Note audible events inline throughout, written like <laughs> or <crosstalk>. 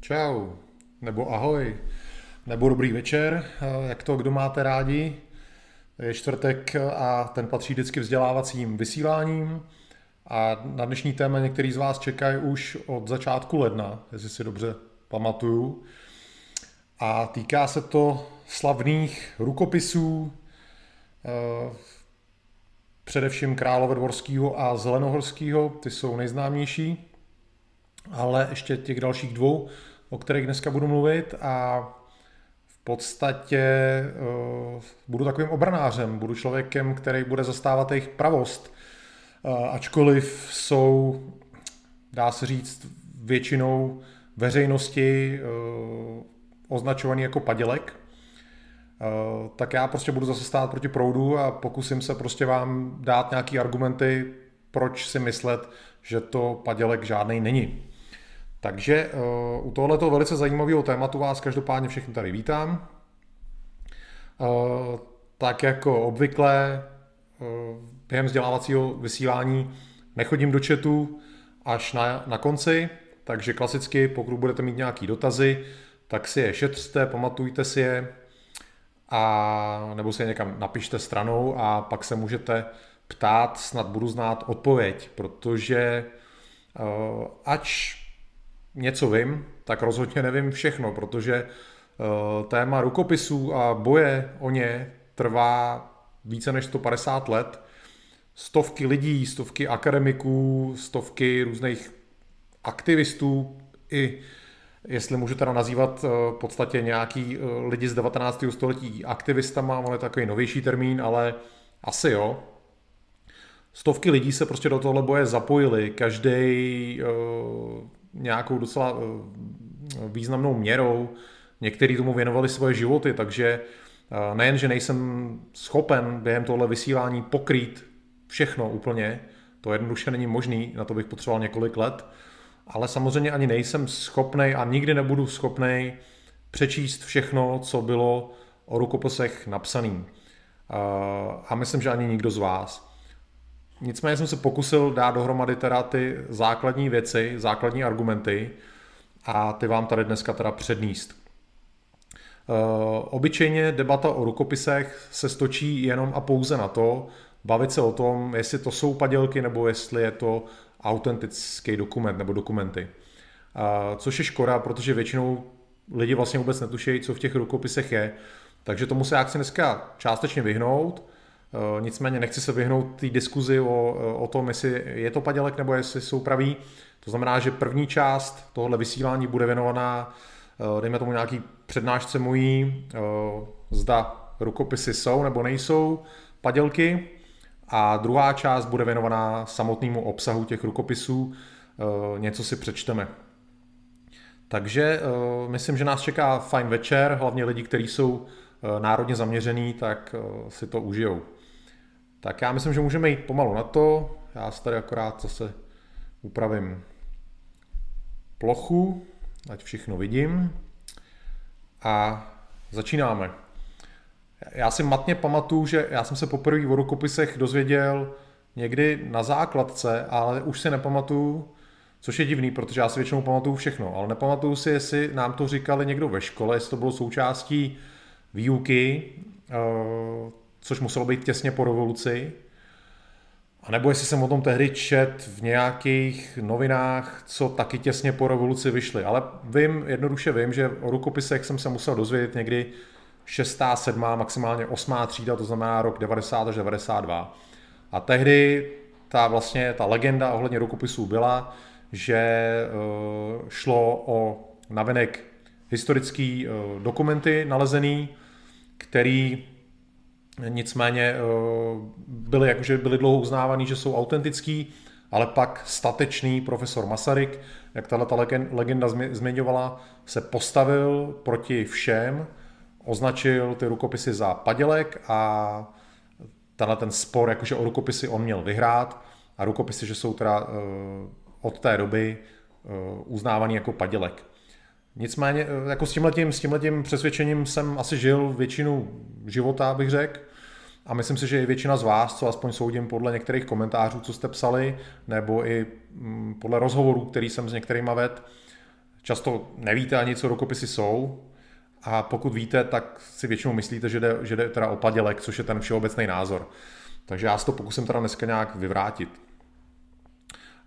Čau, nebo ahoj, nebo dobrý večer, eh, jak to kdo máte rádi. Je čtvrtek a ten patří vždycky vzdělávacím vysíláním. A na dnešní téma některý z vás čekají už od začátku ledna, jestli si dobře pamatuju. A týká se to slavných rukopisů, eh, především Královedvorského a Zelenohorského, ty jsou nejznámější, ale ještě těch dalších dvou, o kterých dneska budu mluvit a v podstatě uh, budu takovým obranářem, budu člověkem, který bude zastávat jejich pravost, uh, ačkoliv jsou, dá se říct, většinou veřejnosti uh, označovaný jako padělek, tak já prostě budu zase stát proti proudu a pokusím se prostě vám dát nějaký argumenty, proč si myslet, že to padělek žádný není. Takže uh, u tohoto velice zajímavého tématu vás každopádně všechny tady vítám. Uh, tak jako obvykle během vzdělávacího vysílání nechodím do chatu až na, na konci, takže klasicky, pokud budete mít nějaké dotazy, tak si je šetřte, pamatujte si je, a, nebo si je někam napište stranou a pak se můžete ptát, snad budu znát odpověď, protože uh, ač něco vím, tak rozhodně nevím všechno, protože uh, téma rukopisů a boje o ně trvá více než 150 let. Stovky lidí, stovky akademiků, stovky různých aktivistů, i jestli můžu teda nazývat uh, v podstatě nějaký uh, lidi z 19. století aktivistama, on je takový novější termín, ale asi jo. Stovky lidí se prostě do tohle boje zapojili, každý nějakou docela eh, významnou měrou. Někteří tomu věnovali svoje životy, takže eh, nejen, že nejsem schopen během tohle vysílání pokrýt všechno úplně, to jednoduše není možný, na to bych potřeboval několik let, ale samozřejmě ani nejsem schopný a nikdy nebudu schopný přečíst všechno, co bylo o rukopisech napsaným. Eh, a myslím, že ani nikdo z vás. Nicméně jsem se pokusil dát dohromady teda ty základní věci, základní argumenty a ty vám tady dneska teda předníst. Uh, obyčejně debata o rukopisech se stočí jenom a pouze na to, bavit se o tom, jestli to jsou padělky nebo jestli je to autentický dokument nebo dokumenty. Uh, což je škoda, protože většinou lidi vlastně vůbec netuší, co v těch rukopisech je. Takže tomu se chci dneska částečně vyhnout Eh, nicméně nechci se vyhnout té diskuzi o, eh, o tom, jestli je to padělek nebo jestli jsou praví. To znamená, že první část tohohle vysílání bude věnovaná, eh, dejme tomu nějaký přednášce mojí, zda rukopisy jsou nebo nejsou padělky. A druhá část bude věnovaná samotnému obsahu těch rukopisů, něco si přečteme. Takže myslím, že nás čeká fajn večer, hlavně lidi, kteří jsou národně zaměřený, tak si to užijou. Tak já myslím, že můžeme jít pomalu na to. Já si tady akorát zase upravím plochu, ať všechno vidím. A začínáme. Já si matně pamatuju, že já jsem se poprvé o rukopisech dozvěděl někdy na základce, ale už si nepamatuju, což je divný, protože já si většinou pamatuju všechno, ale nepamatuju si, jestli nám to říkali někdo ve škole, jestli to bylo součástí výuky, eh, což muselo být těsně po revoluci. A nebo jestli jsem o tom tehdy čet v nějakých novinách, co taky těsně po revoluci vyšly. Ale vím, jednoduše vím, že o rukopisech jsem se musel dozvědět někdy 6., 7., maximálně 8. třída, to znamená rok 90 až 92. A tehdy ta vlastně ta legenda ohledně rukopisů byla, že eh, šlo o navenek historický eh, dokumenty nalezený, který Nicméně eh, byly, jakože byly dlouho uznávaný, že jsou autentický, ale pak statečný profesor Masaryk, jak tahle ta legenda zmiňovala, se postavil proti všem, označil ty rukopisy za padělek a tenhle ten spor, jakože o rukopisy on měl vyhrát a rukopisy, že jsou teda eh, od té doby eh, uznávaný jako padělek. Nicméně eh, jako s tímhletím, s tímhletím přesvědčením jsem asi žil většinu života, bych řekl. A myslím si, že i většina z vás, co aspoň soudím podle některých komentářů, co jste psali, nebo i mm, podle rozhovorů, který jsem s některými vedl, často nevíte ani, co rukopisy jsou, a pokud víte, tak si většinou myslíte, že jde, že jde teda o padělek, což je ten všeobecný názor. Takže já si to pokusím teda dneska nějak vyvrátit.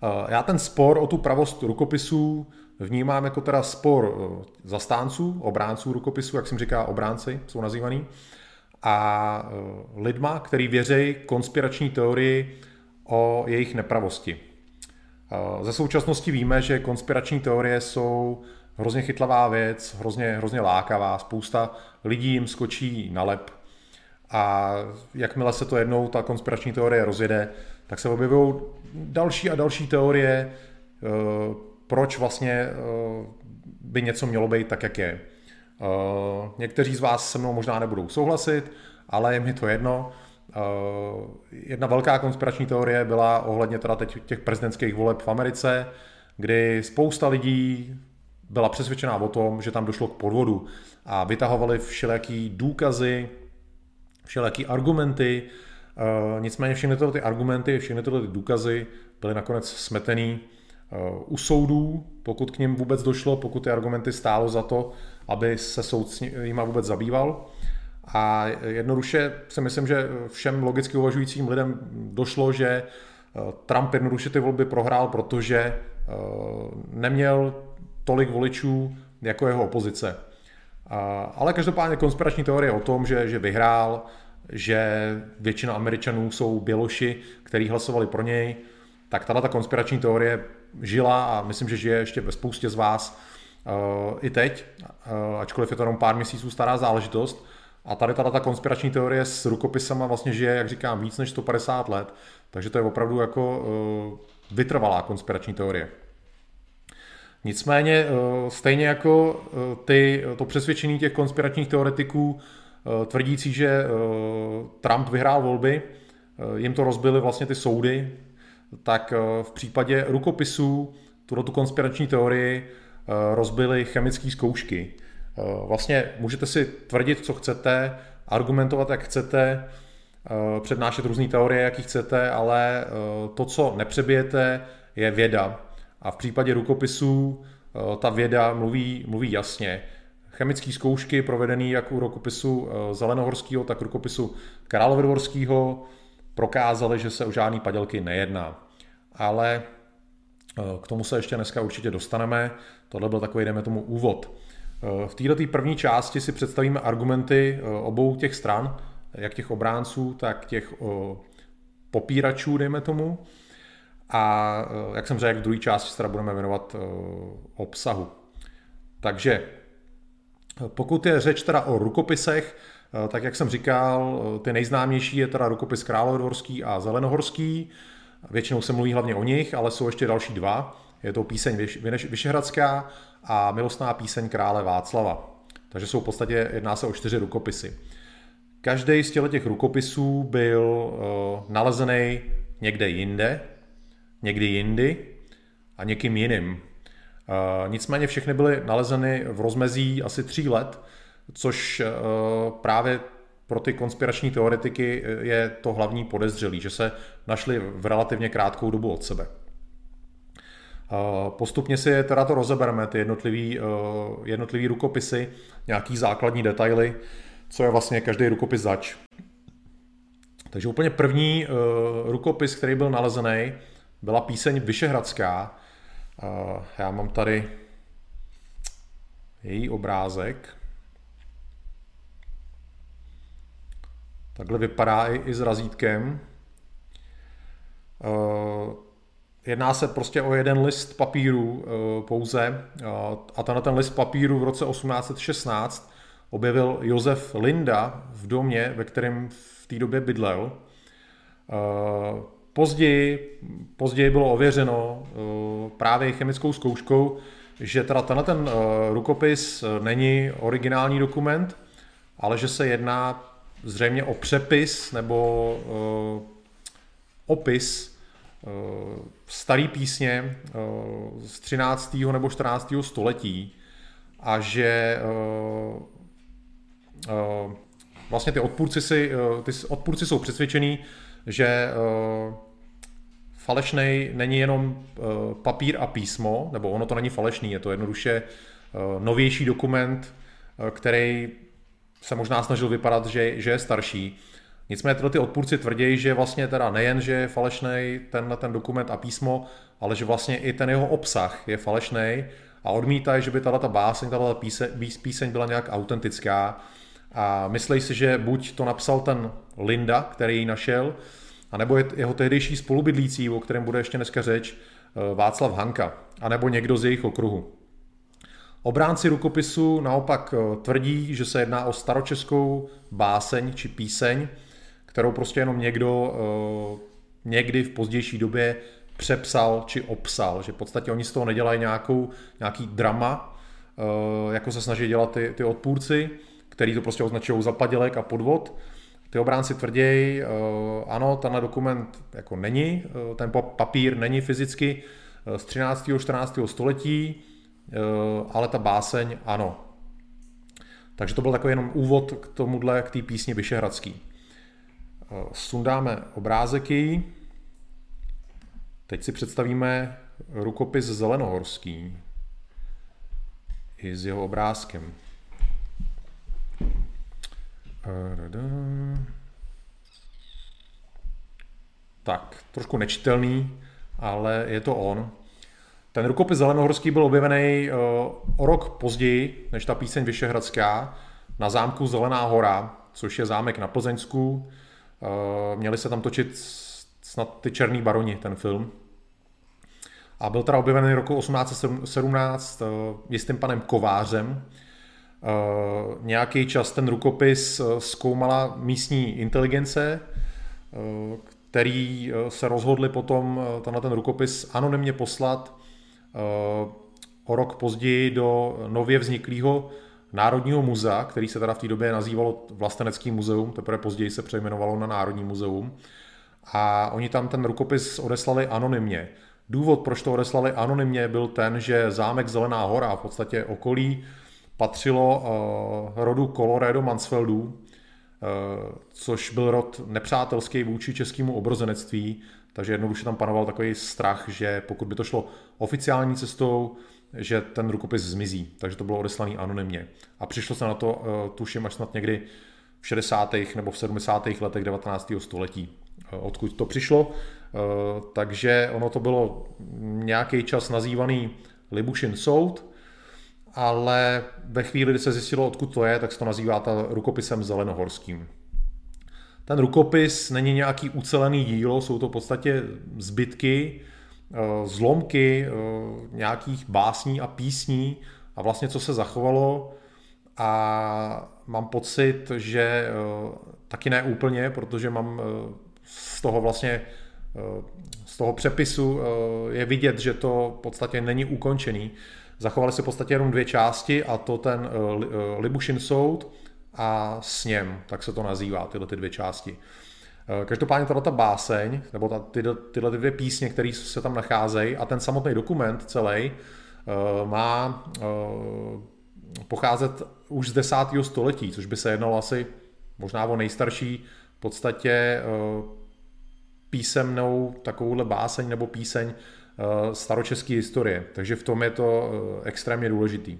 Eh, já ten spor o tu pravost rukopisů vnímám jako teda spor eh, zastánců, obránců rukopisů, jak jsem říká, obránci jsou nazývaný, a eh, lidma, který věří konspirační teorii o jejich nepravosti. Ze současnosti víme, že konspirační teorie jsou hrozně chytlavá věc, hrozně, hrozně lákavá, spousta lidí jim skočí na lep a jakmile se to jednou ta konspirační teorie rozjede, tak se objevují další a další teorie, eh, proč vlastně eh, by něco mělo být tak, jak je. Eh, někteří z vás se mnou možná nebudou souhlasit, ale je mi to jedno. Jedna velká konspirační teorie byla ohledně teda teď těch prezidentských voleb v Americe, kdy spousta lidí byla přesvědčená o tom, že tam došlo k podvodu a vytahovali všelijaký důkazy, všelijaký argumenty, uh, nicméně všechny tyhle ty argumenty, všechny tyhle ty důkazy byly nakonec smetený uh, u soudů, pokud k ním vůbec došlo, pokud ty argumenty stálo za to, aby se soud s nimi vůbec zabýval. A jednoduše si myslím, že všem logicky uvažujícím lidem došlo, že eh, Trump jednoduše ty volby prohrál, protože neměl tolik voličů jako jeho opozice. Ale každopádně konspirační teorie o tom, že, že vyhrál, že většina Američanů jsou běloši, kteří hlasovali pro něj, tak tato ta konspirační teorie žila a myslím, že žije ještě ve spoustě z vás uh, i teď, uh, ačkoliv je to jenom pár měsíců stará záležitost. A tady tato ta konspirační teorie s rukopisama vlastně žije, jak říkám, víc než 150 let, takže to je opravdu jako uh, vytrvalá konspirační teorie. Nicméně eh, stejně jako eh, ty, to přesvědčení těch konspiračních teoretiků eh, tvrdící, že Trump vyhrál volby, jim to rozbily vlastně ty soudy, tak v případě rukopisů tuto tu konspirační teorii rozbily chemické zkoušky. Vlastně můžete si tvrdit, co chcete, argumentovat, jak chcete, přednášet různé teorie, jaký chcete, ale to, co nepřebijete, je věda. A v případě rukopisů eh, ta věda mluví, mluví jasně. Chemické zkoušky provedené jak u rukopisu eh, Zelenohorského, tak rukopisu Královedvorského prokázaly, že se o žádný padělky nejedná. Ale eh, k tomu se ještě dneska určitě dostaneme. Tohle byl takový, jdeme tomu, úvod. V této první části si představíme argumenty obou těch stran, jak těch obránců, tak těch popíračů, dejme tomu. A eh, jak jsem řekl, v druhé části se budeme věnovat eh, obsahu. Takže eh, pokud je řeč teda o rukopisech, tak jak jsem říkal, ty nejznámější je teda rukopis Královodvorský a Zelenohorský. Většinou se mluví hlavně o nich, ale jsou ještě další dva. Je to píseň Vyšehradská a milostná píseň krále Václava. Takže jsou v podstatě, jedná se o čtyři rukopisy. Každý z těch rukopisů byl nalezený někde jinde, někdy jindy a někým jiným. Nicméně všechny byly nalezeny v rozmezí asi tří let, což e, právě pro ty konspirační teoretiky je to hlavní podezřelý, že se našli v relativně krátkou dobu od sebe. Postupně si teda to rozebereme, ty e, jednotlivý rukopisy, nějaký základní detaily, co je vlastně každý rukopis zač. Takže úplně první e, rukopis, který byl nalezený, byla píseň Vyšehradská. Já mám tady její obrázek. Takhle vypadá i, i s razítkem. Jedná se prostě o jeden list papíru pouze a tenhle ten list papíru v roce 1816 objevil Josef Linda v domě, ve kterém v té době bydlel. Později, později bylo ověřeno uh, právě chemickou zkouškou, že teda tenhle ten uh, rukopis uh, není originální dokument, ale že se jedná zřejmě o přepis nebo opis starý písně z 13. nebo 14. století a že vlastně ty odpůrci, si, ty odpůrci jsou přesvědčení, že falešný není jenom papír a písmo, nebo ono to není falešný, je to jednoduše novější dokument, který se možná snažil vypadat, že, že je starší. Nicméně tyhle ty odpůrci tvrdí, že vlastně teda nejen, že je falešný tenhle ten dokument a písmo, ale že vlastně i ten jeho obsah je falešný a odmítají, že by tato báseň, tato píseň, píseň byla nějak autentická a myslí si, že buď to napsal ten Linda, který ji našel, anebo je jeho tehdejší spolubydlící, o kterém bude ještě dneska řeč, eh, Václav Hanka, anebo někdo z jejich okruhu. Obránci rukopisu naopak eh, tvrdí, že se jedná o staročeskou báseň či píseň, kterou prostě jenom někdo eh, někdy v pozdější době přepsal či obsal, že v podstatě oni z toho nedělají nějakou, nějaký drama, jako se snaží dělat ty, ty odpůrci, který to prostě označují za padělek a podvod. Ty obránci tvrději, ano, tenhle dokument jako není, ten papír není fyzicky z 13. 14. století, Eh, ale ta báseň ano. Takže to byl takový jenom úvod k tomuhle, k té písni Vyšehradský. Eh, sundáme obrázky. Teď si představíme rukopis Zelenohorský i s jeho obrázkem. Tak, trošku nečitelný, ale je to on. Ten rukopis Zelenohorský byl objevený uh, o rok později než ta píseň Vyšehradská na zámku Zelená hora, což je zámek na Plzeňsku. Uh, měli se tam točit snad ty Černý baroni, ten film. A byl teda objevený roku 1817 uh, eh, jistým panem Kovářem. Uh, nějaký čas ten rukopis zkoumala místní inteligence, který se rozhodli potom tenhle ten rukopis anonymně poslat o rok později do nově vzniklého Národního muzea, který se teda v té době nazývalo Vlastenecký muzeum, teprve později se přejmenovalo na Národní muzeum. A oni tam ten rukopis odeslali anonymně. Důvod, proč to odeslali anonymně, byl ten, že zámek Zelená hora, v podstatě okolí, patřilo uh, rodu Colorado Mansfeldů, uh, což byl rod nepřátelský vůči českému obrozenectví, takže jednoduše tam panoval takový strach, že pokud by to šlo oficiální cestou, že ten rukopis zmizí. Takže to bylo odeslaný anonymně. A přišlo se na to, eh, tuším, až snad někdy v 60. nebo v 70. letech 19. století, eh, odkud to přišlo. Eh, takže ono to bylo nějaký čas nazývaný Libušin soud, ale ve chvíli, kdy se zjistilo, odkud to je, tak se to nazývá ta rukopisem zelenohorským. Ten rukopis není nějaký ucelený dílo, jsou to v podstatě zbytky, eh, zlomky eh, nějakých básní a písní a vlastně co se zachovalo a mám pocit, že eh, taky ne úplně, protože mám z toho vlastně z toho přepisu je vidět, že to v podstatě není ukončený. Zachovaly se v podstatě jenom dvě části a to ten Libušin soud a sněm, tak se to nazývá, tyhle ty dvě části. Eh, každopádně tato báseň, nebo ta, ty, tyhle dvě písně, které se tam nacházejí a ten samotný dokument celý eh, má eh, pocházet už z desátého století, což by se jednalo asi možná o nejstarší v podstatě písemnou takovouhle báseň nebo píseň staročeské historie. Takže v tom je to extrémně důležitý.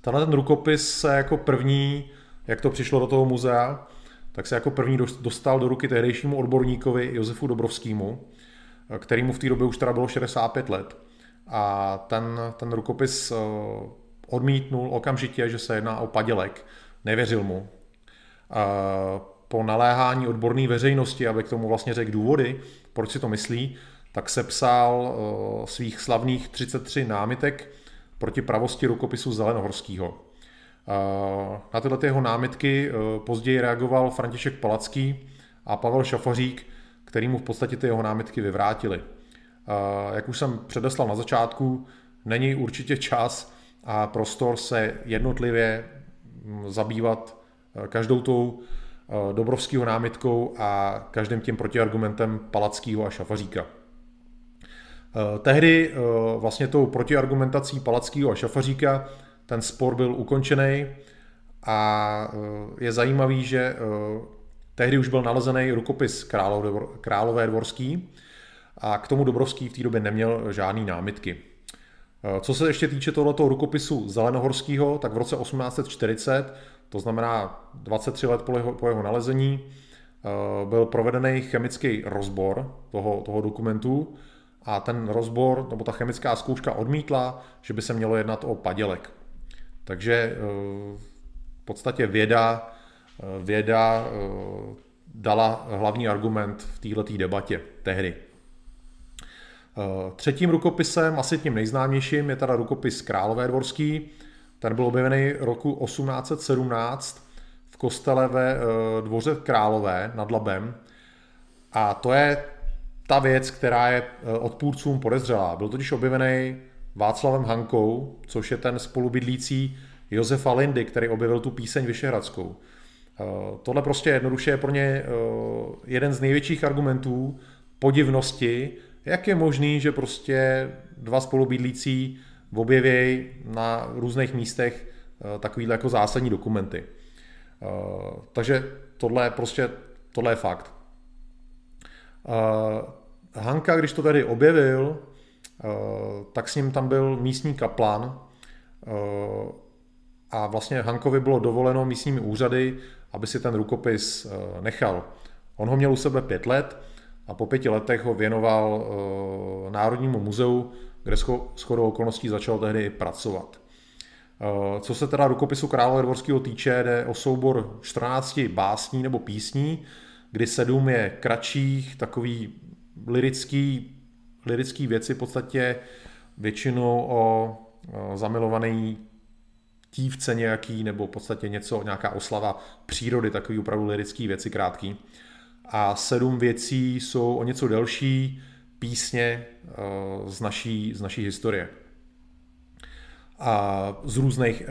Tenhle ten rukopis se jako první, jak to přišlo do toho muzea, tak se jako první dostal do ruky tehdejšímu odborníkovi Josefu Dobrovskému, kterýmu v té době už teda bylo 65 let. A ten, ten rukopis eh, odmítnul okamžitě, že se jedná o padělek. Nevěřil mu. Po naléhání odborné veřejnosti, aby k tomu vlastně řekl důvody, proč si to myslí, tak sepsal eh, svých slavných 33 námitek, proti pravosti rukopisu Zelenohorského. Na tyhle jeho námitky e, později reagoval František Palacký a Pavel Šafařík, který mu v podstatě ty jeho námitky vyvrátili. Jak už jsem předeslal na začátku, není určitě čas a prostor se jednotlivě zabývat e, každou tou Dobrovského námitkou a každým tím protiargumentem Palackého a Šafaříka. Eh, tehdy eh, vlastně tou protiargumentací Palackého a Šafaříka ten spor byl ukončený a eh, je zajímavý, že tehdy už byl nalezený rukopis Králové dvorský a k tomu Dobrovský v té době neměl žádný námitky. Co se ještě týče tohoto rukopisu Zelenohorského, tak v roce 1840, to znamená 23 let po jeho, po jeho nalezení, byl provedený chemický rozbor toho, toho dokumentu a ten rozbor, nebo ta chemická zkouška odmítla, že by se mělo jednat o padělek. Takže eh, v podstatě věda, eh, věda eh, dala hlavní argument v této debatě tehdy. Třetím rukopisem, asi tím nejznámějším, je teda rukopis Králové dvorský. Ten byl objevený roku 1817 v kostele ve dvoře Králové nad Labem. A to je ta věc, která je eh, odpůrcům podezřelá. Byl totiž objevený Václavem Hankou, což je ten spolubydlící Josefa Lindy, který objevil tu píseň Vyšehradskou. Eh, tohle prostě jednoduše je pro ně eh, jeden z největších argumentů podivnosti, jak je možný, že prostě dva spolubydlící objevějí na různých místech takovýhle jako zásadní dokumenty. Takže tohle prostě, tohle je fakt. Hanka, když to tady objevil, eh, tak s ním tam byl místní kaplan eh, a vlastně Hankovi bylo dovoleno místními úřady, aby si ten rukopis eh, nechal. On ho měl u sebe pět let a po pěti letech ho věnoval Národnímu muzeu, kde shodou okolností začal tehdy pracovat. Co se teda rukopisu krále Dvorského týče, jde o soubor 14 básní nebo písní, kdy sedm je kratších, takový lirický, lirický věci v podstatě většinou o, o zamilovaný tívce nějaký, nebo v podstatě něco, nějaká oslava přírody, takový opravdu lirický věci krátký. A sedm věcí jsou o něco delší písně z naší, z naší historie. A z různých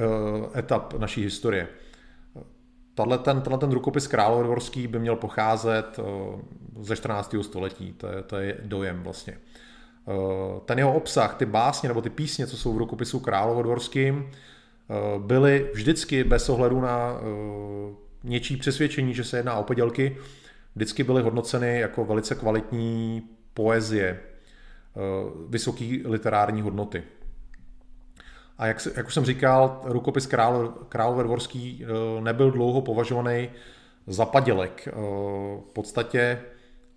etap naší historie. Tato ten, tenhle ten rukopis královodvorský by měl pocházet eh, ze 14. století, to je, to je dojem vlastně. Eh, ten jeho obsah, ty básně nebo ty písně, co jsou v rukopisu královodvorským, eh, byly vždycky bez ohledu na něčí přesvědčení, že se jedná o podělky, vždycky byly hodnoceny jako velice kvalitní poezie, vysoké literární hodnoty. A jak, jak už jsem říkal, rukopis král, králové dvorský eh, nebyl dlouho považovaný za padělek. Eh, v podstatě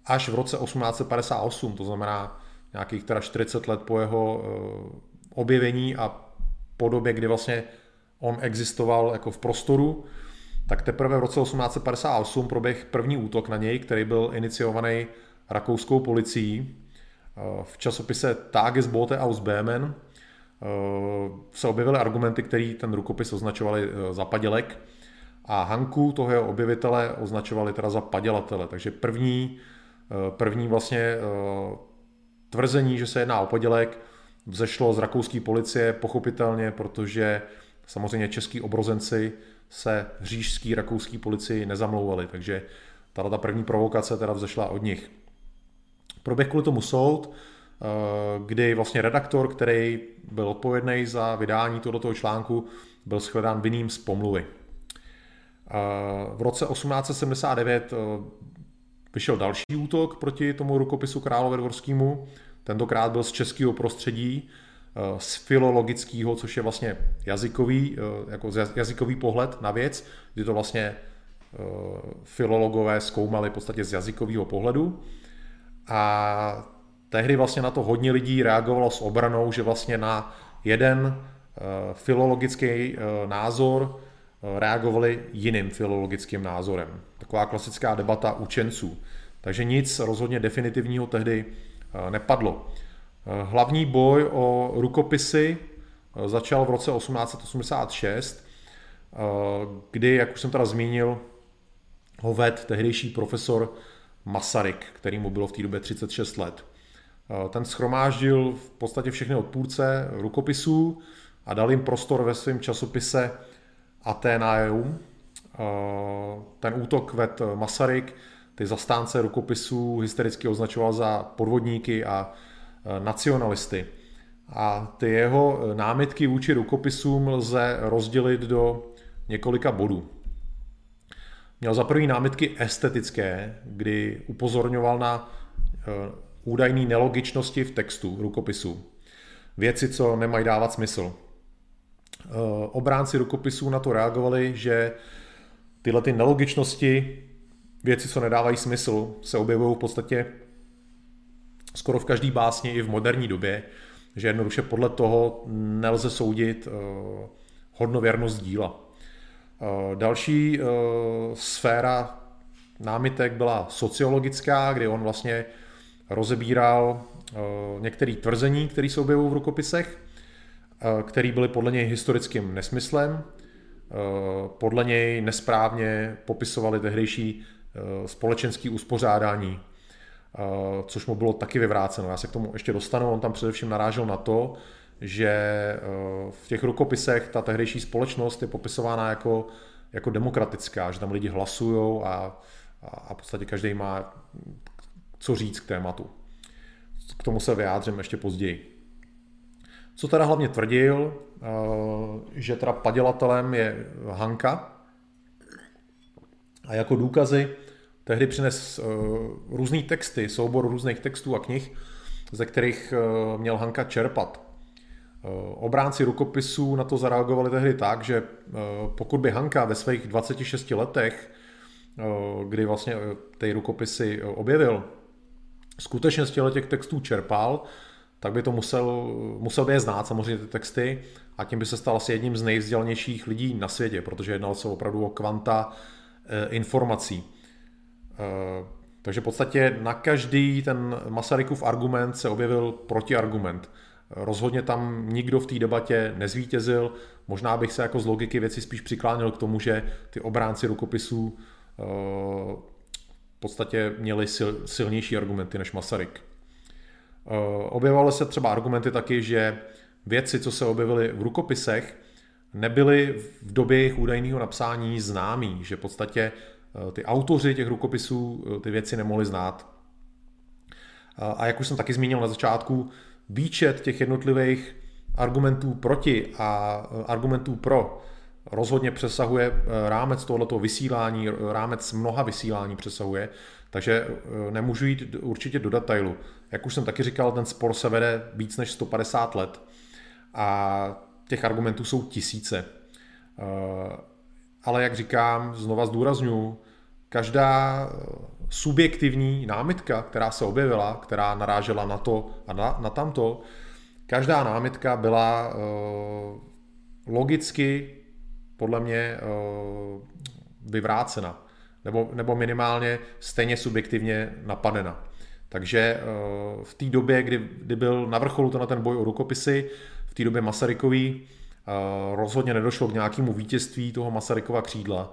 až v roce 1858, to znamená nějakých teda 40 let po jeho eh, objevení a po době, kdy vlastně on existoval jako v prostoru, tak teprve v roce 1858 proběh první útok na něj, který byl iniciovaný rakouskou policií v časopise Tagesbote aus Böhmen, se objevily argumenty, které ten rukopis označovali eh, za padělek a Hanku, toho jeho objevitele, označovali teda za padělatele. Takže první, eh, první vlastně tvrzení, že se jedná o padělek, vzešlo z rakouské policie pochopitelně, protože samozřejmě český obrozenci se řížský rakouský policii nezamlouvali, takže tato ta první provokace teda vzešla od nich. Proběh kvůli tomu soud, Eh, kdy vlastně redaktor, který byl odpovědný za vydání tohoto článku, byl shledán vinným z pomluvy. Eh, v roce 1879 eh, vyšel další útok proti tomu rukopisu Králové dvorskému. Tentokrát byl z českého prostředí, z filologického, což je vlastně jazykový, jako jazykový pohled na věc, kdy to vlastně filologové zkoumali v podstatě z jazykového pohledu. A tehdy vlastně na to hodně lidí reagovalo s obranou, že vlastně na jeden eh, filologický eh, názor eh, reagovali jiným filologickým názorem. Taková klasická debata učenců. Takže nic rozhodně definitivního tehdy nepadlo. Hlavní boj o rukopisy začal v roce 1886, kdy, jak už jsem teda zmínil, ho ved tehdejší profesor Masaryk, který mu bylo v té době 36 let. Eh, ten schromáždil v podstatě všechny odpůrce rukopisů a dal jim prostor ve svém časopise Athenaeum. Eh, ten útok ved Masaryk, ty zastánce rukopisů hystericky označoval za podvodníky a eh, nacionalisty. A ty jeho námitky vůči rukopisům lze rozdělit do několika bodů. Měl za první námitky estetické, kdy upozorňoval na údajné nelogičnosti v textu rukopisu. Věci, co nemají dávat smysl. Obránci rukopisů na to reagovali, že tyhle ty nelogičnosti, věci, co nedávají smysl, se objevují v podstatě skoro v každý básni i v moderní době, že jednoduše podle toho nelze soudit uh, hodnověrnost díla. Uh, další sféra námitek byla sociologická, kdy on vlastně rozebíral některé tvrzení, které jsou objevují v rukopisech, které byly podle něj historickým nesmyslem, podle něj nesprávně popisovali tehdejší společenský uspořádání Eh, což mu bylo taky vyvráceno. Já se k tomu ještě dostanu. On tam především narážel na to, že eh, v těch rukopisech ta tehdejší společnost je popisována jako, jako demokratická, že tam lidi hlasují a, a v podstatě každý má co říct k tématu. K tomu se vyjádřím ještě později. Co teda hlavně tvrdil, eh, že teda padělatelem je Hanka a jako důkazy tehdy přines uh, různý texty, soubor různých textů a knih, ze kterých uh, měl Hanka čerpat. Obránci rukopisů na to zareagovali tehdy tak, že pokud by Hanka ve svých 26 letech, kdy vlastně ty rukopisy objevil, skutečně z těch textů čerpal, tak by to musel, musel by je znát samozřejmě ty texty a tím by se stal asi jedním z nejvzdělanějších lidí na světě, protože jednal se opravdu o kvanta informací. Eh, takže v podstatě na každý ten Masarykův argument se objevil protiargument. Rozhodně tam nikdo v té debatě nezvítězil. Možná bych se jako z logiky věci spíš přiklánil k tomu, že ty obránci rukopisů eh, podstatě měli sil, silnější argumenty než Masaryk. Eh, objevovaly se třeba argumenty taky, že věci, co se objevily v rukopisech, nebyly v době jejich údajného napsání známý, že v podstatě Eh, ty autoři těch rukopisů eh, ty věci nemohli znát. A jak už jsem taky zmínil na začátku, výčet těch jednotlivých argumentů proti a argumentů pro rozhodně přesahuje rámec tohoto vysílání, rámec mnoha vysílání přesahuje, takže nemůžu jít určitě do detailu. Jak už jsem taky říkal, ten spor se vede víc než 150 let a těch argumentů jsou tisíce ale jak říkám, znova zdůraznuju, každá eh, subjektivní námitka, která se objevila, která narážela na to a na, na tamto, každá námitka byla logicky podle mě uh, vyvrácena, nebo, nebo minimálně stejně subjektivně napadena. Takže uh, v té době, kdy, kdy byl na vrcholu na ten boj o rukopisy, v té době Masarykový, rozhodně nedošlo k nějakému vítězství toho Masarykova křídla.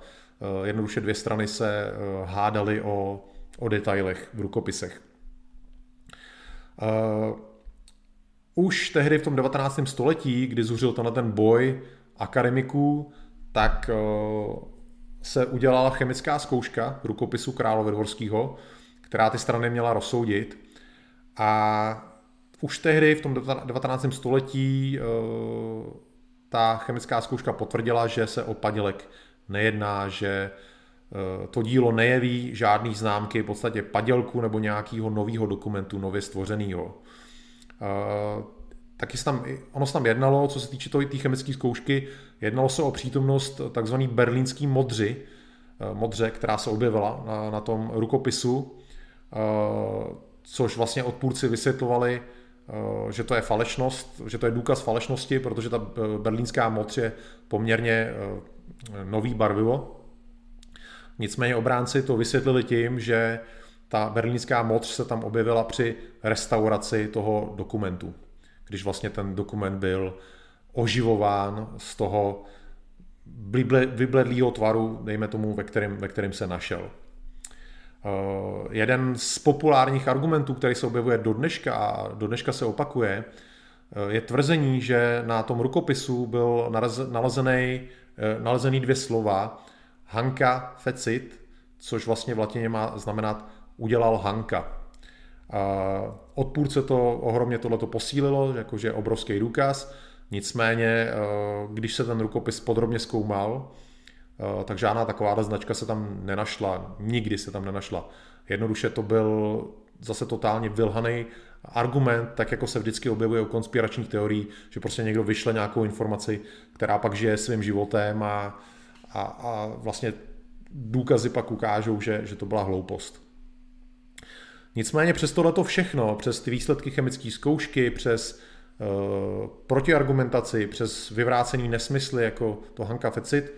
Jednoduše dvě strany se hádaly o, o detailech v rukopisech. Už tehdy v tom 19. století, kdy zuřil tenhle ten boj akademiků, tak se udělala chemická zkouška rukopisu králově Dvorského, která ty strany měla rozsoudit. A už tehdy v tom 19. století ta chemická zkouška potvrdila, že se o padělek nejedná, že eh, to dílo nejeví žádný známky v podstatě padělku nebo nějakého nového dokumentu, nově stvořeného. Eh, taky se tam, ono se tam jednalo, co se týče té chemické zkoušky, jednalo se o přítomnost takzvaný berlínský modři, eh, modře, která se objevila na, na tom rukopisu, což vlastně odpůrci vysvětlovali Eh, že to je falešnost, že to je důkaz falešnosti, protože ta eh, berlínská moc je poměrně eh, nový barvivo. Nicméně obránci to vysvětlili tím, že ta berlínská moc se tam objevila při restauraci toho dokumentu, když vlastně ten dokument byl oživován z toho vybledlého tvaru, dejme tomu, ve kterém, ve kterém se našel. Eh, jeden z populárních argumentů, který se objevuje do dneška a do dneška se opakuje, eh, je tvrzení, že na tom rukopisu byl nalezený, eh, nalezený dvě slova Hanka fecit, což vlastně v latině má znamenat udělal Hanka. Odpůrce to ohromně tohleto posílilo, jakože obrovský důkaz, nicméně, když se ten rukopis podrobně zkoumal, Eh, tak žádná taková značka se tam nenašla, nikdy se tam nenašla. Jednoduše to byl zase totálně vylhaný argument, tak jako se vždycky objevuje u konspiračních teorií, že prostě někdo vyšle nějakou informaci, která pak žije svým životem a, a, a vlastně důkazy pak ukážou, že, že to byla hloupost. Nicméně přes tohleto všechno, přes ty výsledky chemické zkoušky, přes protiargumentaci, přes vyvrácený nesmysly jako to Hanka Fecit,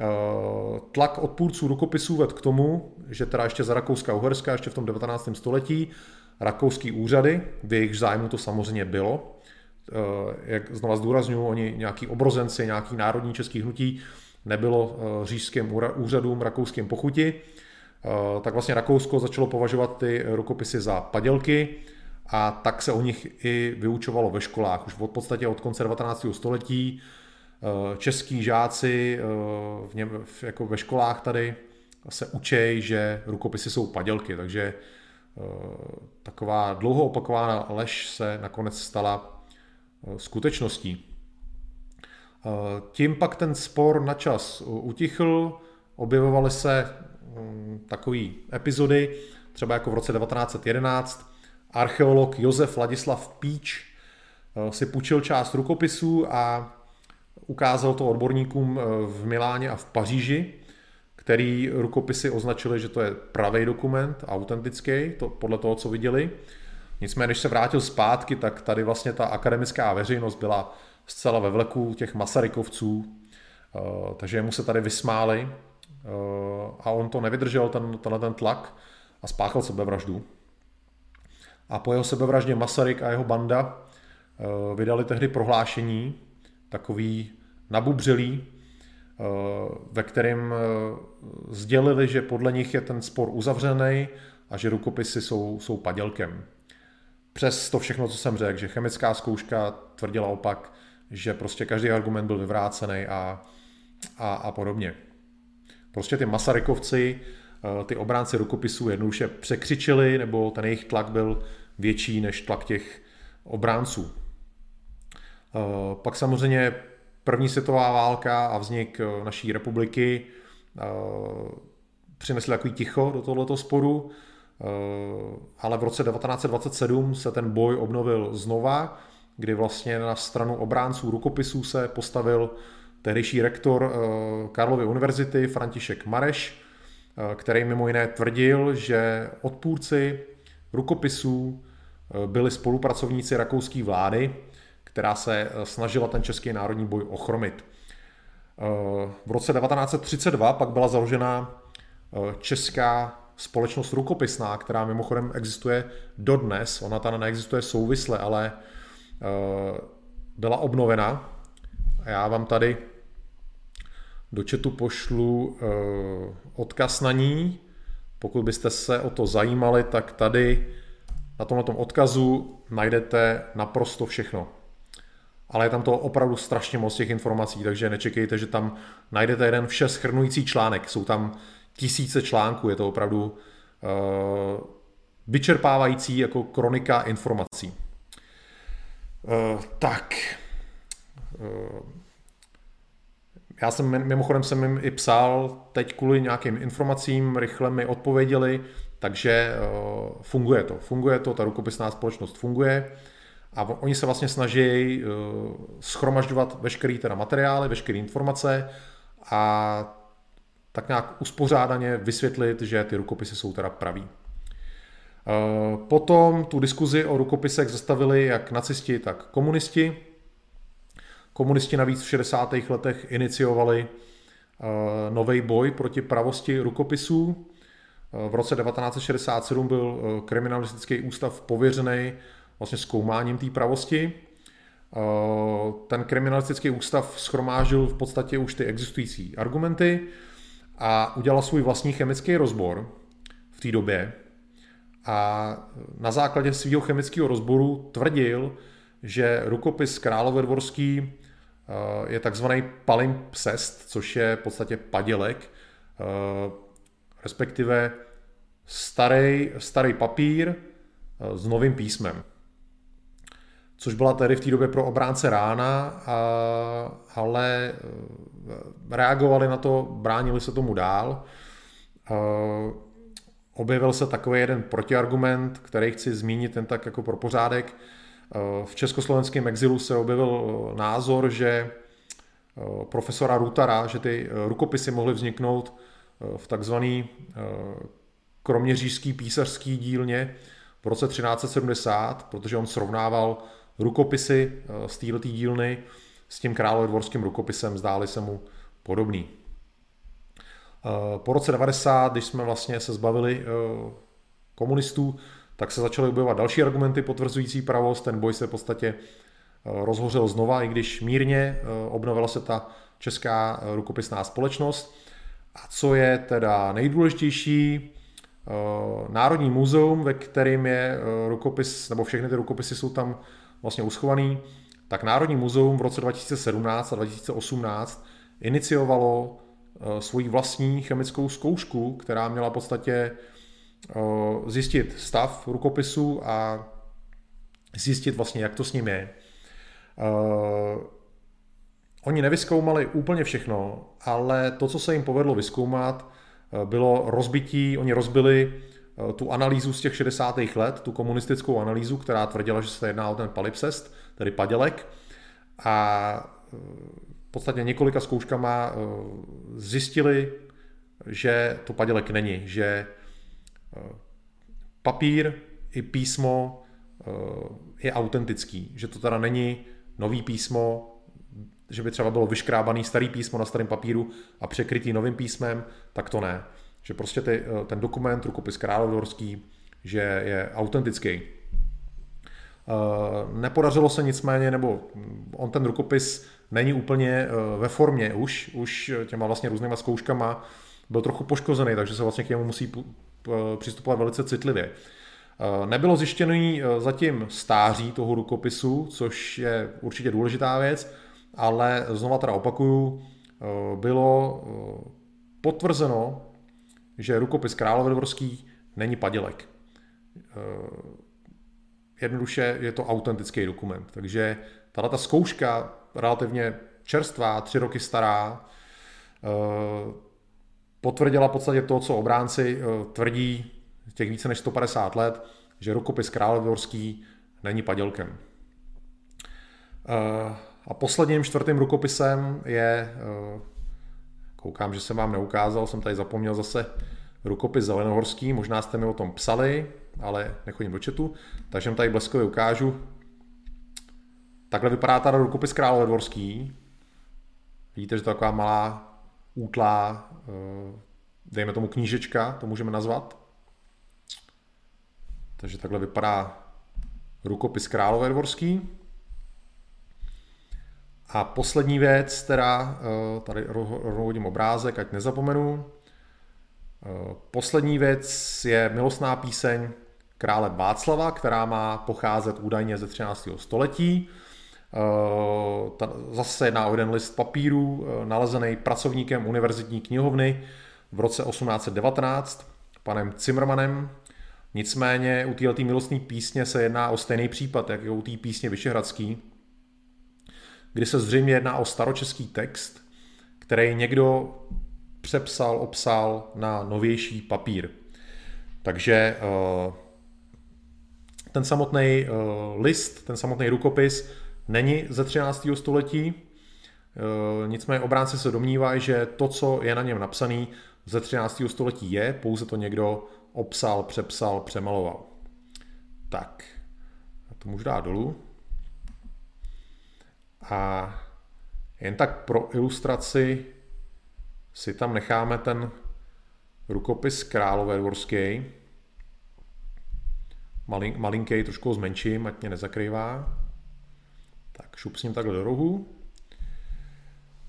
uh, tlak odpůrců rukopisů ved k tomu, že teda ještě za Rakouska Uherska, ještě v tom 19. století, rakouský úřady, v jejich zájmu to samozřejmě bylo, uh, jak znova zdůraznuju, oni nějaký obrozenci, nějaký národní český hnutí, nebylo říšským úřadům rakouským pochuti, Eh, tak vlastně Rakousko začalo považovat ty rukopisy za padělky a tak se o nich i vyučovalo ve školách. Už od podstatě od konce 19. století eh, český žáci eh, v něm, jako ve školách tady se učej, že rukopisy jsou padělky, takže taková dlouho opakovaná lež se nakonec stala skutečností. Tím pak ten spor na čas utichl, objevovaly se Mm, takové epizody, třeba jako v roce 1911 archeolog Josef Ladislav Píč eh, si půjčil část rukopisů a ukázal to odborníkům eh, v Miláně a v Paříži, který rukopisy označili, že to je pravý dokument, autentický, to podle toho, co viděli. Nicméně, když se vrátil zpátky, tak tady vlastně ta akademická veřejnost byla zcela ve vleku těch Masarykovců, eh, takže mu se tady vysmáli a on to nevydržel, ten, tenhle ten tlak a spáchal sebevraždu. A po jeho sebevraždě Masaryk a jeho banda eh, vydali tehdy prohlášení, takový nabubřelý, eh, ve kterém sdělili, že podle nich je ten spor uzavřený a že rukopisy jsou, jsou padělkem. Přes to všechno, co jsem řekl, že chemická zkouška tvrdila opak, že prostě každý argument byl vyvrácený a, a, a podobně. Prostě ty Masarykovci, eh, ty obránci rukopisů jednoduše překřičili, nebo ten jejich tlak byl větší než tlak těch obránců. Eh, pak samozřejmě první světová válka a vznik eh, naší republiky přinesli takový ticho do tohoto sporu, ale v roce 1927 se ten boj obnovil znova, kdy vlastně na stranu obránců rukopisů se postavil tehdejší rektor eh, Karlovy univerzity František Mareš, eh, který mimo jiné tvrdil, že odpůrci rukopisů eh, byli spolupracovníci rakouské vlády, která se snažila ten český národní boj ochromit. V roce 1932 pak byla založena česká společnost rukopisná, která mimochodem existuje dodnes. Ona tam neexistuje souvisle, ale byla obnovena já vám tady do chatu pošlu odkaz na ní. Pokud byste se o to zajímali, tak tady na tomto odkazu najdete naprosto všechno. Ale je tam to opravdu strašně moc těch informací, takže nečekejte, že tam najdete jeden vše schrnující článek. Jsou tam tisíce článků, je to opravdu uh, vyčerpávající jako kronika informací. Uh, tak, uh, já jsem mimochodem jsem jim i psal teď kvůli nějakým informacím, rychle mi odpověděli, takže uh, funguje to. Funguje to, ta rukopisná společnost funguje a oni se vlastně snaží uh, schromažďovat veškeré teda materiály, veškeré informace a tak nějak uspořádaně vysvětlit, že ty rukopisy jsou teda pravý. Uh, potom tu diskuzi o rukopisech zastavili jak nacisti, tak komunisti. Komunisti navíc v 60. letech iniciovali nový boj proti pravosti rukopisů. V roce 1967 byl uh, kriminalistický ústav pověřený vlastně zkoumáním té pravosti. Ten kriminalistický ústav schromážil v podstatě už ty existující argumenty a udělal svůj vlastní chemický rozbor v té době. A na základě svého chemického rozboru tvrdil, že rukopis Královedvorský Eh, je takzvaný palimpsest, což je v podstatě padělek, eh, respektive starý, starý papír eh, s novým písmem. Což byla tedy v té době pro obránce rána, ale reagovali na to, bránili se tomu dál. objevil se takový jeden protiargument, který chci zmínit jen tak jako pro pořádek. V československém exilu se objevil názor, že profesora Rutara, že ty rukopisy mohly vzniknout v takzvaný kroměřížský písařský dílně v roce 1370, protože on srovnával rukopisy z této dílny s tím královedvorským rukopisem, zdáli se mu podobný. Eh, po roce 90, když jsme vlastně se zbavili eh, komunistů, tak se začaly objevovat další argumenty potvrzující pravost. Ten boj se v podstatě eh, rozhořel znova, i když mírně obnovila se ta česká rukopisná společnost. A co je teda nejdůležitější, Národní muzeum, ve kterém je rukopis, nebo všechny ty rukopisy jsou tam vlastně uschovaný, tak Národní muzeum v roce 2017 a 2018 iniciovalo Eh, svoji vlastní chemickou zkoušku, která měla v podstatě eh, zjistit stav rukopisu a zjistit vlastně, jak to s ním je. Eh, oni nevyskoumali úplně všechno, ale to, co se jim povedlo vyskoumat, bylo rozbití, oni rozbili tu analýzu z těch 60. let, tu komunistickou analýzu, která tvrdila, že se jedná o ten palipsest, tedy padělek. A v podstatě několika zkouškama eh, zjistili, že to padělek není, že eh, papír i písmo eh, je autentický, že to teda není nový písmo, že by třeba bylo vyškrábaný starý písmo na starém papíru a překrytý novým písmem, tak to ne. Že prostě ty, ten dokument, rukopis královorský, že je autentický. Nepodařilo se nicméně, nebo on ten rukopis není úplně eh, ve formě už, už těma vlastně různýma zkouškama byl trochu poškozený, takže se vlastně k němu musí přistupovat velice citlivě. Eh, nebylo zjištěný eh, zatím stáří toho rukopisu, což je určitě důležitá věc, ale znova teda opakuju, bylo potvrzeno, že rukopis Královedvorský není padělek. Jednoduše je to autentický dokument, takže tato ta zkouška relativně čerstvá, tři roky stará, eh, potvrdila v podstatě to, co obránci eh, tvrdí těch více než 150 let, že rukopis královorský není padělkem. Eh, a posledním čtvrtým rukopisem je, koukám, že jsem vám neukázal, jsem tady zapomněl zase rukopis Zelenohorský, možná jste mi o tom psali, ale nechodím do četu, takže vám tady bleskově ukážu. Takhle vypadá ta rukopis Králové dvorský. Vidíte, že to je taková malá, útlá, eh, dejme tomu knížečka, to můžeme nazvat. Takže takhle vypadá rukopis Králové dvorský. A poslední věc, teda, eh, tady rovnou obrázek, ať nezapomenu. Eh, poslední věc je milostná píseň krále Václava, která má pocházet údajně ze 13. století. Eh, zase jedná o jeden list papíru, nalezený pracovníkem univerzitní knihovny v roce 1819, panem Zimmermanem. Nicméně u této milostné písně se jedná o stejný případ, jako u té písně Vyšehradský, kdy se zřejmě jedná o staročeský text, který někdo přepsal, obsal na novější papír. Takže eh, ten samotný list, ten samotný rukopis není ze 13. století, e, nicméně obránci se domnívají, že to, co je na něm napsané, ze 13. století je, pouze to někdo obsal, přepsal, přemaloval. Tak, já to můžu dát dolů. A jen tak pro ilustraci si tam necháme ten rukopis Králové dvorské. Malin, malinký, trošku ho zmenším, ať mě nezakrývá. Tak šup s ním takhle do rohu.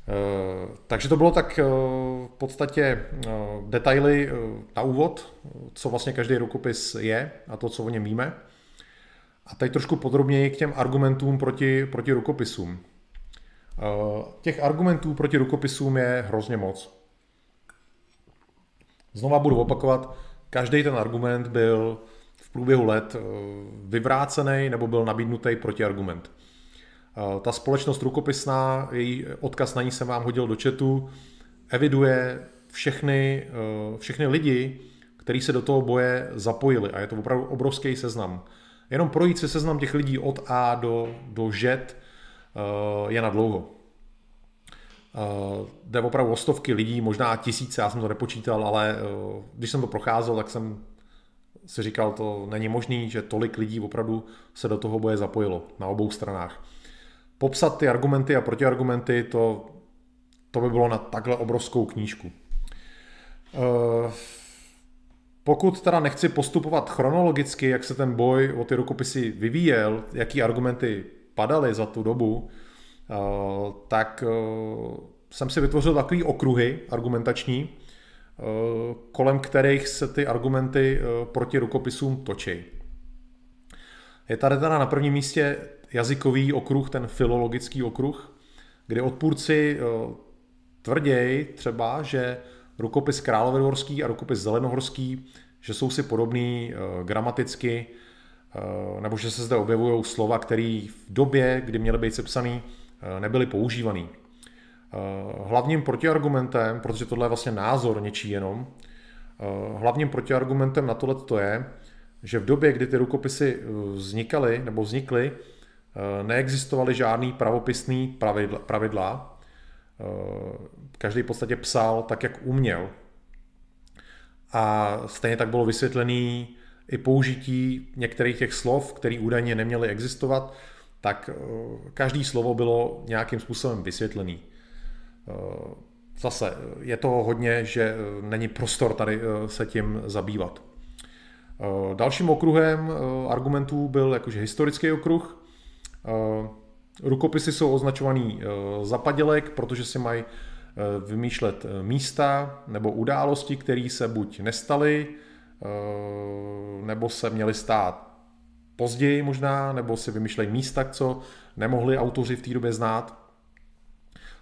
Eh, takže to bylo tak eh, v podstatě eh, detaily na úvod, co vlastně každý rukopis je a to, co o něm víme. A teď trošku podrobněji k těm argumentům proti, proti rukopisům. Těch argumentů proti rukopisům je hrozně moc. Znova budu opakovat, každý ten argument byl v průběhu let vyvrácený nebo byl nabídnutý protiargument. Eh, ta společnost rukopisná, její odkaz na ní jsem vám hodil do chatu, eviduje všechny, eh, všechny lidi, který se do toho boje zapojili a je to opravdu obrovský seznam. Jenom projít se seznam těch lidí od A do, do Z je na dlouho. Uh, jde opravdu o stovky lidí, možná tisíce, já jsem to nepočítal, ale uh, když jsem to procházel, tak jsem si říkal, to není možný, že tolik lidí opravdu se do toho boje zapojilo na obou stranách. Popsat ty argumenty a protiargumenty, to, to by bylo na takhle obrovskou knížku. Uh, pokud teda nechci postupovat chronologicky, jak se ten boj o ty rukopisy vyvíjel, jaký argumenty padaly za tu dobu, eh, tak eh, jsem si vytvořil takový okruhy argumentační, eh, kolem kterých se ty argumenty proti rukopisům točí. Je tady teda na prvním místě jazykový okruh, ten filologický okruh, kdy odpůrci tvrději třeba, že rukopis Královédvorský a rukopis Zelenohorský, že jsou si podobný gramaticky, nebo že se zde objevují slova, které v době, kdy měly být sepsaný, uh, nebyly používaný. Hlavním protiargumentem, protože tohle je vlastně názor něčí jenom, hlavním protiargumentem na tohle to je, že v době, kdy ty rukopisy vznikaly nebo vznikly, neexistovaly žádný pravopisný pravidla, pravidla každý v podstatě psal tak, jak uměl. A stejně tak bylo vysvětlený i použití některých těch slov, které údajně neměly existovat, tak eh, každý slovo bylo nějakým způsobem vysvětlený. Eh, zase je to hodně, že eh, není prostor tady se tím zabývat. Dalším okruhem argumentů byl jakože historický okruh. Rukopisy jsou označovaný zapadělek, protože si mají vymýšlet místa nebo události, které se buď nestaly, nebo se měly stát později možná, nebo si vymýšlejí místa, co nemohli autoři v té době znát.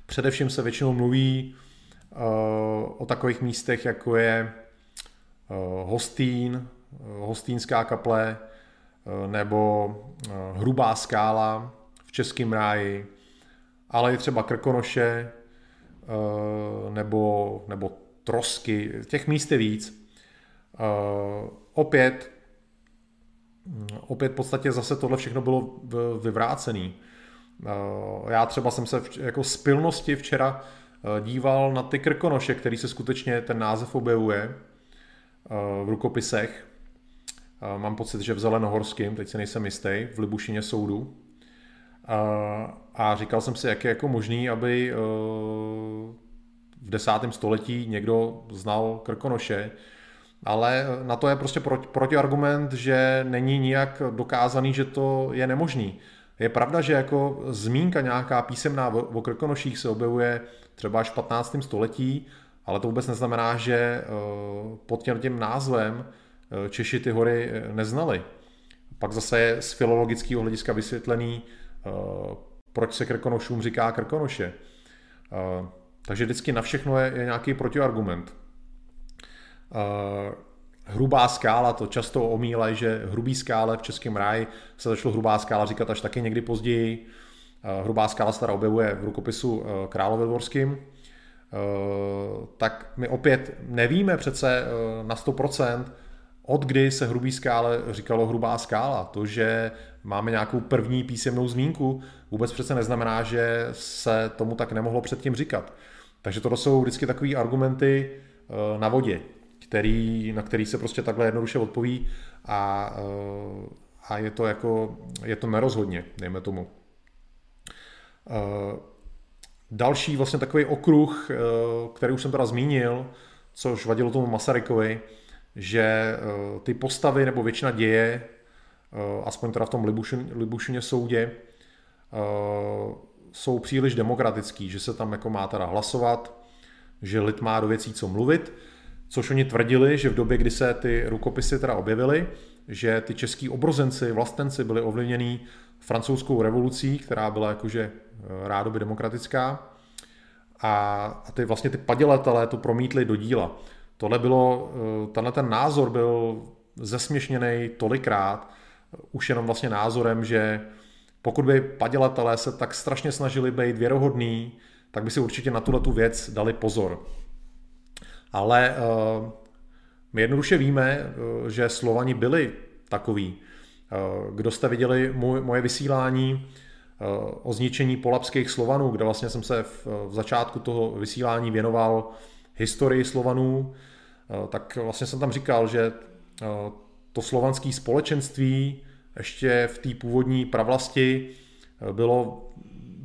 Především se většinou mluví o takových místech, jako je Hostín, Hostínská kaple, nebo Hrubá skála v Českém ráji, ale i třeba Krkonoše, Eh, nebo, nebo trosky, těch míst je víc. Eh, opět, hm, opět v podstatě zase tohle všechno bylo vyvrácený. Eh, já třeba jsem se jako z pilnosti včera díval na ty krkonoše, který se skutečně ten název objevuje v rukopisech. Mám pocit, že v Zelenohorském, teď se nejsem jistý, v Libušině soudu. A říkal jsem si, jak je jako možný, aby eh, v desátém století někdo znal Krkonoše, ale na to je prostě protiargument, že není nijak dokázaný, že to je nemožný. Je pravda, že jako zmínka nějaká písemná o Krkonoších se objevuje třeba až v 15. století, ale to vůbec neznamená, že eh, pod tím názvem eh, Češi ty hory neznali. Pak zase je z filologického hlediska vysvětlený, proč se krkonošům říká krkonoše. Takže vždycky na všechno je, je nějaký protiargument. Hrubá skála, to často omílají, že hrubý skále v Českém ráji se začalo hrubá skála říkat až taky někdy později. Hrubá skála se teda objevuje v rukopisu e, Královedvorským. E, tak my opět nevíme přece na 100%, od kdy se hrubý skále říkalo hrubá skála. To, že máme nějakou první písemnou zmínku, vůbec přece neznamená, že se tomu tak nemohlo předtím říkat. Takže to jsou vždycky takové argumenty eh, na vodě, který, na který se prostě takhle jednoduše odpoví a, eh, a je to jako, je to nerozhodně, dejme tomu. Eh, další vlastně takový okruh, který už jsem teda zmínil, což vadilo tomu Masarykovi, že ty postavy nebo většina děje Eh, aspoň teda v tom Libušin, Libušině soudě, eh, jsou příliš demokratický, že se tam jako má teda hlasovat, že lid má do věcí co mluvit, což oni tvrdili, že v době, kdy se ty rukopisy teda objevily, že ty český obrozenci, vlastenci byli ovlivněni francouzskou revolucí, která byla jakože eh, rádoby demokratická a, a ty vlastně ty padělatelé to promítli do díla. Tohle bylo, tenhle ten názor byl zesměšněný tolikrát, už jenom vlastně názorem, že pokud by padělatelé se tak strašně snažili být věrohodný, tak by si určitě na tuhle tu věc dali pozor. Ale uh, My jednoduše víme, že Slovani byli takový. Kdo jste viděli moje vysílání o zničení polapských Slovanů, kde vlastně jsem se v, začátku toho vysílání věnoval historii Slovanů, tak vlastně jsem tam říkal, že to slovanské společenství ještě v té původní pravlasti bylo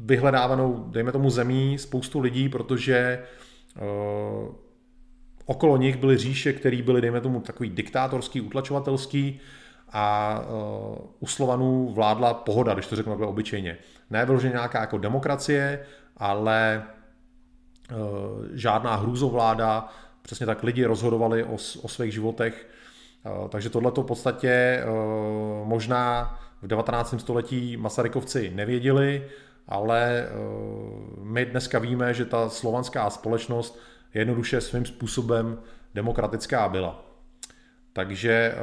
vyhledávanou, dejme tomu, zemí spoustu lidí, protože okolo nich byly říše, které byly, dejme tomu, takový diktátorský, utlačovatelský a uh, u Slovanů vládla pohoda, když to řeknu takhle obyčejně. Ne že nějaká jako demokracie, ale uh, žádná hrůzovláda, přesně tak lidi rozhodovali o, o svých životech. Uh, takže tohle to v podstatě možná v 19. století Masarykovci nevěděli, ale my dneska víme, že ta slovanská společnost jednoduše svým způsobem demokratická byla. Takže eh,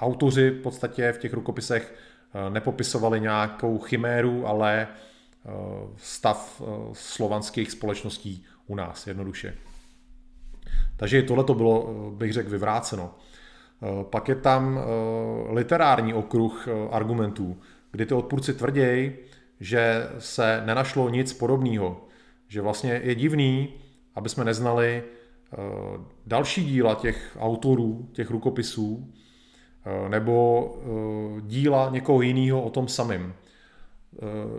autoři v podstatě v těch rukopisech eh, nepopisovali nějakou chiméru, ale stav slovanských společností u nás jednoduše. Takže tohle to bylo, bych řekl, vyvráceno. Pak je tam literární okruh argumentů kdy ty odpůrci tvrdějí, že se nenašlo nic podobného. Že vlastně je divný, aby jsme neznali eh, další díla těch autorů, těch rukopisů, eh, nebo eh, díla někoho jiného o tom samém.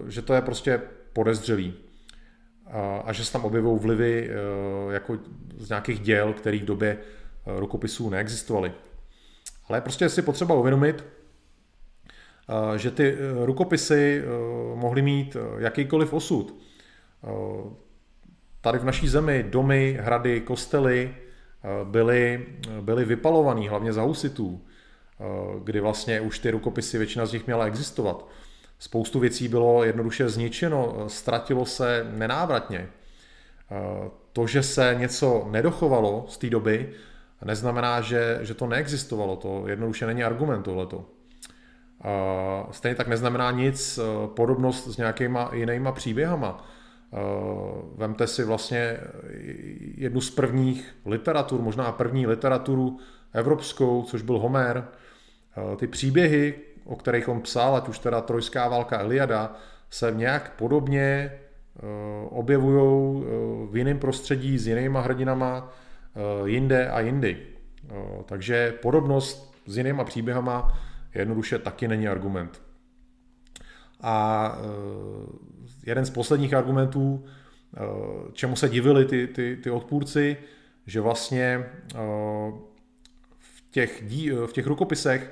Že to je prostě podezřelý. A že se tam objevují vlivy jako z nějakých děl, které v době rukopisů neexistovaly. Ale prostě si potřeba uvědomit, že ty rukopisy mohly mít jakýkoliv osud. Tady v naší zemi domy, hrady, kostely byly, byly vypalovaný, hlavně za husitů, kdy vlastně už ty rukopisy, většina z nich měla existovat. Spoustu věcí bylo jednoduše zničeno, ztratilo se nenávratně. To, že se něco nedochovalo z té doby, neznamená, že, že to neexistovalo. To jednoduše není argument tohleto. Stejně tak neznamená nic eh, podobnost s nějakýma jinýma příběhama. Eh, vemte si vlastně jednu z prvních literatur, možná první literaturu evropskou, což byl Homer. Eh, ty příběhy, o kterých on psal, ať už teda Trojská válka Eliada, se nějak podobně objevují v jiném prostředí s jinýma hrdinama jinde a jindy. Takže podobnost s jinýma příběhama jednoduše taky není argument. A eh, jeden z posledních argumentů, eh, čemu se divili ty, ty, ty odpůrci, že vlastně eh, v těch, dí, v těch rukopisech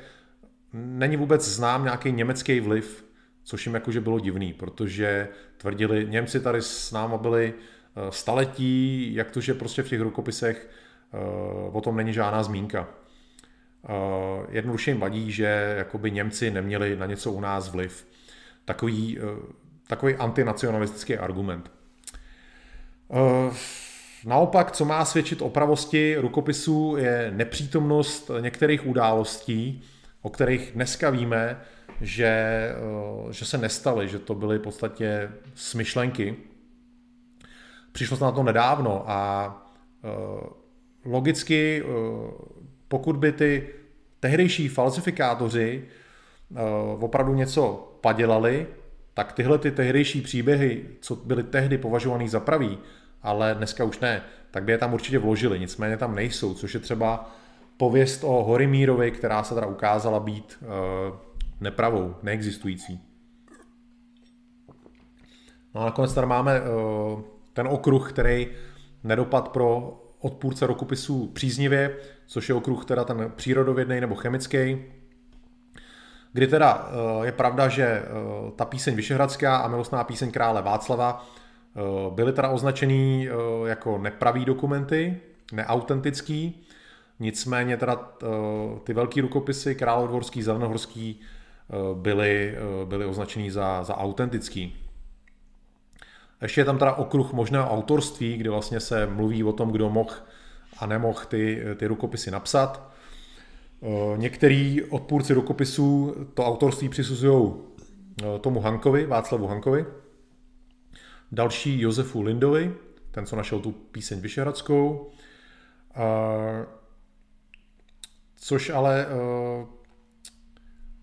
není vůbec znám nějaký německý vliv, což jim jakože bylo divný, protože tvrdili, Němci tady s náma byli staletí, jak to, že prostě v těch rukopisech o tom není žádná zmínka. Eh, jednoduše jim vadí, že jakoby Němci neměli na něco u nás vliv. Takový, eh, takový antinacionalistický argument. Eh, naopak, co má svědčit o pravosti rukopisů, je nepřítomnost některých událostí, o kterých dneska víme, že, že se nestaly, že to byly v podstatě smyšlenky. Přišlo se na to nedávno a logicky pokud by ty tehdejší falsifikátoři opravdu něco padělali, tak tyhle ty tehdejší příběhy, co byly tehdy považovaný za pravý, ale dneska už ne, tak by je tam určitě vložili, nicméně tam nejsou, což je třeba pověst o Horimírovi, která se teda ukázala být uh, nepravou, neexistující. No a nakonec tady máme uh, ten okruh, který nedopad pro odpůrce rokopisů příznivě, což je okruh teda ten přírodovědný nebo chemický, kdy teda eh, je pravda, že eh, ta píseň Vyšehradská a milostná píseň krále Václava eh, byly teda označený jako nepravý dokumenty, neautentický, nicméně teda ty velký rukopisy královodvorský, zelenohorský byly, byly označený za, za autentický. Ještě je tam teda okruh možného autorství, kde vlastně se mluví o tom, kdo mohl a nemohl ty, ty rukopisy napsat. E, některý odpůrci rukopisů to autorství přisuzují e, tomu Hankovi, Václavu Hankovi, další Josefu Lindovi, ten, co našel tu píseň Vyšehradskou. což ale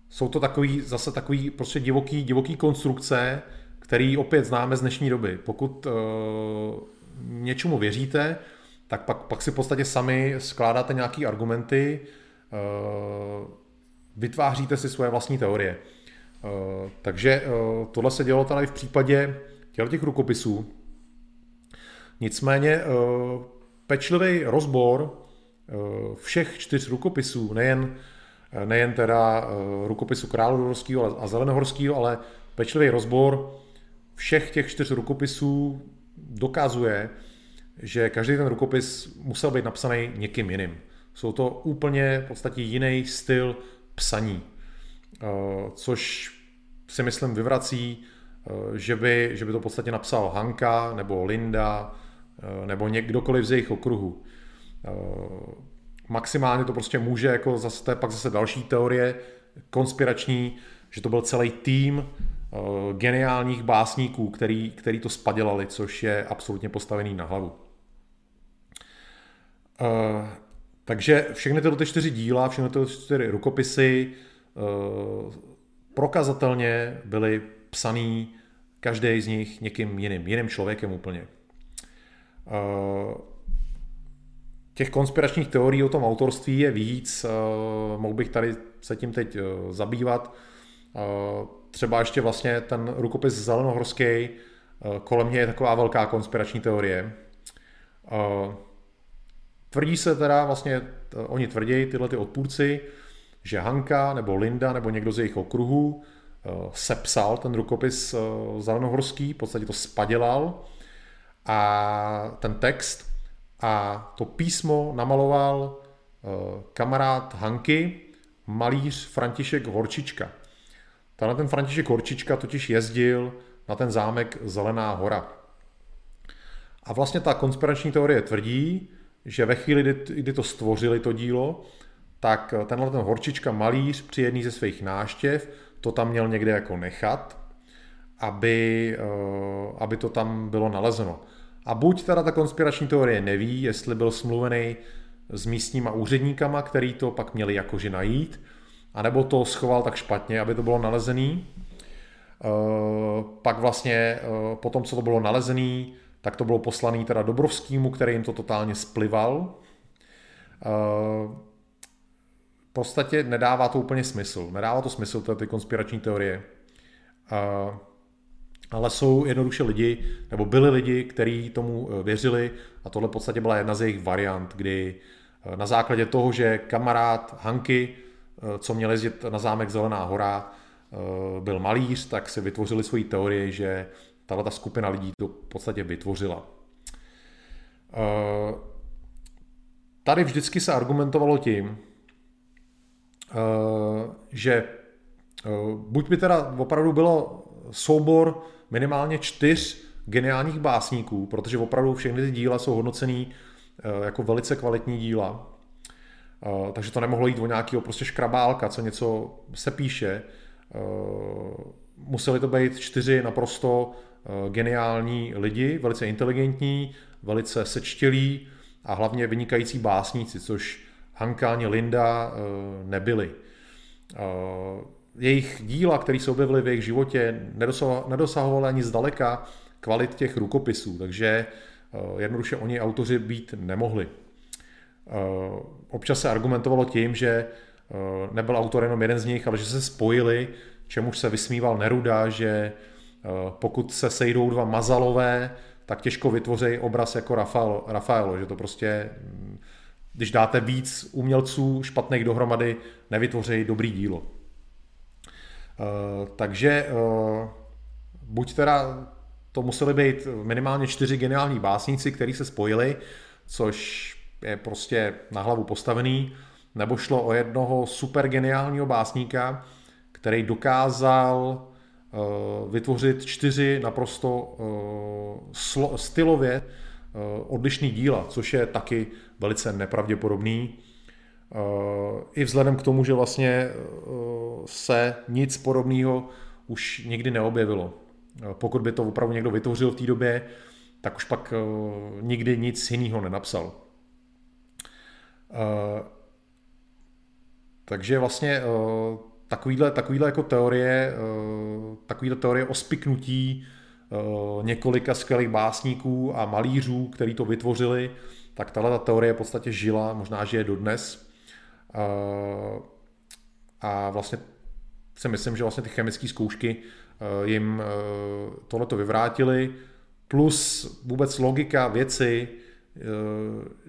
jsou to takový, zase takový prostě divoký, divoký konstrukce, který opět známe z dnešní doby. Pokud něčemu věříte, tak pak, pak si v podstatě sami skládáte nějaké argumenty, vytváříte si svoje vlastní teorie. Uh, takže uh, tohle se dělo tady v případě těch rukopisů. Nicméně pečlivý rozbor všech čtyř rukopisů, nejen nejen teda rukopisu královorského a zelenohorského, ale pečlivý rozbor všech těch čtyř rukopisů dokazuje, že každý ten rukopis musel být napsaný někým jiným. Jsou to úplně v podstatě jiný styl psaní, eh, což si myslím vyvrací, eh, že by, že by to v podstatě napsal Hanka nebo Linda eh, nebo někdokoliv z jejich okruhu. Maximálně to prostě může, jako zase, to je pak zase další teorie konspirační, že to byl celý tým geniálních básníků, který, který to spadělali, což je absolutně postavený na hlavu. Takže všechny tyto ty čtyři díla, všechny tyto čtyři rukopisy uh, prokazatelně byly psaný každý z nich někým jiným, jiným člověkem úplně. Uh, těch konspiračních teorií o tom autorství je víc, mohl bych tady se tím teď zabývat třeba ještě vlastně ten rukopis zelenohorský, eh, kolem mě je taková velká konspirační teorie. Eh, tvrdí se teda, vlastně oni tvrdí, tyhle ty odpůrci, že Hanka nebo Linda nebo někdo z jejich okruhů eh, sepsal ten rukopis zelenohorský, v podstatě to spadělal a ten text a to písmo namaloval kamarád Hanky, malíř František Horčička. Tenhle ten František Horčička totiž jezdil na ten zámek Zelená hora. A vlastně ta konspirační teorie tvrdí, že ve chvíli, kdy, kdy to stvořili to dílo, tak tenhle ten Horčička malíř při jedný ze svých náštěv to tam měl někde jako nechat, aby, eh, aby to tam bylo nalezeno. A buď teda ta konspirační teorie neví, jestli byl smluvený s místníma úředníkama, který to pak měli jakože najít, anebo to schoval tak špatně, aby to bylo nalezený. Eh, pak vlastně eh, po tom, co to bylo nalezený, tak to bylo poslaný teda Dobrovskýmu, který jim to totálně splival. Eh, v podstatě nedává to úplně smysl. Nedává to smysl, to ty konspirační teorie. Ale jsou jednoduše lidi, nebo byli lidi, kteří tomu věřili a tohle v podstatě byla jedna z jejich variant, kdy na základě toho, že kamarád Hanky Eh, co měl jezdit na zámek Zelená hora, eh, byl malíř, tak si vytvořili svoji teorii, že tahle ta skupina lidí to v podstatě vytvořila. Eh, tady vždycky se argumentovalo tím, že buď by teda opravdu bylo soubor minimálně čtyř geniálních básníků, protože opravdu všechny ty díla jsou hodnocený jako velice kvalitní díla, takže to nemohlo jít o nějakého prostě škrabálka, co něco se píše. Museli to být čtyři naprosto geniální lidi, velice inteligentní, velice sečtělí a hlavně vynikající básníci, což Hanka ani Linda nebyli. Jejich díla, které se objevily v jejich životě, nedosahovaly ani zdaleka kvalit těch rukopisů, takže jednoduše oni autoři být nemohli. Eh, občas se argumentovalo tím, že eh, nebyl autor jenom jeden z nich, ale že se spojili, čemuž se vysmíval Neruda, že eh, pokud se sejdou dva mazalové, tak těžko vytvoří obraz jako Rafael, Rafaelo, že to prostě, hm, když dáte víc umělců špatných dohromady, nevytvoří dobrý dílo. Takže buď teda to museli být minimálně čtyři geniální básníci, kteří se spojili, což je prostě na hlavu postavený, nebo šlo o jednoho super geniálního básníka, který dokázal vytvořit čtyři naprosto slo, stylově uh, odlišný díla, což je taky velice nepravděpodobný. I vzhledem k tomu, že vlastně se nic podobného už nikdy neobjevilo. Pokud by to opravdu někdo vytvořil v té době, tak už pak nikdy nic jiného nenapsal. Eh, Takže vlastně takovýhle, takovýhle jako teorie, takovýhle teorie o spiknutí několika skvělých básníků a malířů, který to vytvořili, tak tahle ta teorie v podstatě žila, možná že je dodnes. A vlastně si myslím, že vlastně ty chemické zkoušky eh, jim eh, tohleto vyvrátili, plus vůbec logika věci, eh,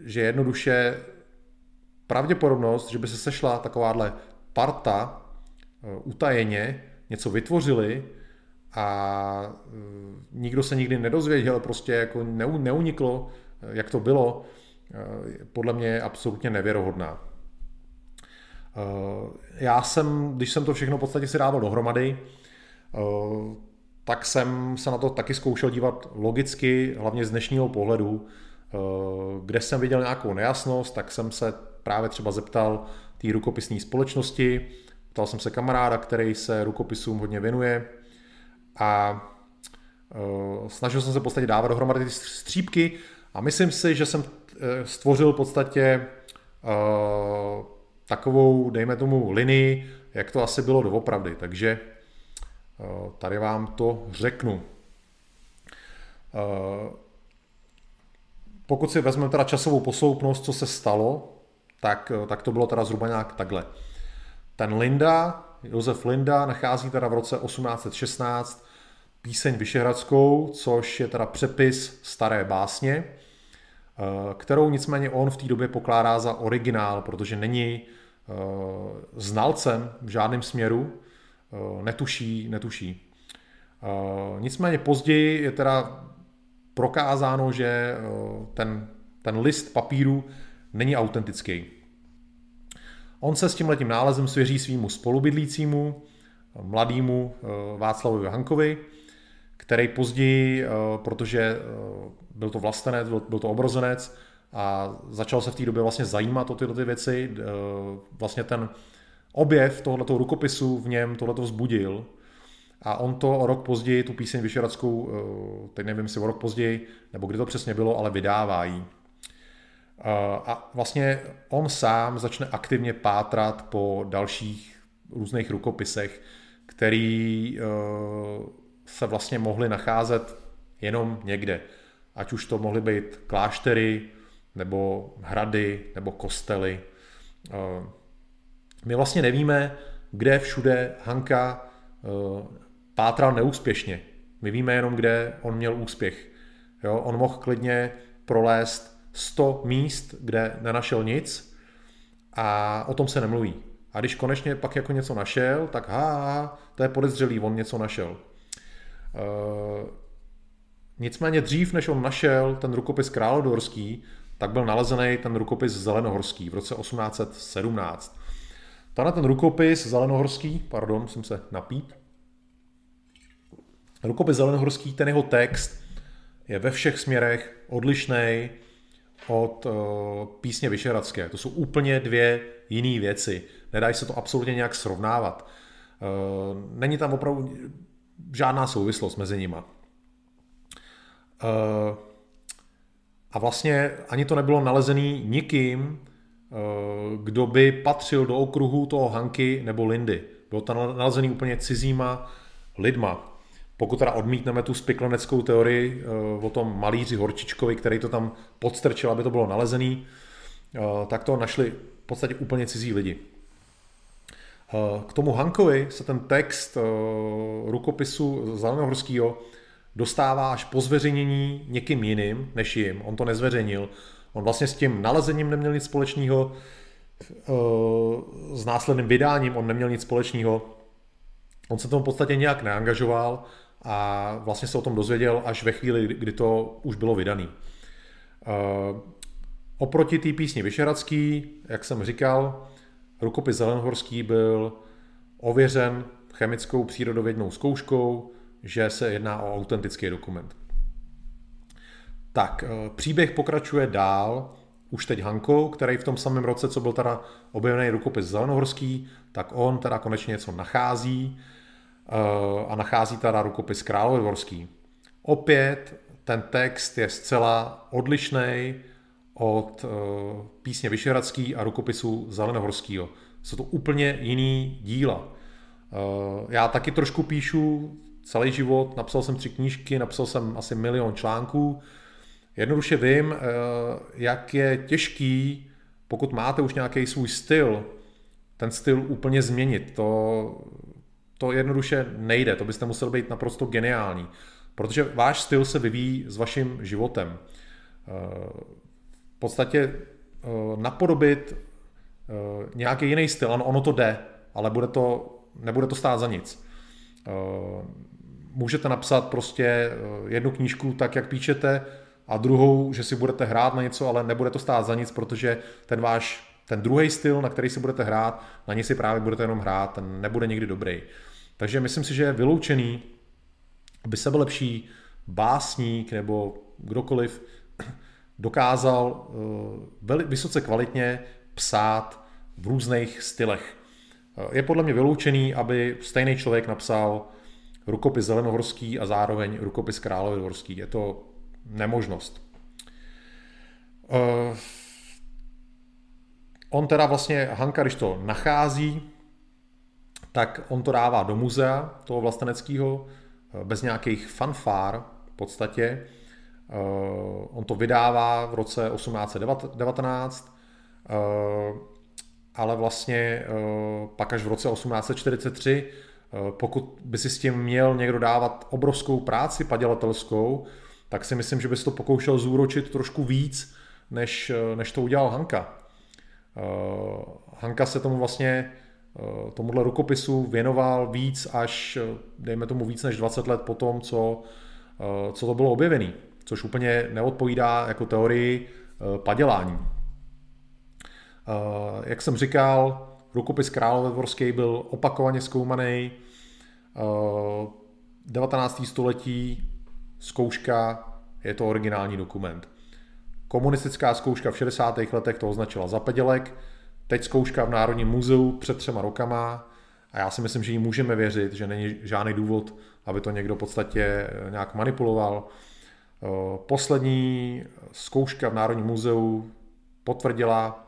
že jednoduše pravděpodobnost, že by se sešla takováhle parta utajeně, něco vytvořili a nikdo se nikdy nedozvěděl, prostě jako neuniklo, jak to bylo, podle mě je absolutně nevěrohodná. Eh, já jsem, když jsem to všechno v podstatě si dával dohromady, eh, tak jsem se na to taky zkoušel dívat logicky, hlavně z dnešního pohledu. Eh, kde jsem viděl nějakou nejasnost, tak jsem se právě třeba zeptal té rukopisní společnosti, ptal jsem se kamaráda, který se rukopisům hodně věnuje a snažil jsem se v podstatě dávat dohromady ty střípky a myslím si, že jsem stvořil v podstatě takovou, dejme tomu, linii, jak to asi bylo doopravdy. Takže eh, tady vám to řeknu. Eh, pokud si vezmeme teda časovou posloupnost, co se stalo, tak, eh, tak to bylo teda zhruba nějak takhle. Ten Linda, Josef Linda, nachází teda v roce 1816 píseň Vyšehradskou, což je teda přepis staré básně, kterou nicméně on v té době pokládá za originál, protože není Eh, znalcem v žádném směru, eh, netuší, netuší. Eh, nicméně později je teda prokázáno, že ten, ten list papíru není autentický. On se s tím letím nálezem svěří svýmu spolubydlícímu, mladému Václavovi Hankovi, který později, protože byl to vlastenec, byl to obrozenec, a začal se v té době vlastně zajímat o tyhle ty věci. Eh, vlastně ten objev tohoto rukopisu v něm tohleto vzbudil a on to o rok později, tu píseň Vyšeradskou, eh, teď nevím, jestli o rok později, nebo kdy to přesně bylo, ale vydává jí. Eh, a vlastně on sám začne aktivně pátrat po dalších různých rukopisech, který se vlastně mohly nacházet jenom někde. Ať už to mohly být kláštery, nebo hrady, nebo kostely. Eh, my vlastně nevíme, kde všude Hanka eh, pátral neúspěšně. My víme jenom, kde on měl úspěch. Jo, on mohl klidně prolézt 100 míst, kde nenašel nic a o tom se nemluví. A když konečně pak jako něco našel, tak ha, to je podezřelý, on něco našel. E, nicméně dřív, než on našel ten rukopis královdorský, tak byl nalezený ten rukopis Zelenohorský v roce 1817. Tenhle ten rukopis Zelenohorský, pardon, musím se napít. Rukopis Zelenohorský, ten jeho text je ve všech směrech odlišný od uh, písně Vyšeradské. To jsou úplně dvě jiné věci. Nedají se to absolutně nějak srovnávat. Uh, není tam opravdu žádná souvislost mezi nima. Uh, a vlastně ani to nebylo nalezený nikým, eh, kdo by patřil do okruhu toho Hanky nebo Lindy. Bylo to nalezený úplně cizíma lidma. Pokud teda odmítneme tu spikleneckou teorii eh, o tom malíři Horčičkovi, který to tam podstrčil, aby to bylo nalezený, eh, tak to našli v podstatě úplně cizí lidi. K tomu Hankovi se ten text rukopisu Zelenohorského dostává až po zveřejnění někým jiným než jim. On to nezveřejnil. On vlastně s tím nalezením neměl nic společného, eh, s následným vydáním on neměl nic společného. On se tomu v podstatě nějak neangažoval a vlastně se o tom dozvěděl až ve chvíli, kdy to už bylo vydané. Eh, oproti té písni Vyšeradský, jak jsem říkal, rukopis Zelenhorský byl ověřen chemickou přírodovědnou zkouškou, že se jedná o autentický dokument. Tak, eh, příběh pokračuje dál, už teď Hankou, který v tom samém roce, co byl teda objevený rukopis Zelenohorský, tak on teda konečně něco nachází a nachází teda rukopis Královorský. Opět ten text je zcela odlišný od eh, písně Vyšehradský a rukopisu Zelenohorského. jsou to úplně jiný díla. Já taky trošku píšu celý život, napsal jsem tři knížky, napsal jsem asi milion článků. Jednoduše vím, jak je těžký, pokud máte už nějaký svůj styl, ten styl úplně změnit. To, to jednoduše nejde, to byste musel být naprosto geniální, protože váš styl se vyvíjí s vaším životem. Eh, v podstatě eh, napodobit eh, nějaký jiný styl, ano, ono to jde, ale bude to, nebude to stát za nic. Můžete napsat prostě jednu knížku tak, jak píšete, a druhou, že si budete hrát na něco, ale nebude to stát za nic, protože ten váš ten druhý styl, na který si budete hrát, na něj si právě budete jenom hrát, ten nebude nikdy dobrý. Takže myslím si, že je vyloučený, aby sebelepší básník nebo kdokoliv <clears throat> dokázal eh, vysoce kvalitně psát v různých stylech. Eh, je podle mě vyloučený, aby stejný člověk napsal rukopis Zelenohorský a zároveň rukopis Královéhorský. Je to nemožnost. On teda vlastně, Hanka, když to nachází, tak on to dává do muzea toho vlasteneckého, eh, bez nějakých fanfár v podstatě. Eh, on to vydává v roce 1819, eh, ale vlastně pak až v roce 1843, pokud by si s tím měl někdo dávat obrovskou práci padělatelskou, tak si myslím, že by se to pokoušel zúročit trošku víc, než, než to udělal Hanka. Eh, Hanka se tomu vlastně eh, tomuhle rukopisu věnoval víc až, eh, dejme tomu víc než 20 let po tom, co, co to bylo objevené, což úplně neodpovídá jako teorii padělání. Jak jsem říkal, rukopis Královédvorský byl opakovaně zkoumaný. 19. století zkouška je to originální dokument. Komunistická zkouška v 60. letech to označila za pedělek, teď zkouška v Národním muzeu před třema rokama a já si myslím, že jí můžeme věřit, že není žádný důvod, aby to někdo v podstatě eh, nějak manipuloval. Eh, poslední zkouška v Národním muzeu potvrdila,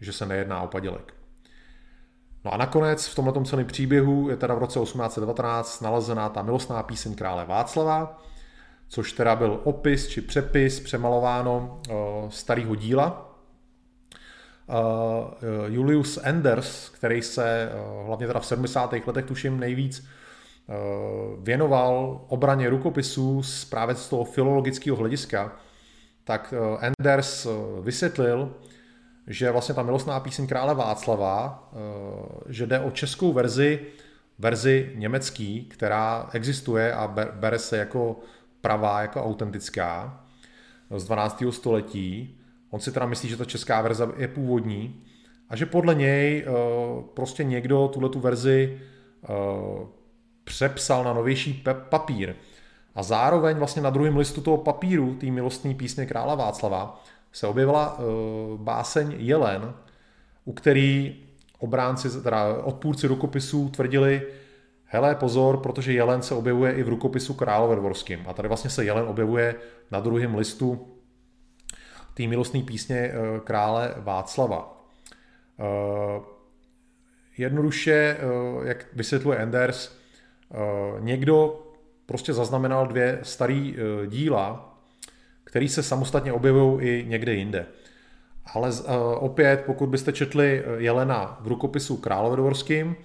že se nejedná o padělek. No a nakonec v tomto celém příběhu je teda v roce 1819 nalezená ta milostná píseň krále Václava, což teda byl opis či přepis přemalováno uh, starého díla. Uh, Julius Enders, který se hlavně teda v 70. letech tuším nejvíc věnoval obraně rukopisů z právě z toho filologického hlediska, tak Enders vysvětlil, že vlastně ta milostná píseň krále Václava, že jde o českou verzi, verzi německý, která existuje a bere se jako pravá, jako autentická z 12. století. On si teda myslí, že ta česká verze je původní a že podle něj eh, prostě někdo tuhle tu verzi eh, přepsal na novější papír. A zároveň vlastně na druhém listu toho papíru, té milostné písně krála Václava, se objevila eh, báseň Jelen, u který obránci, teda odpůrci rukopisů tvrdili, hele pozor, protože jelen se objevuje i v rukopisu královedvorským. A tady vlastně se jelen objevuje na druhém listu té milostné písně eh, krále Václava. Eh, jednoduše, eh, jak vysvětluje Enders, někdo prostě zaznamenal dvě staré díla, které se samostatně objevují i někde jinde. Ale opět, pokud byste četli Jelena v rukopisu královedvorským,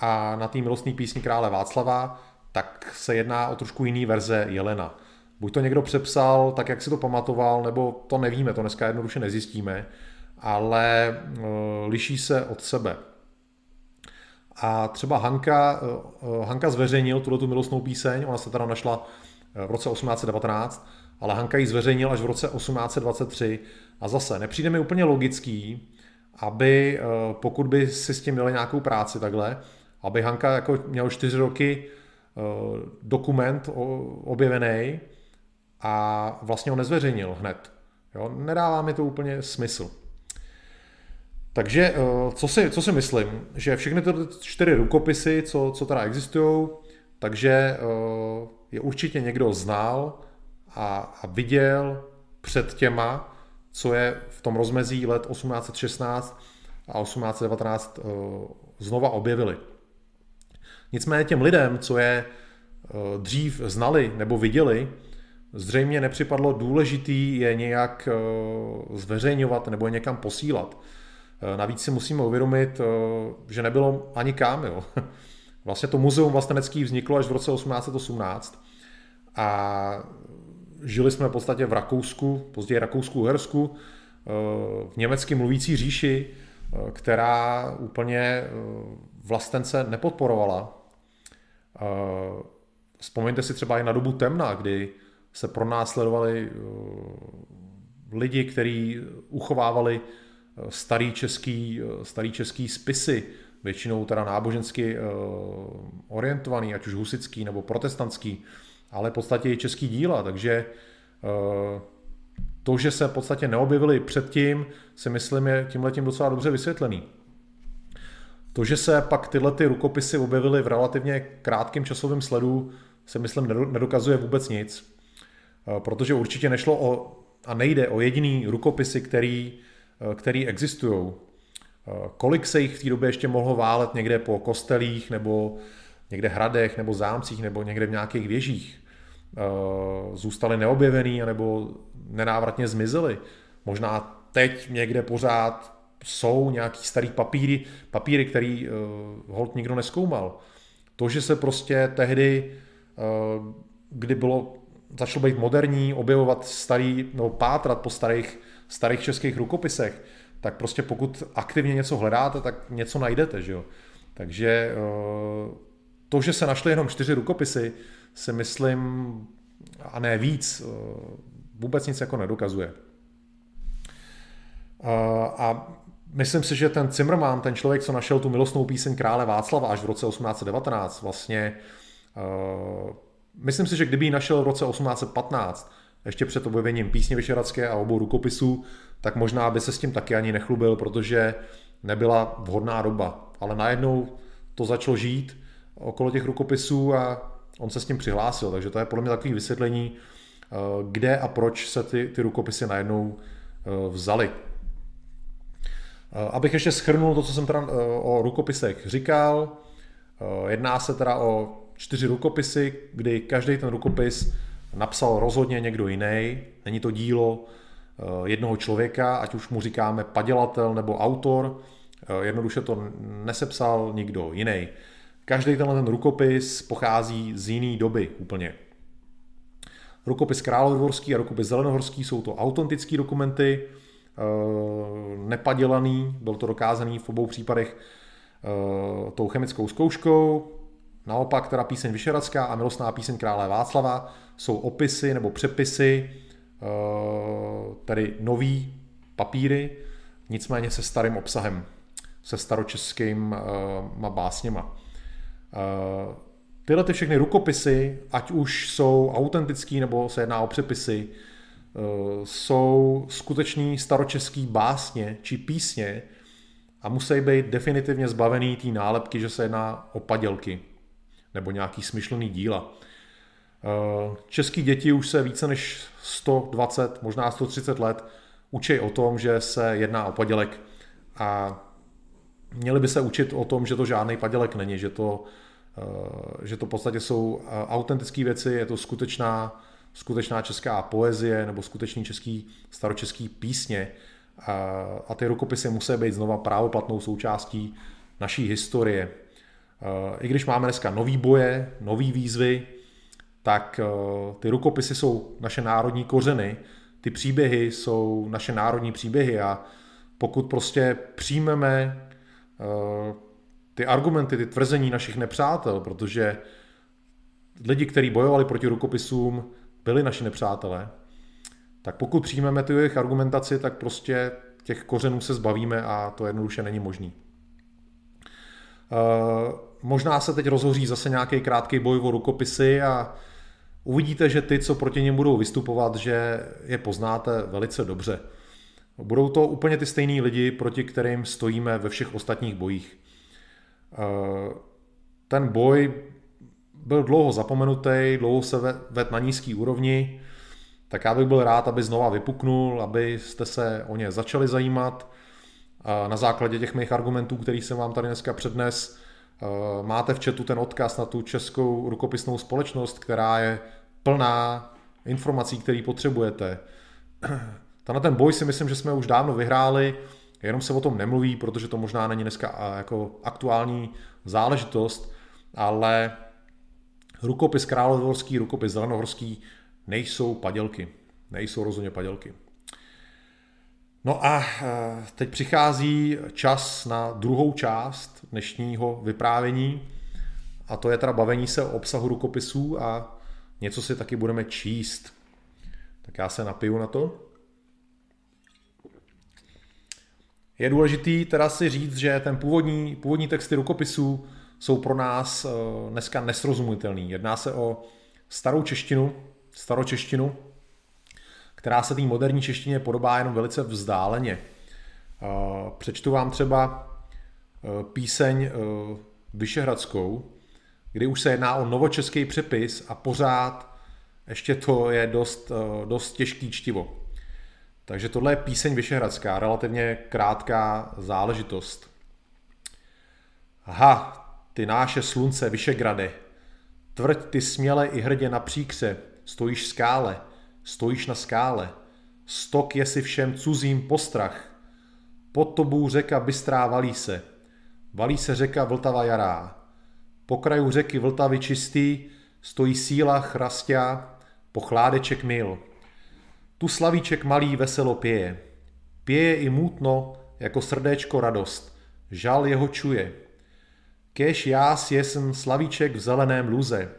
a na té milostné písni krále Václava, tak se jedná o trošku jiný verze Jelena. Buď to někdo přepsal tak, jak si to pamatoval, nebo to nevíme, to dneska jednoduše nezjistíme, ale e, liší se od sebe. A třeba Hanka, e, Hanka zveřejnil tuto milostnou píseň, ona se teda našla e, v roce 1819, ale Hanka ji zveřejnil až v roce 1823 a zase nepřijde mi úplně logický, aby pokud by si s tím měli nějakou práci takhle, aby Hanka jako měl čtyři roky uh, dokument objevený a vlastně ho nezveřejnil hned. Jo? Nedává mi to úplně smysl. Takže uh, co si, co si myslím, že všechny ty čtyři rukopisy, co, co teda existují, takže uh, je určitě někdo znal a, a viděl před těma, co je v tom rozmezí let 1816 a 1819 znova objevili. Nicméně těm lidem, co je dřív znali nebo viděli, zřejmě nepřipadlo důležitý je nějak zveřejňovat nebo je někam posílat. Navíc si musíme uvědomit, že nebylo ani kam. Jo. <laughs> Vlastně to muzeum vlastenecký vzniklo až v roce 1818 a žili jsme v podstatě v Rakousku, později Rakousku-Uhersku, eh, v německy mluvící říši, eh, která úplně eh, vlastence nepodporovala. Vzpomeňte si třeba i na dobu temna, kdy se pronásledovali lidi, kteří uchovávali starý český, starý český spisy, většinou teda nábožensky orientovaný, ať už husický nebo protestantský ale v podstatě i český díla, takže eh, to, že se v podstatě neobjevili předtím, si myslím je tímhletím docela dobře vysvětlený. To, že se pak tyhle ty rukopisy objevily v relativně krátkém časovém sledu, se myslím nedokazuje vůbec nic, eh, protože určitě nešlo o, a nejde o jediný rukopisy, který, eh, který existují. Kolik se jich v té době ještě mohlo válet někde po kostelích nebo někde hradech nebo zámcích nebo někde v nějakých věžích. Eh, zůstaly neobjevený nebo nenávratně zmizely. Možná teď někde pořád jsou nějaký starý papíry, papíry, který uh, hold nikdo neskoumal. To, že se prostě tehdy, uh, kdy bylo, začalo být moderní, objevovat starý, nebo pátrat po starých, starých českých rukopisech, tak prostě pokud aktivně něco hledáte, tak něco najdete, že jo. Takže uh, to, že se našly jenom čtyři rukopisy, si myslím, a ne víc, eh, vůbec nic jako nedokazuje. Eh, a myslím si, že ten Zimmermann, ten člověk, co našel tu milostnou píseň krále Václava až v roce 1819, vlastně, eh, myslím si, že kdyby ji našel v roce 1815, ještě před objevením písně Vyšeradské a obou rukopisů, tak možná by se s tím taky ani nechlubil, protože nebyla vhodná doba. Ale najednou to začalo žít okolo těch rukopisů a on se s tím přihlásil, takže to je podle mě takové vysvětlení, eh, kde a proč se ty, ty rukopisy najednou eh, vzali. Eh, abych ještě schrnul to, co jsem teda o rukopisech říkal, jedná se teda o čtyři rukopisy, kdy každý ten rukopis napsal rozhodně někdo jiný. Není to dílo jednoho člověka, ať už mu říkáme padělatel nebo autor, jednoduše to nesepsal nikdo jiný. Každý tenhle ten rukopis pochází z jiné doby úplně. Rukopis Královodvorský a rukopis Zelenohorský jsou to autentické dokumenty, eh, nepadělaný, byl to dokázaný v obou případech eh, tou chemickou zkouškou. Naopak teda píseň Vyšeradská a milostná píseň krále Václava jsou opisy nebo přepisy, eh, tedy nový papíry, nicméně se starým obsahem, se staročeskýma básněma. Eh, tyhle ty všechny rukopisy, ať už jsou autentický nebo se jedná o přepisy, eh, jsou skutečný staročeský básně či písně a musí být definitivně zbavený té nálepky, že se jedná o padělky nebo nějaký smyšlený díla. Eh, český děti už se více než 120, možná 130 let učí o tom, že se jedná o padělek a měli by se učit o tom, že to žádný padělek není, že to, eh, že to v podstatě jsou eh, autentické věci, je to skutečná, skutečná česká poezie nebo skutečný český staročeský písně a ty rukopisy musí být znova právoplatnou součástí naší historie. I když máme dneska nový boje, nový výzvy, tak ty rukopisy jsou naše národní kořeny, ty příběhy jsou naše národní příběhy a pokud prostě přijmeme Eh, ty argumenty, ty tvrzení našich nepřátel, protože lidi, kteří bojovali proti rukopisům, byli naši nepřátelé, tak pokud přijmeme tu jejich argumentaci, tak prostě těch kořenů se zbavíme a to jednoduše není možný. Uh, možná se teď rozhoří zase nějaký krátký boj o rukopisy a uvidíte, že ty, co proti něm budou vystupovat, že je poznáte velice dobře. Budou to úplně ty stejní lidi, proti kterým stojíme ve všech ostatních bojích. Eh, ten boj byl dlouho zapomenutý, dlouho se ved na nízký úrovni, tak já bych byl rád, aby znova vypuknul, abyste se o ně začali zajímat. na základě těch mých argumentů, který jsem vám tady dneska přednes. Máte v chatu ten odkaz na tu českou rukopisnou společnost, která je plná informací, které potřebujete. <clears throat> Tenhle ten boj si myslím, že jsme už dávno vyhráli, jenom se o tom nemluví, protože to možná není dneska jako aktuální záležitost, ale rukopis královorský, rukopis zelenohorský nejsou padělky. Nejsou rozhodně padělky. No a eh, teď přichází čas na druhou část dnešního vyprávění a to je teda bavení se o obsahu rukopisů a něco si taky budeme číst. Tak já se napiju na to. Je důležitý teda si říct, že ten původní, původní texty rukopisů jsou pro nás eh, dneska nesrozumitelný. Jedná se o starou češtinu, staročeštinu, která se té moderní češtině podobá jenom velice vzdáleně. Eh, přečtu vám třeba eh, píseň Vyšehradskou, kdy už se jedná o novočeský přepis a pořád ještě to je dost, dost těžký čtivo. Takže tohle je píseň Vyšehradská, relativně krátká záležitost. Aha, ty náše slunce Vyšegrade, tvrď ty směle i hrdě na příkře, stojíš skále, stojíš na skále, stok je si všem cuzím postrach, pod tobou řeka bystrá valí se, valí se řeka Vltava jará, po kraju řeky Vltavy čistý stojí síla chrastia, po chládeček mil. Tu slavíček malý veselo pěje. Pěje i mutno, jako srdéčko radost. Žal jeho čuje. Kež já sjesm slavíček v zeleném luze.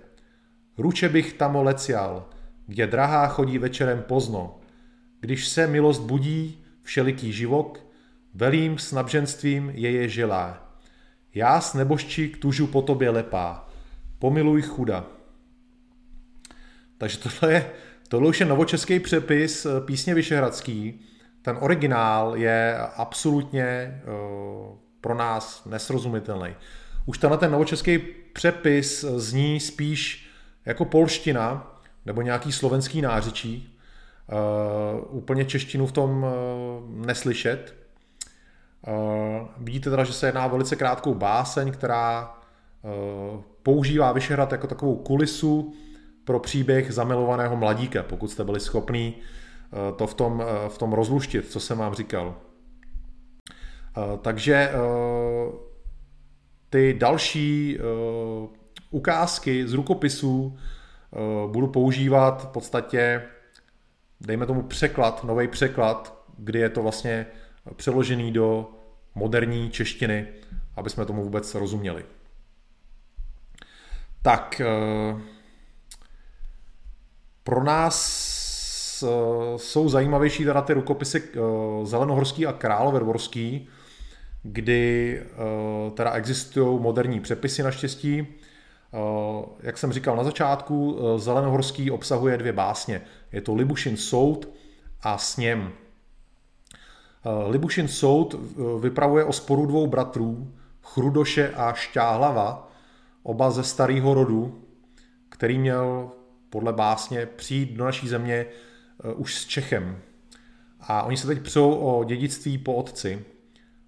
Ruče bych tam lecial, kde drahá chodí večerem pozno. Když se milost budí, všeliký živok, velím s nabženstvím je je želá. Já s nebožčí tužu po tobě lepá. Pomiluj chuda. Takže tohle je Tohle už je novočeský přepis eh, písně Vyšehradský. Ten originál je absolutně uh, pro nás nesrozumitelný. Už tenhle ten novočeský přepis zní spíš jako polština nebo nějaký slovenský nářečí. Uh, úplně češtinu v tom uh, neslyšet. Uh, vidíte teda, že se jedná o velice krátkou báseň, která uh, používá Vyšehrad jako takovou kulisu pro příběh zamilovaného mladíka, pokud jste byli schopní eh, to v tom, eh, v tom rozluštit, co jsem vám říkal. Eh, takže ty další ukázky z rukopisů budu používat v podstatě, dejme tomu překlad, nový překlad, kdy je to vlastně přeložený do moderní češtiny, aby jsme tomu vůbec rozuměli. Tak, pro nás uh, jsou zajímavější teda ty rukopisy uh, Zelenohorský a Královédvorský, kdy uh, teda existují moderní přepisy naštěstí. Uh, jak jsem říkal na začátku, uh, Zelenohorský obsahuje dvě básně. Je to Libušin soud a Sněm. Libušin soud vypravuje o sporu dvou bratrů, Chrudoše a Šťáhlava, oba ze starého rodu, který měl podle básně přijít do naší země eh, už s Čechem. A oni se teď přou o dědictví po otci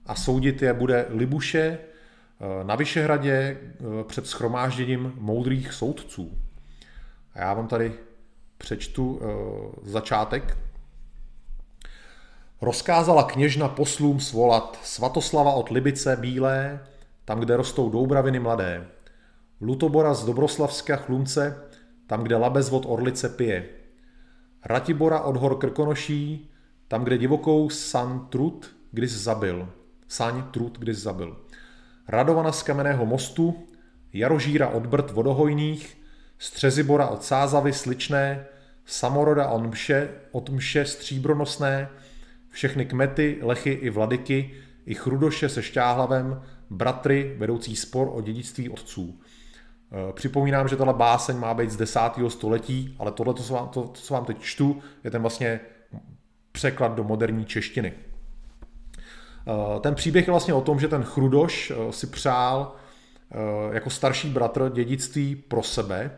a soudit je bude Libuše eh, na Vyšehradě eh, před schromážděním moudrých soudců. A já vám tady přečtu začátek. Rozkázala kněžna poslům svolat Svatoslava od Libice bílé, tam, kde rostou doubraviny mladé. Lutobora z Dobroslavska chlumce, tam, kde Labez od Orlice pije. Ratibora od hor Krkonoší, tam, kde divokou San Trut když zabil. Saň Trut když zabil. Radovana z kamenného mostu, Jarožíra od Brd vodohojných, Střezibora od Sázavy sličné, Samoroda od Mše, od Mše stříbronosné, všechny kmety, lechy i vladyky, i chrudoše se šťáhlavem, bratry vedoucí spor o dědictví otců. Eh, připomínám, že tahle báseň má být z 10. století, ale tohle, co vám, to, co vám teď čtu, je ten vlastně překlad do moderní češtiny. Eh, ten příběh je vlastně o tom, že ten Chrudoš eh, si přál jako starší bratr dědictví pro sebe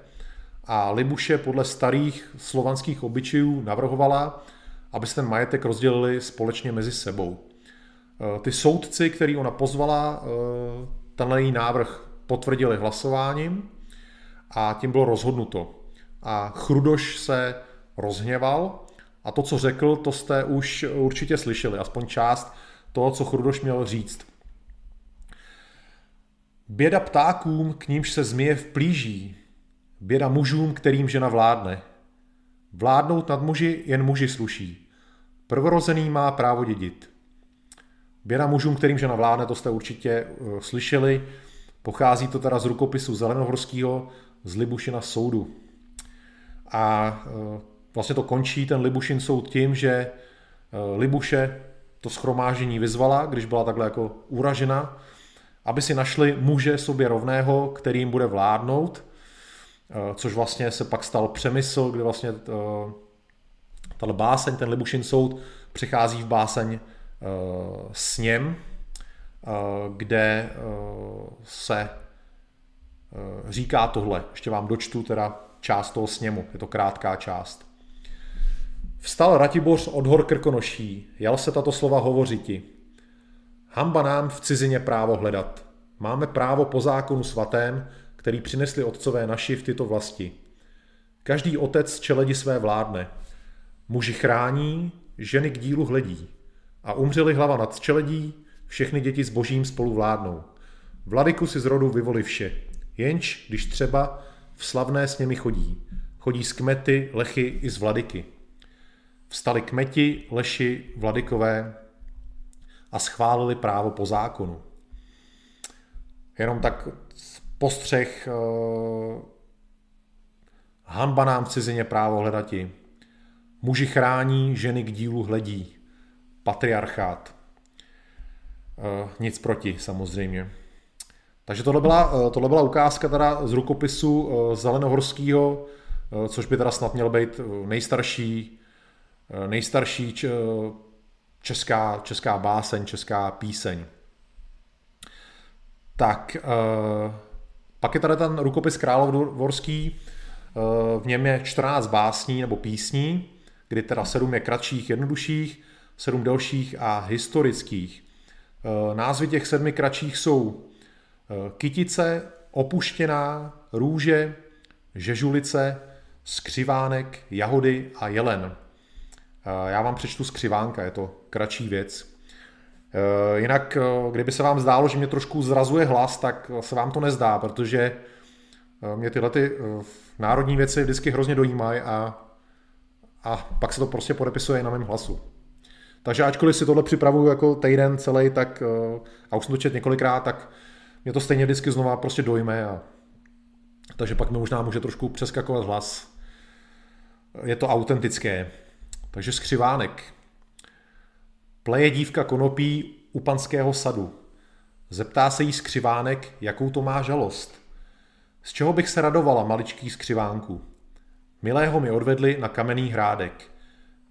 a Libuše podle starých slovanských obyčejů navrhovala, aby se ten majetek rozdělili společně mezi sebou. Ty soudci, který ona pozvala, tenhle její návrh potvrdili hlasováním a tím bylo rozhodnuto. A Chrudoš se rozhněval a to, co řekl, to jste už určitě slyšeli, aspoň část toho, co Chrudoš měl říct. Běda ptákům, k nímž se zmije vplíží, běda mužům, kterým žena vládne. Vládnout nad muži jen muži sluší. Prvorozený má právo dědit. Běda mužům, kterým žena vládne, to jste určitě uh, slyšeli. Pochází to teda z rukopisu Zelenohorského z Libušina soudu. A uh, vlastně to končí ten Libušin soud tím, že uh, Libuše to schromážení vyzvala, když byla takhle jako uražena, aby si našli muže sobě rovného, kterým bude vládnout, což vlastně se pak stal přemysl, kde vlastně tato báseň, ten Libušin soud, přichází v báseň Eh, sněm, eh, kde eh, se říká tohle. Ještě vám dočtu teda část toho sněmu, je to krátká část. Vstal Ratiboř od hor Krkonoší, jel se tato slova hovořiti. Hamba nám v cizině právo hledat. Máme právo po zákonu svatém, který přinesli otcové naši v tyto vlasti. Každý otec čeledi své vládne. Muži chrání, ženy k dílu hledí a umřeli hlava nad čeledí, všechny děti s božím spolu vládnou. Vladyku si z rodu vyvoli vše, jenž, když třeba, v slavné s nimi chodí. Chodí z kmety, lechy i z vladyky. Vstali kmeti, leši, vladykové a schválili právo po zákonu. Jenom tak postřeh uh, hanba nám v cizině právo hledati. Muži chrání, ženy k dílu hledí patriarchát. Eh, nic proti, samozřejmě. Takže tohle byla, eh, tohle byla ukázka teda z rukopisu eh, Zelenohorského, což by teda snad měl být nejstarší, nejstarší česká, česká báseň, česká píseň. Tak, pak je tady ten rukopis Královorský, v něm je 14 básní nebo písní, kdy teda sedm je kratších, jednodušších, sedm delších a historických. Eh, názvy těch sedmi kratších jsou eh, Kytice, Opuštěná, Růže, Žežulice, Skřivánek, Jahody a Jelen. Eh, já vám přečtu Skřivánka, je to kratší věc. Jinak, kdyby se vám zdálo, že mě trošku zrazuje hlas, tak se vám to nezdá, protože mě tyhle ty národní věci vždycky hrozně dojímají a, a pak se to prostě podepisuje na mém hlasu. Takže ačkoliv si tohle připravuju jako týden celý, tak eh, a už jsem to čet několikrát, tak mě to stejně vždycky znova prostě dojme a takže pak mi možná může trošku přeskakovat hlas. Je to autentické. Takže skřivánek. Pleje dívka konopí u panského sadu. Zeptá se jí skřivánek, jakou to má žalost. Z čeho bych se radovala, maličký skřivánku? Milého mi odvedli na kamenný hrádek.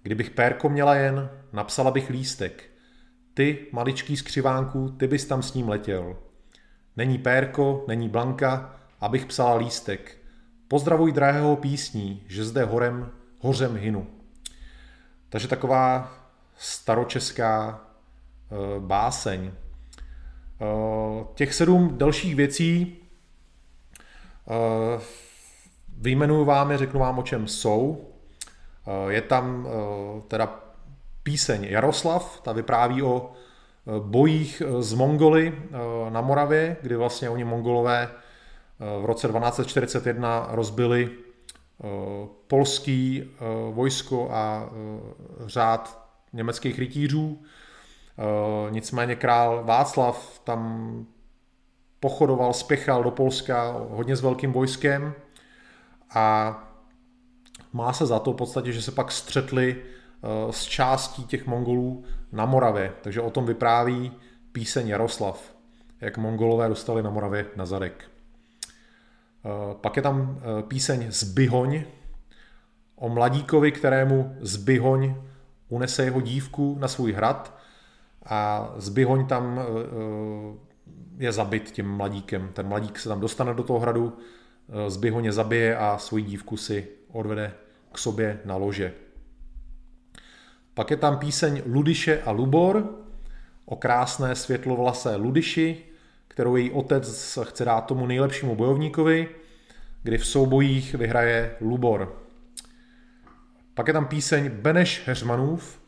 Kdybych pérko měla jen, napsala bych lístek. Ty, maličký skřivánku, ty bys tam s ním letěl. Není pérko, není blanka, abych psala lístek. Pozdravuj drahého písní, že zde horem, hořem hynu. Takže taková staročeská e, báseň. E, těch sedm dalších věcí e, vyjmenuju vám je, řeknu vám, o čem jsou. Eh, je tam eh, teda píseň Jaroslav, ta vypráví o eh, bojích z Mongoly na Moravě, kdy vlastně oni Mongolové v roce 1241 rozbili polský vojsko a řád německých rytířů. Nicméně král Václav tam pochodoval, spěchal do Polska hodně s velkým vojskem a má se za to v podstatě, že se pak střetli eh, s částí těch Mongolů na Moravě. Takže o tom vypráví píseň Jaroslav, jak Mongolové dostali na Moravě na zadek. Eh, pak je tam eh, píseň Zbyhoň o mladíkovi, kterému Zbyhoň unese jeho dívku na svůj hrad a Zbyhoň tam je zabit tím mladíkem. Ten mladík se tam dostane do toho hradu, Zbyhoň je zabije a svoji dívku si odvede k sobě na lože. Pak je tam píseň Ludiše a Lubor o krásné světlovlasé Ludyši, kterou její otec chce dát tomu nejlepšímu bojovníkovi, kdy v soubojích vyhraje Lubor. Pak je tam píseň Beneš Heřmanův,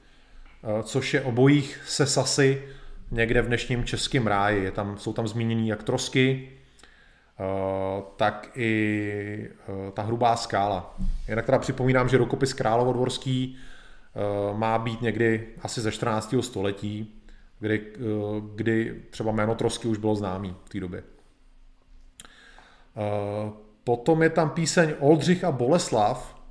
eh, což je o bojích se Sasy někde v dnešním českém ráji. Je tam, jsou tam zmíněny jak trosky, eh, tak i eh, ta hrubá skála. Jinak teda připomínám, že rukopis Královodvorský má být někdy asi ze 14. století, kdy, kdy třeba jméno trosky už bylo známý v té době. Potom je tam píseň Oldřich a Boleslav,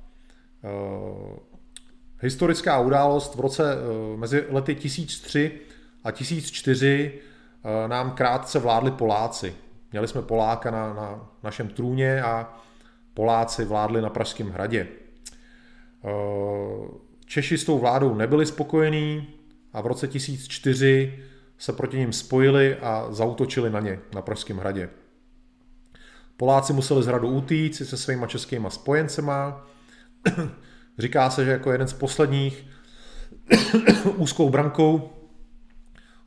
historická událost v roce mezi lety 1003 a 1004 eh, nám krátce vládli Poláci. Měli jsme Poláka na, na našem trůně a Poláci vládli na Pražském hradě. Eh, Češi s tou vládou nebyli spokojení a v roce 1004 se proti ním spojili a zautočili na ně na Pražském hradě. Poláci museli z hradu utíct se svýma českýma spojencema. <clears throat> Říká se, že jako jeden z posledních <clears throat> úzkou brankou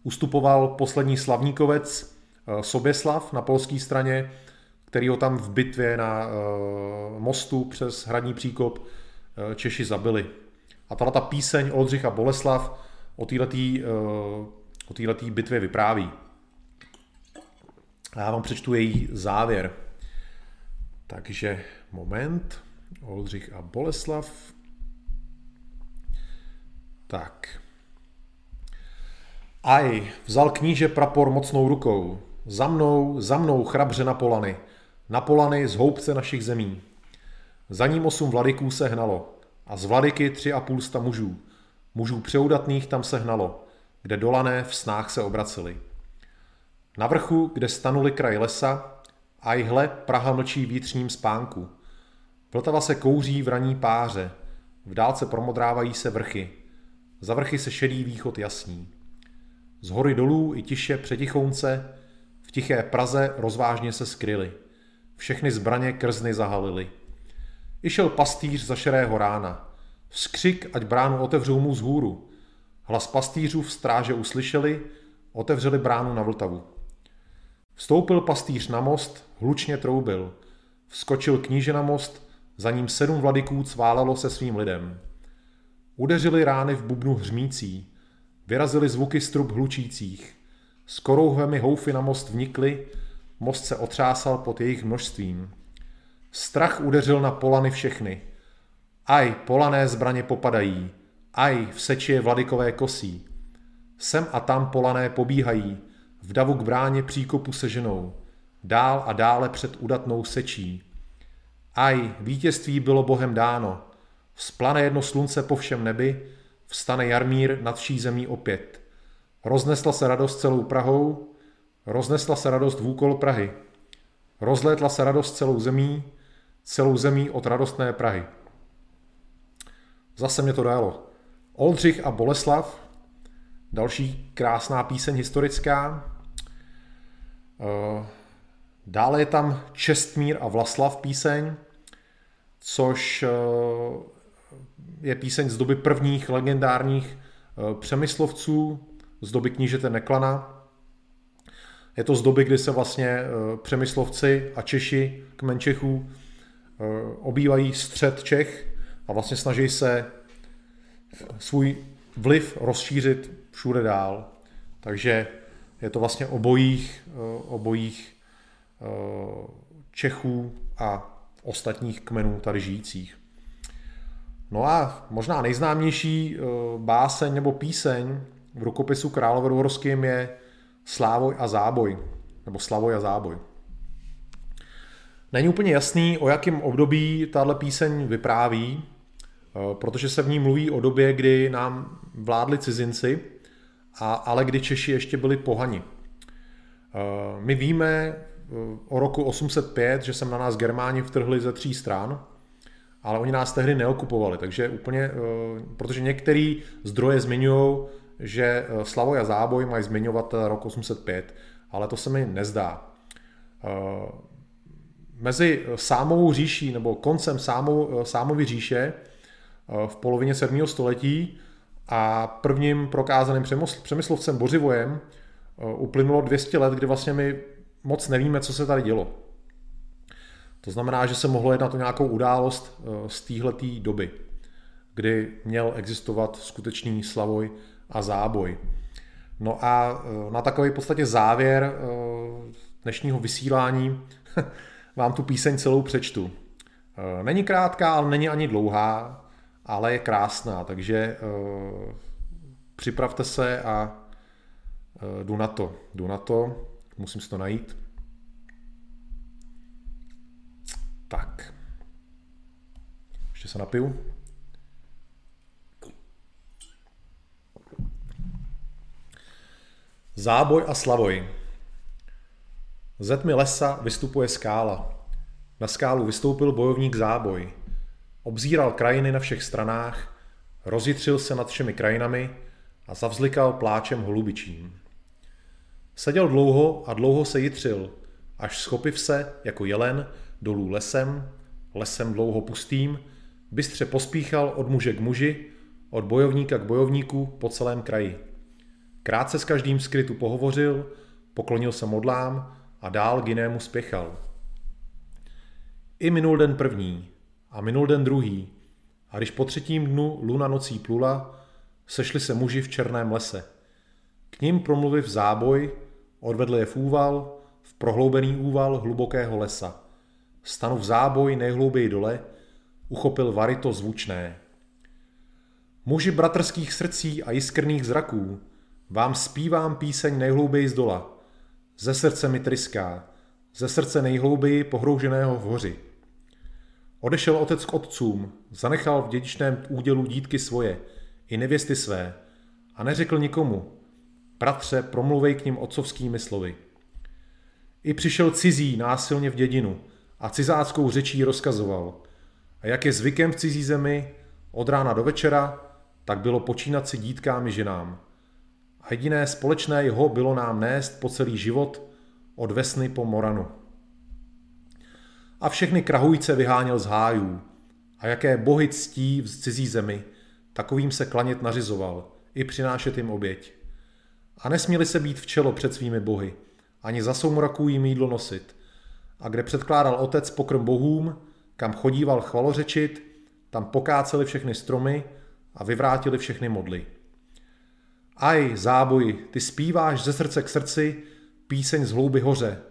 ustupoval poslední slavníkovec eh, Soběslav na polské straně, který ho tam v bitvě na eh, mostu přes hradní příkop eh, Češi zabili. A tato ta píseň Oldřicha Boleslav o této o této bitvě vypráví. A já vám přečtu její závěr. Takže moment. Oldřich a Boleslav. Tak. Aj, vzal kníže prapor mocnou rukou. Za mnou, za mnou chrabře na polany. Na polany z houbce našich zemí. Za ním osm vladyků se hnalo. A z vladyky tři a půl sta mužů. Mužů přeudatných tam se hnalo, kde dolané v snách se obraceli. Na vrchu, kde stanuli kraj lesa, a hle Praha mlčí vnitřním spánku. Vltava se kouří v raní páře, v dálce promodrávají se vrchy. Za vrchy se šedý východ jasní. Z hory dolů i tiše přetichounce, v tiché Praze rozvážně se skryli. Všechny zbraně krzny zahalily. Išel pastýř za šerého rána. Vskřik, ať bránu otevřou mu z hůru. Hlas pastýřů v stráže uslyšeli, otevřeli bránu na Vltavu. Vstoupil pastýř na most, hlučně troubil. Vskočil kníže na most, za ním sedm vladyků cválalo se svým lidem. Udeřili rány v bubnu hřmící, Vyrazily zvuky strub hlučících. S korouhvemi houfy na most vnikly, most se otřásal pod jejich množstvím. Strach udeřil na polany všechny. Aj, polané zbraně popadají. Aj, v seči je vladykové kosí. Sem a tam polané pobíhají, v davu k bráně příkopu se ženou. Dál a dále před udatnou sečí. Aj, vítězství bylo Bohem dáno. Vzplane jedno slunce po všem nebi, Vstane Jarmír nad vší zemí opět. Roznesla se radost celou Prahou, roznesla se radost v úkol Prahy. Rozlétla se radost celou zemí, celou zemí od radostné Prahy. Zase mě to dalo. Oldřich a Boleslav, další krásná píseň historická. Eh, dále je tam Čestmír a Vlaslav píseň, což eh, je píseň z doby prvních legendárních eh, přemyslovců, z doby knížete Neklana. Je to z doby, kdy se vlastně přemyslovci a Češi, kmen Čechů, obývají střed Čech a vlastně snaží se svůj vliv rozšířit všude dál. Takže je to vlastně obojích, obojích Čechů a ostatních kmenů tady žijících. No a možná nejznámější eh, báseň nebo píseň v rukopisu Královédvorským je Slávoj a záboj, nebo Slavoj a záboj. Není úplně jasný, o jakém období tahle píseň vypráví, eh, protože se v ní mluví o době, kdy nám vládli cizinci, a, ale kdy Češi ještě byli pohani. Eh, my víme o roku 805, že sem na nás Germáni vtrhli ze tří stran, ale oni nás tehdy neokupovali, takže úplně, eh, protože některé zdroje zmiňují, že eh, Slavoj a Záboj mají zmiňovat rok 805, ale to se mi nezdá. Eh, mezi Sámovou říší nebo koncem Sámov, Sámovy říše v polovině 7. století a prvním prokázaným přemyslovcem Bořivojem uplynulo 200 let, kdy vlastně my moc nevíme, co se tady dělo. To znamená, že se mohlo jednat o nějakou událost z téhleté doby, kdy měl existovat skutečný slavoj a záboj. No a na takový podstatě závěr dnešního vysílání <laughs> vám tu píseň celou přečtu. Eh, není krátká, ale není ani dlouhá, ale je krásná, takže uh, připravte se a uh, jdu na to. Jdu na to, musím si to najít. Tak. Ještě se napiju. Záboj a slavoj. Ze tmy lesa vystupuje skála. Na skálu vystoupil bojovník záboj. Obzíral krajiny na všech stranách, rozjitřil se nad všemi krajinami a zavzlikal pláčem holubičím. Seděl dlouho a dlouho se jitřil, až schopiv se, jako jelen, dolů lesem, lesem dlouho pustým, bystře pospíchal od muže k muži, od bojovníka k bojovníku po celém kraji. Krátce s každým skrytu pohovořil, poklonil se modlám a dál k jinému spěchal. I minul den první a minul den druhý a když po třetím dnu luna nocí plula, sešli se muži v černém lese. K ním promluviv záboj, odvedl je v úval, v prohloubený úval hlubokého lesa. Stanu v záboj nejhlouběji dole, uchopil varito zvučné. Muži bratrských srdcí a jiskrných zraků, vám zpívám píseň nejhlouběji z dola. Ze srdce mi tryská, ze srdce nejhlouběji pohrouženého v hoři. Odešel otec k otcům, zanechal v dědičném údělu dítky svoje, i nevěsty své, a neřekl nikomu, bratře, promluvej k ním otcovskými slovy. I přišel cizí násilně v dědinu a cizáckou řečí rozkazoval. A jak je zvykem v cizí zemi, od rána do večera, tak bylo počínat si dítkám i ženám. A jediné společné jeho bylo nám nést po celý život od Vesny po Moranu a všechny krahujce vyháněl z hájů. A jaké bohy ctí v cizí zemi, takovým se klanět nařizoval, i přinášet jim oběť. A nesměli se být v čelo před svými bohy, ani za soumraků jim jídlo nosit. A kde předkládal otec pokrm bohům, kam chodíval chvalořečit, tam pokáceli všechny stromy a vyvrátili všechny modly. Aj, záboji, ty zpíváš ze srdce k srdci píseň z hlouby hoře,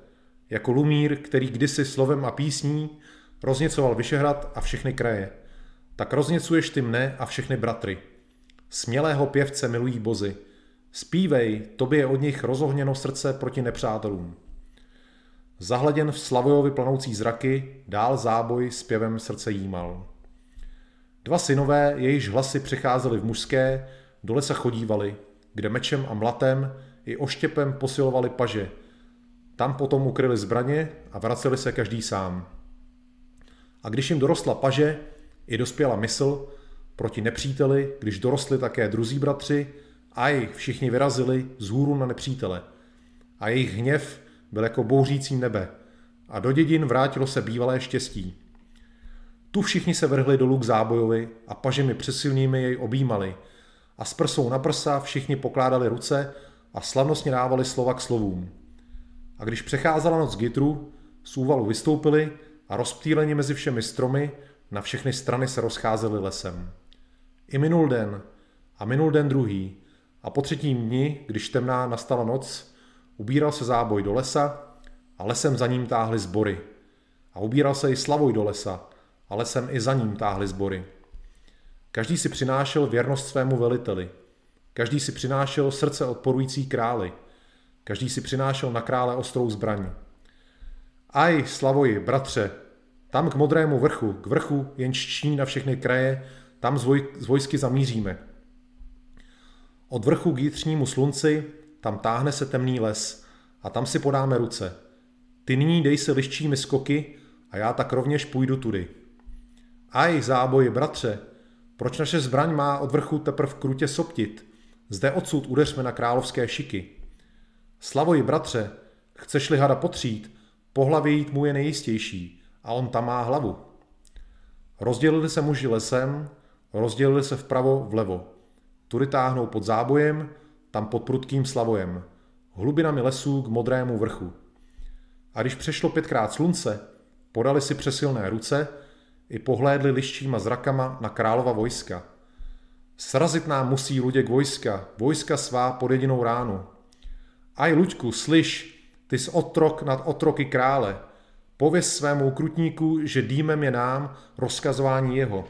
jako Lumír, který kdysi slovem a písní rozněcoval Vyšehrad a všechny kraje. Tak rozněcuješ ty mne a všechny bratry. Smělého pěvce milují bozy. Spívej, tobě je od nich rozohněno srdce proti nepřátelům. Zahleděn v Slavojovi planoucí zraky, dál záboj s pěvem srdce jímal. Dva synové, jejichž hlasy přecházely v mužské, do lesa chodívali, kde mečem a mlatem i oštěpem posilovali paže, tam potom ukryli zbraně a vraceli se každý sám. A když jim dorostla paže, i dospěla mysl proti nepříteli, když dorostli také druzí bratři, aj všichni vyrazili z hůru na nepřítele. A jejich hněv byl jako bouřící nebe. A do dědin vrátilo se bývalé štěstí. Tu všichni se vrhli dolů k zábojovi a pažemi přesilnými jej objímali. A s prsou na prsa všichni pokládali ruce a slavnostně dávali slova k slovům. A když přecházela noc Gitru, z úvalu vystoupili a rozptýleni mezi všemi stromy na všechny strany se rozcházeli lesem. I minul den a minul den druhý a po třetím dni, když temná nastala noc, ubíral se záboj do lesa a lesem za ním táhly zbory. A ubíral se i slavoj do lesa a lesem i za ním táhly zbory. Každý si přinášel věrnost svému veliteli. Každý si přinášel srdce odporující králi – Každý si přinášel na krále ostrou zbraň. Aj, Slavoji, bratře, tam k modrému vrchu, k vrchu, jenž čční na všechny kraje, tam z, voj, z vojsky zamíříme. Od vrchu k jitřnímu slunci, tam táhne se temný les a tam si podáme ruce. Ty nyní dej se liščími skoky a já tak rovněž půjdu tudy. Aj, záboji, bratře, proč naše zbraň má od vrchu teprv krutě soptit? Zde odsud udeřme na královské šiky. Slavoji, bratře, chceš-li hada potřít, po hlavě jít mu je nejistější a on tam má hlavu. Rozdělili se muži lesem, rozdělili se vpravo vlevo. tudy táhnou pod zábojem, tam pod prudkým slavojem, hlubinami lesů k modrému vrchu. A když přešlo pětkrát slunce, podali si přesilné ruce i pohlédli liščíma zrakama na králova vojska. Srazit nám musí Luděk vojska, vojska svá pod jedinou ránu. Aj Luďku, slyš, ty jsi otrok nad otroky krále. Pověz svému ukrutníku, že dýmem je nám rozkazování jeho.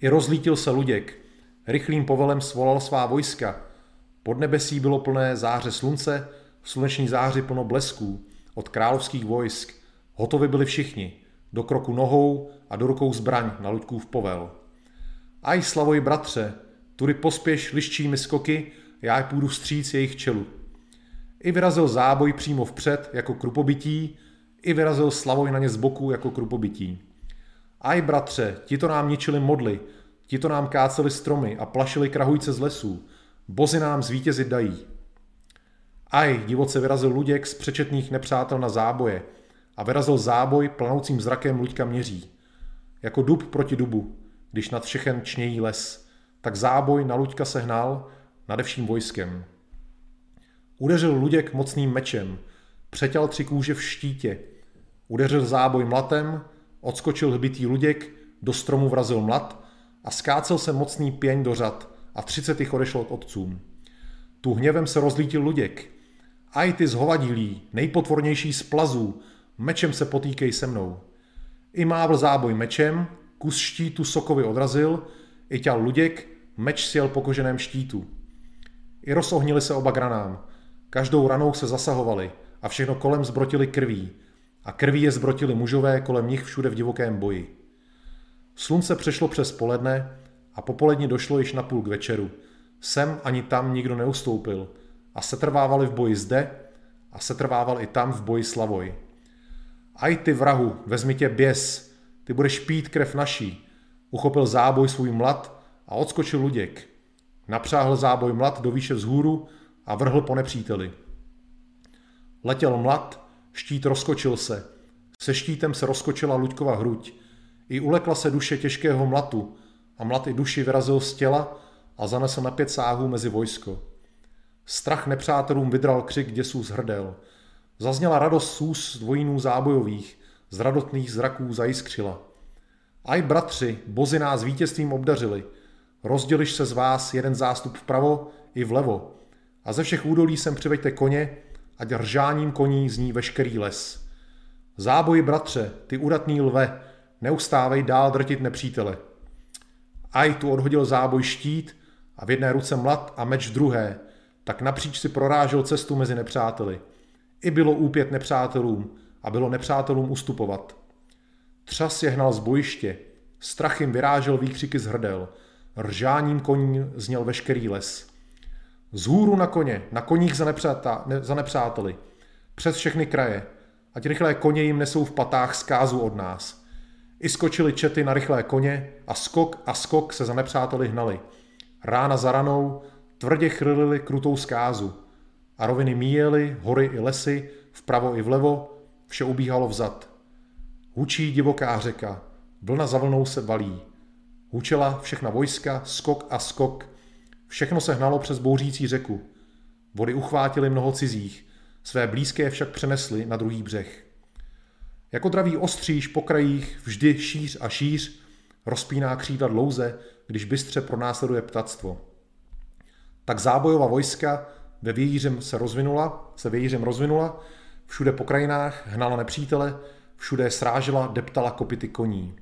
I rozlítil se Luděk. Rychlým povelem svolal svá vojska. Pod nebesí bylo plné záře slunce, v sluneční záři plno blesků od královských vojsk. Hotovi byli všichni, do kroku nohou a do rukou zbraň na Luďkův povel. Aj slavoj bratře, tudy pospěš liščími skoky, já půjdu vstříc jejich čelu. I vyrazil záboj přímo vpřed jako krupobytí, i vyrazil slavoj na ně z boku jako krupobytí. Aj bratře, ti to nám ničili modly, ti to nám káceli stromy a plašili krahujce z lesů, bozy nám zvítězit dají. Aj, divoce vyrazil Luděk z přečetných nepřátel na záboje a vyrazil záboj planoucím zrakem Luďka měří. Jako dub proti dubu, když nad všechen čnějí les, tak záboj na Luďka sehnal nade vším vojskem. Udeřil Luděk mocným mečem, přetěl tři kůže v štítě, udeřil záboj mlatem, odskočil hbitý Luděk, do stromu vrazil mlat a skácel se mocný pěň do řad a třicet jich odešlo od otcům. Tu hněvem se rozlítil Luděk. Aj ty zhovadilí, nejpotvornější z plazů, mečem se potýkej se mnou. I mávl záboj mečem, kus štítu sokovi odrazil, i těl Luděk, meč sjel po koženém štítu. I rozohnili se oba granám, každou ranou se zasahovali a všechno kolem zbrotili krví. A krví je zbrotili mužové kolem nich všude v divokém boji. Slunce přešlo přes poledne a popolední došlo již na půl k večeru. Sem ani tam nikdo neustoupil a setrvávali v boji zde a setrvával i tam v boji Slavoj. Aj ty vrahu, vezmi tě běs, ty budeš pít krev naší. Uchopil záboj svůj mlad a odskočil Luděk. Napřáhl záboj mlad do výše vzhůru a vrhl po nepříteli. Letěl mlad, štít rozkočil se. Se štítem se rozkočila Luďkova hruď. I ulekla se duše těžkého mlatu a mlat i duši vyrazil z těla a zanesl na pět sáhů mezi vojsko. Strach nepřátelům vydral křik děsů z hrdel. Zazněla radost sůz dvojínů zábojových, z radotných zraků zajiskřila. Aj bratři, bozy nás vítězstvím obdařili. Rozděliš se z vás jeden zástup vpravo i vlevo. A ze všech údolí sem přiveďte koně, ať ržáním koní zní veškerý les. Záboji, bratře, ty udatný lve, neustávej dál drtit nepřítele. Aj tu odhodil záboj štít a v jedné ruce mlad a meč druhé, tak napříč si prorážel cestu mezi nepřáteli. I bylo úpět nepřátelům a bylo nepřátelům ustupovat. Třas je hnal z bojiště, strach jim vyrážel výkřiky z hrdel, ržáním koní zněl veškerý les. Z hůru na koně, na koních za, nepřátá, ne, za nepřáteli, přes všechny kraje, ať rychlé koně jim nesou v patách zkázu od nás. I skočili čety na rychlé koně a skok a skok se za nepřáteli hnali. Rána za ranou tvrdě chrlili krutou zkázu. A roviny míjely, hory i lesy, vpravo i vlevo, vše ubíhalo vzad. Hučí divoká řeka, vlna za vlnou se valí. Hučela všechna vojska, skok a skok, Všechno se hnalo přes bouřící řeku. Vody uchvátily mnoho cizích, své blízké však přenesly na druhý břeh. Jako dravý ostříž po krajích vždy šíř a šíř rozpíná křídla dlouze, když bystře pronásleduje ptactvo. Tak zábojová vojska ve vějířem se rozvinula, se vějířem rozvinula, všude po krajinách hnala nepřítele, všude srážela, deptala kopity koní.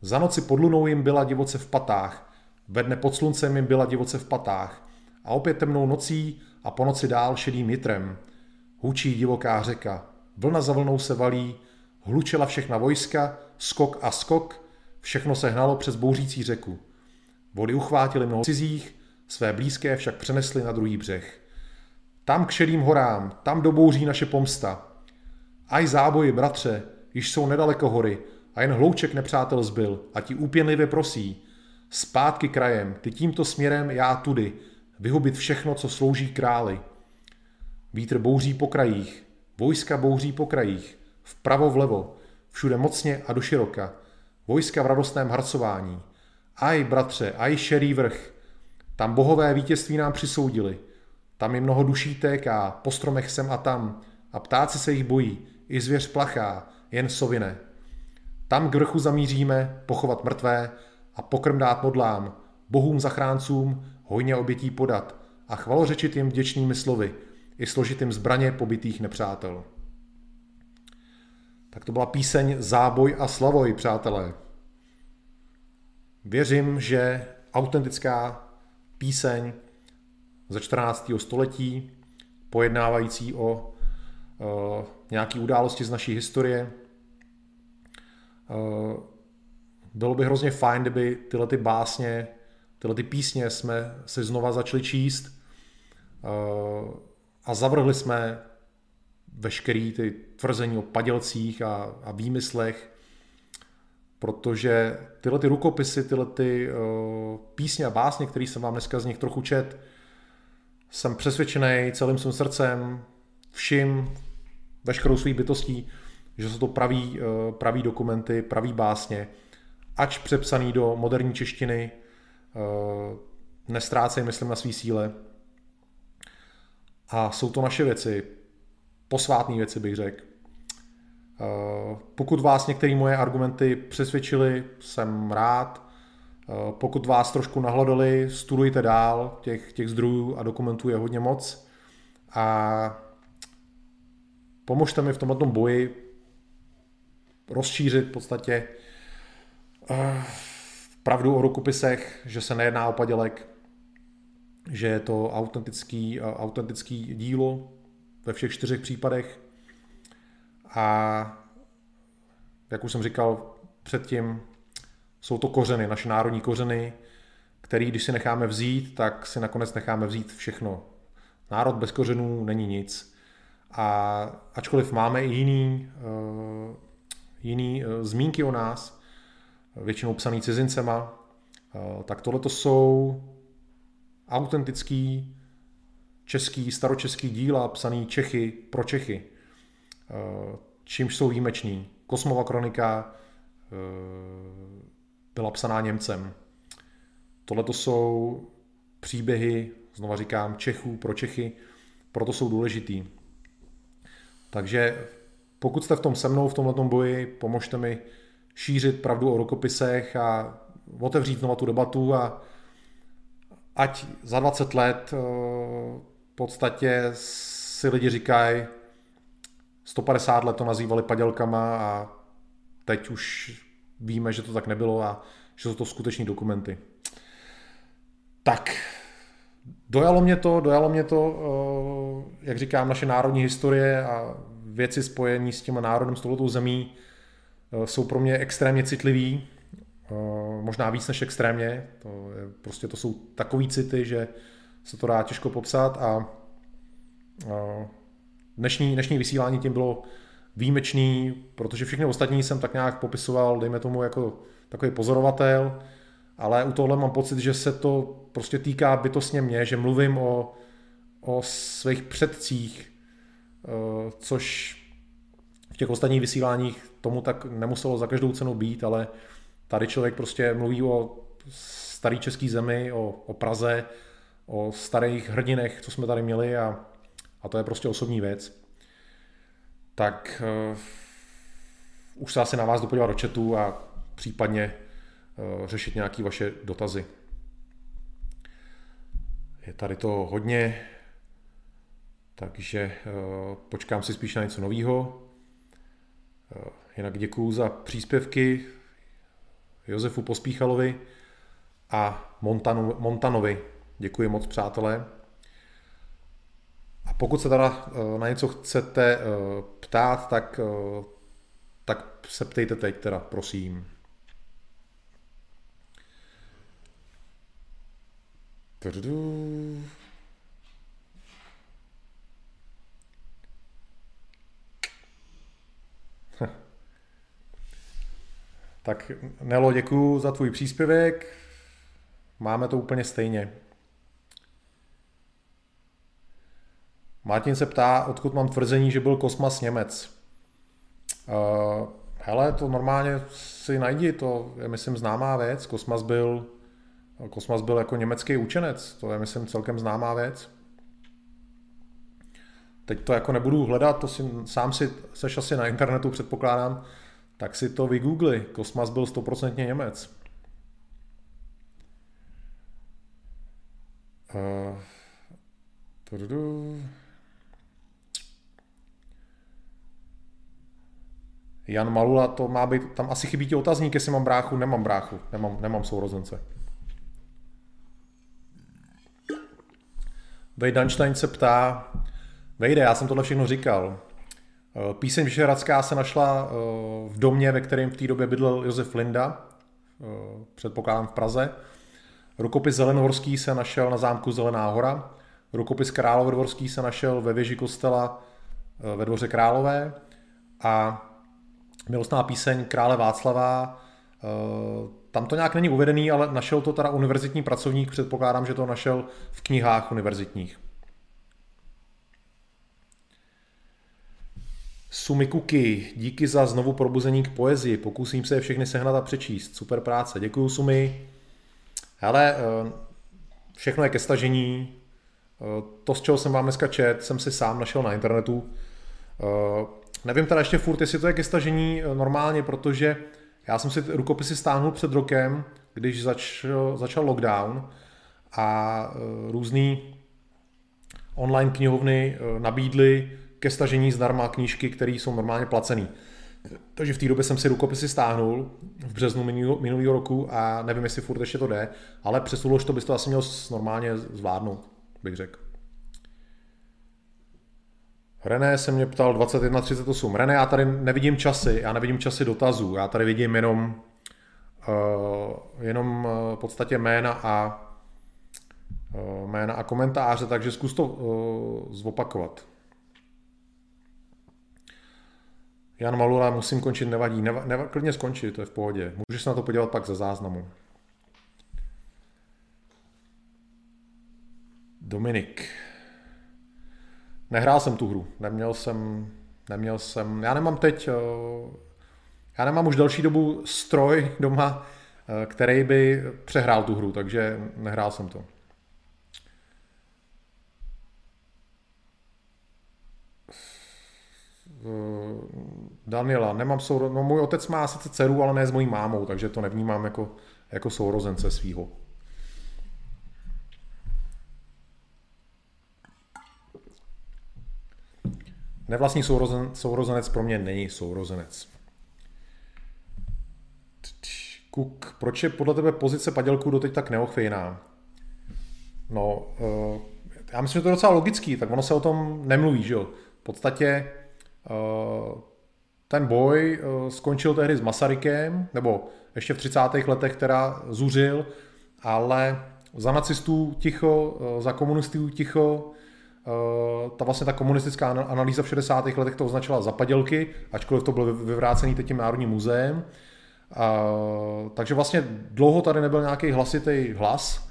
Za noci pod lunou jim byla divoce v patách, ve dne pod sluncem jim byla divoce v patách a opět temnou nocí a po noci dál šedým jitrem. Hučí divoká řeka, vlna za vlnou se valí, hlučela všechna vojska, skok a skok, všechno se hnalo přes bouřící řeku. Vody uchvátily mnoho cizích, své blízké však přenesly na druhý břeh. Tam k šedým horám, tam do bouří naše pomsta. Aj záboji, bratře, již jsou nedaleko hory a jen hlouček nepřátel zbyl a ti úpěnlivě prosí, Zpátky krajem, ty tímto směrem, já tudy, vyhubit všechno, co slouží králi. Vítr bouří po krajích, vojska bouří po krajích, vpravo vlevo, všude mocně a do široka, vojska v radostném harcování. Aj, bratře, aj šerý vrch, Tam bohové vítězství nám přisoudili. Tam je mnoho duší téká, po stromech sem a tam, a ptáci se jich bojí, i zvěř plachá, jen sovine. Tam k vrchu zamíříme, pochovat mrtvé a pokrm dát modlám, bohům zachráncům hojně obětí podat a chvalořečit jim vděčnými slovy, i složitým zbraně pobytých nepřátel. Tak to byla píseň Záboj a slavoj, přátelé. Věřím, že autentická píseň ze 14. století, pojednávající o uh, nějaké události z naší historie. Uh, bylo by hrozně fajn, kdyby tyhle ty básně, tyhle ty písně jsme si znova začali číst uh, a zavrhli jsme veškerý ty tvrzení o padělcích a, a výmyslech, protože tyhle ty rukopisy, tyhle ty uh, písně a básně, které jsem vám dneska z nich trochu čet, jsem přesvědčený celým svým srdcem, vším, veškerou svou bytostí, že jsou to praví, uh, praví dokumenty, praví básně, ač přepsaný do moderní češtiny, uh, nestrácej, myslím, na své síle. A jsou to naše věci, posvátné věci bych řekl. Eh, pokud vás některé moje argumenty přesvědčily, jsem rád. Eh, pokud vás trošku nahledali, studujte dál, těch, těch zdrojů a dokumentů je hodně moc. A pomožte mi v tomto boji rozšířit v podstatě pravdu o rukopisech, že se nejedná o padělek, že je to autentický, autentický dílo, ve všech čtyřech případech. A jak už jsem říkal předtím, jsou to kořeny, naše národní kořeny, který, když si necháme vzít, tak si nakonec necháme vzít všechno. Národ bez kořenů není nic. A ačkoliv máme i jiný, uh, jiný uh, zmínky o nás, většinou psaný cizincema, uh, tak tohle to jsou autentický český, staročeský díla psaný Čechy pro Čechy, eh, čímž jsou výjimeční. Kosmova kronika eh, byla psaná Němcem. Tohle to jsou příběhy, znova říkám, Čechů pro Čechy, proto jsou důležitý. Takže pokud jste v tom se mnou, v tomhle boji, pomožte mi šířit pravdu o rokopisech a otevřít znovu tu debatu a ať za 20 let eh, podstatě si lidi říkají, 150 let to nazývali padělkama a teď už víme, že to tak nebylo a že jsou to skuteční dokumenty. Tak, dojalo mě to, dojalo mě to, eh, jak říkám, naše národní historie a věci spojení s tím národem, s touto zemí jsou pro mě extrémně citlivý, eh, možná víc než extrémně, to je, prostě to jsou takový city, že se to dá těžko popsat a dnešní, dnešní vysílání tím bylo výjimečný, protože všechny ostatní jsem tak nějak popisoval, dejme tomu jako takový pozorovatel, ale u tohle mám pocit, že se to prostě týká bytostně mě, že mluvím o, o svých předcích, což těch ostatních vysíláních tomu tak nemuselo za každou cenu být, ale tady člověk prostě mluví o starý český zemi, o, o Praze, o starých hrdinech, co jsme tady měli a, a to je prostě osobní věc. Tak uh, už se asi na vás dopodívat do chatu a případně uh, řešit nějaké vaše dotazy. Je tady to hodně, takže uh, počkám si spíš na něco nového. Jinak děkuju za příspěvky Josefu Pospíchalovi a Montanu, Montanovi. Děkuji moc, přátelé. A pokud se teda eh, na něco chcete eh, ptát, tak, eh, tak se ptejte teď teda, prosím. Tak Nelo, děkuji za tvůj příspěvek. Máme to úplně stejně. Martin se ptá, odkud mám tvrzení, že byl kosmas Němec. Uh, hele, to normálně si najdi, to je myslím známá věc. Kosmas byl Kosmas byl jako německý učenec, to je myslím celkem známá věc. Teď to jako nebudu hledat, to si, sám si seš asi na internetu předpokládám, tak si to vygoogli. Kosmas byl stoprocentně Němec. Uh, Jan Malula, to má být, tam asi chybí ti otazník, jestli mám bráchu, nemám bráchu, nemám, nemám sourozence. Vej Danstein se ptá, Vejde, já jsem tohle všechno říkal. Eh, píseň Vyšehradská se našla eh, v domě, ve kterém v té době bydlel Josef Linda, eh, předpokládám v Praze. Rukopis Zelenohorský se našel na zámku Zelená hora. Rukopis Královodvorský se našel ve věži kostela ve dvoře Králové. A milostná píseň Krále Václava, tam to nějak není uvedený, ale našel to teda univerzitní pracovník, předpokládám, že to našel v knihách univerzitních. Sumikuki, díky za znovu probuzení k poezii. Pokusím se je všechny sehnat a přečíst. Super práce. Děkuju Sumi. Hele, eh, všechno je ke stažení. Eh, to, z čeho jsem vám dneska čet, jsem si sám našel na internetu. Eh, nevím teda ještě furt, jestli to je ke stažení normálně, protože já jsem si rukopisy stáhnul před rokem, když začal, začal lockdown a různý online knihovny nabídly ke stažení zdarma knížky, které jsou normálně placené. Takže v té době jsem si rukopisy stáhnul v březnu minulého roku a nevím, jestli furt ještě to jde, ale přes to bys to asi měl normálně zvládnout, bych řekl. René se mě ptal 21.38. René, já tady nevidím časy, já nevidím časy dotazů, já tady vidím jenom, uh, jenom uh, v podstatě jména a uh, jména a komentáře, takže zkus to uh, zopakovat. Jan Malula, musím končit, nevadí. Neva, neva, klidně skončit, to je v pohodě. Můžeš se na to podívat pak ze záznamu. Dominik. Nehrál jsem tu hru. Neměl jsem, neměl jsem, já nemám teď, eh, já nemám už další dobu stroj doma, eh, který by přehrál tu hru, takže nehrál jsem to. Eh, Daniela, nemám souro... no můj otec má sice dceru, ale ne s mojí mámou, takže to nevnímám jako, jako sourozence svýho. Nevlastní sourozen, sourozenec pro mě není sourozenec. Kuk, proč je podle tebe pozice padělků doteď tak neochvějná? No, uh, já myslím, že to je docela logický, tak ono se o tom nemluví, že jo. V podstatě Eh, ten boj eh, skončil tehdy s Masarykem, nebo ještě v 30. letech teda zuřil, ale za nacistů ticho, eh, za komunistů ticho, ta vlastně ta komunistická analýza v 60. letech to označila za padělky, ačkoliv to bylo vyvrácený teď tím Národním muzeem. takže vlastně dlouho tady nebyl nějaký hlasitý hlas,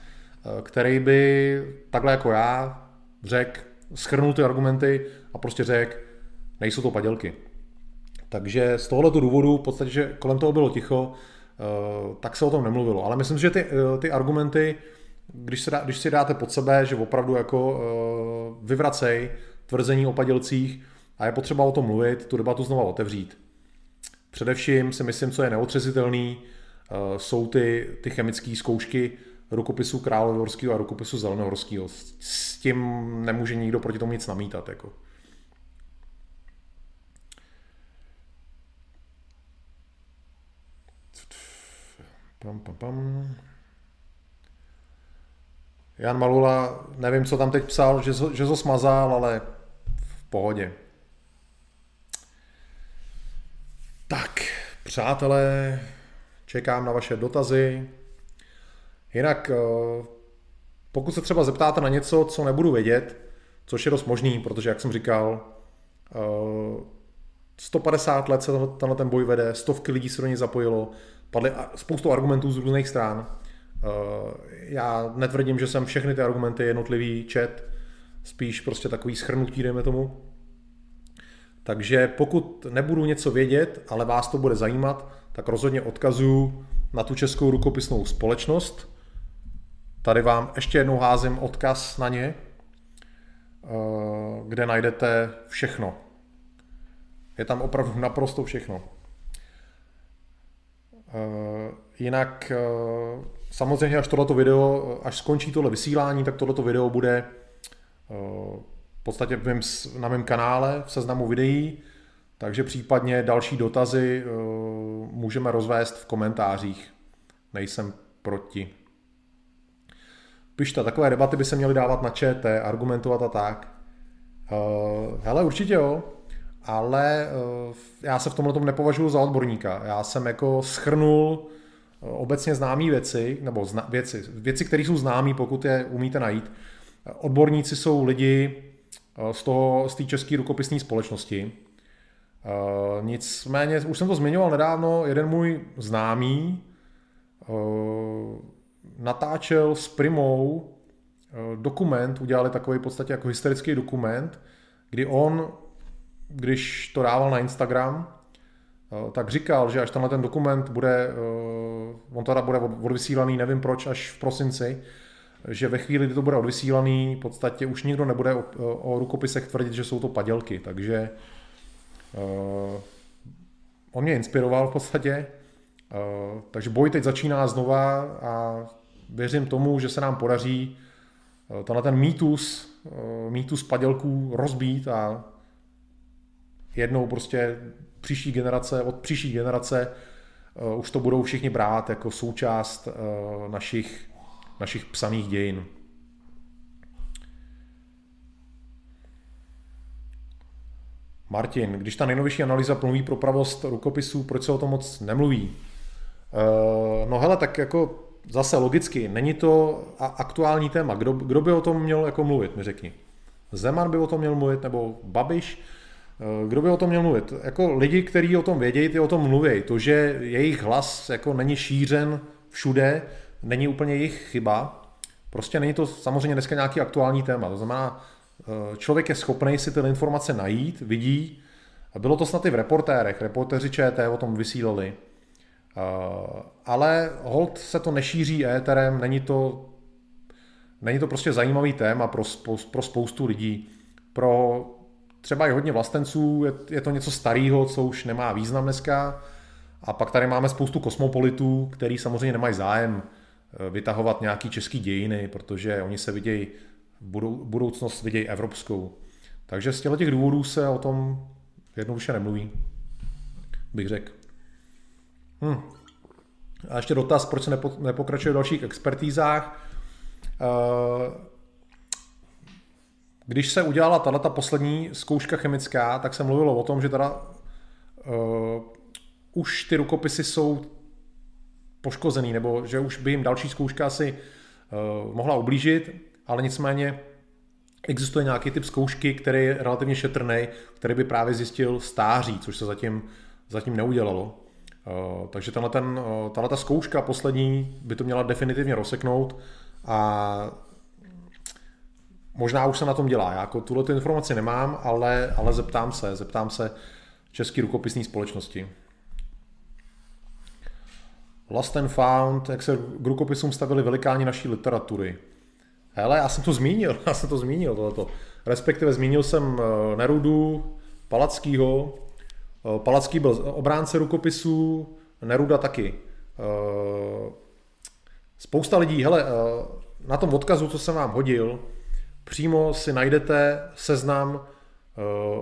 který by takhle jako já řekl, schrnul ty argumenty a prostě řekl, nejsou to padělky. Takže z tohoto důvodu, v podstatě, že kolem toho bylo ticho, eh, tak se o tom nemluvilo. Ale myslím, že ty, eh, ty argumenty, když, se dá, když si dáte pod sebe, že opravdu jako eh, vyvracej tvrzení o padělcích a je potřeba o tom mluvit, tu debatu znova otevřít. Především si myslím, co je neotřesitelný, jsou ty, ty chemické zkoušky rukopisu Královorského a rukopisu Zelenohorského. S tím nemůže nikdo proti tomu nic namítat. Jako. Pam, pam, pam. Jan Malula, nevím, co tam teď psal, že, že to smazal, ale v pohodě. Tak, přátelé, čekám na vaše dotazy. Jinak, eh, pokud se třeba zeptáte na něco, co nebudu vědět, což je dost možný, protože, jak jsem říkal, 150 eh, let se tenhle ten boj vede, stovky lidí se do něj zapojilo, padly spoustu argumentů z různých stran. Eh, já netvrdím, že jsem všechny ty argumenty jednotlivý čet, spíš prostě takový schrnutí, dejme tomu. Takže pokud nebudu něco vědět, ale vás to bude zajímat, tak rozhodně odkazuju na tu českou rukopisnou společnost, Tady vám ještě jednou házím odkaz na ně, kde najdete všechno. Je tam opravdu naprosto všechno. Jinak samozřejmě až tohleto video, až skončí tohle vysílání, tak tohleto video bude v podstatě v mém, na mém kanále v seznamu videí, takže případně další dotazy můžeme rozvést v komentářích. Nejsem proti. Pišta, takové debaty by se měly dávat na ČT, argumentovat a tak. Hele, určitě jo, ale uh, já se v tomhle tom nepovažuji za odborníka. Já jsem jako schrnul uh, obecně známé věci, nebo zna, věci, věci, které jsou známé, pokud je umíte najít. Odborníci jsou lidi uh, z toho, z té české rukopisní společnosti. Nicméně, už jsem to zmiňoval nedávno, jeden můj známý natáčel s Primou eh, dokument, udělali takový v podstatě jako historický dokument, kdy on, když to dával na Instagram, eh, tak říkal, že až tenhle ten dokument bude, eh, on teda bude odvysílaný, nevím proč, až v prosinci, že ve chvíli, kdy to bude odvysílaný, v podstatě už nikdo nebude o, o rukopisech tvrdit, že jsou to padělky, takže uh, on mě inspiroval v podstatě, uh, takže boj teď začíná znova a věřím tomu, že se nám podaří tenhle ten mýtus, eh, mýtus padělků rozbít a jednou prostě příští generace, od příští generace eh, už to budou všichni brát jako součást našich, našich psaných dějin. Martin, když ta nejnovější analýza mluví pro pravost rukopisů, proč se o tom moc nemluví? No hele, tak jako zase logicky, není to aktuální téma. Kdo, kdo by o tom měl jako mluvit, mi řekni. Zeman by o tom měl mluvit, nebo Babiš, kdo by o tom měl mluvit? Jako lidi, kteří o tom vědějí, ty o tom mluví. To, že jejich hlas jako není šířen všude, není úplně jejich chyba. Prostě není to samozřejmě dneska nějaký aktuální téma. To znamená, eh, člověk je schopný si ty informace najít, vidí. A bylo to snad i v reportérech. Reportéři ČT o tom vysílali. Eh, ale hold se to nešíří éterem, není to, není to prostě zajímavý téma pro, pro spoustu lidí. Pro třeba i hodně vlastenců je, je to něco starého, co už nemá význam dneska. A pak tady máme spoustu kosmopolitů, který samozřejmě nemají zájem eh, vytahovat nějaký český dějiny, protože oni se vidějí, budou, budoucnost vidějí evropskou. Takže z těch důvodů se o tom jednoduše nemluví, bych řekl. Hmm. A ještě dotaz, proč se nepo, nepokračuje v dalších expertízách. Eh, když se udělala tato poslední zkouška chemická, tak se mluvilo o tom, že teda uh, už ty rukopisy jsou poškozený, nebo že už by jim další zkouška asi uh, mohla ublížit, ale nicméně existuje nějaký typ zkoušky, který je relativně šetrný, který by právě zjistil stáří, což se zatím, zatím neudělalo. Eh, takže tahle ta zkouška poslední by to měla definitivně rozseknout a možná už se na tom dělá. Já jako tuhle informaci nemám, ale, ale zeptám se, zeptám se České rukopisní společnosti. Lost and Found, jak se k rukopisům stavili velikáni naší literatury. Hele, já jsem to zmínil, <laughs> já jsem to zmínil tohleto. Respektive zmínil jsem eh, Nerudu, Palackýho, Eh, Palacký byl obránce rukopisů, Neruda taky. Eh, spousta lidí, hele, na tom odkazu, co jsem vám hodil, přímo si najdete seznam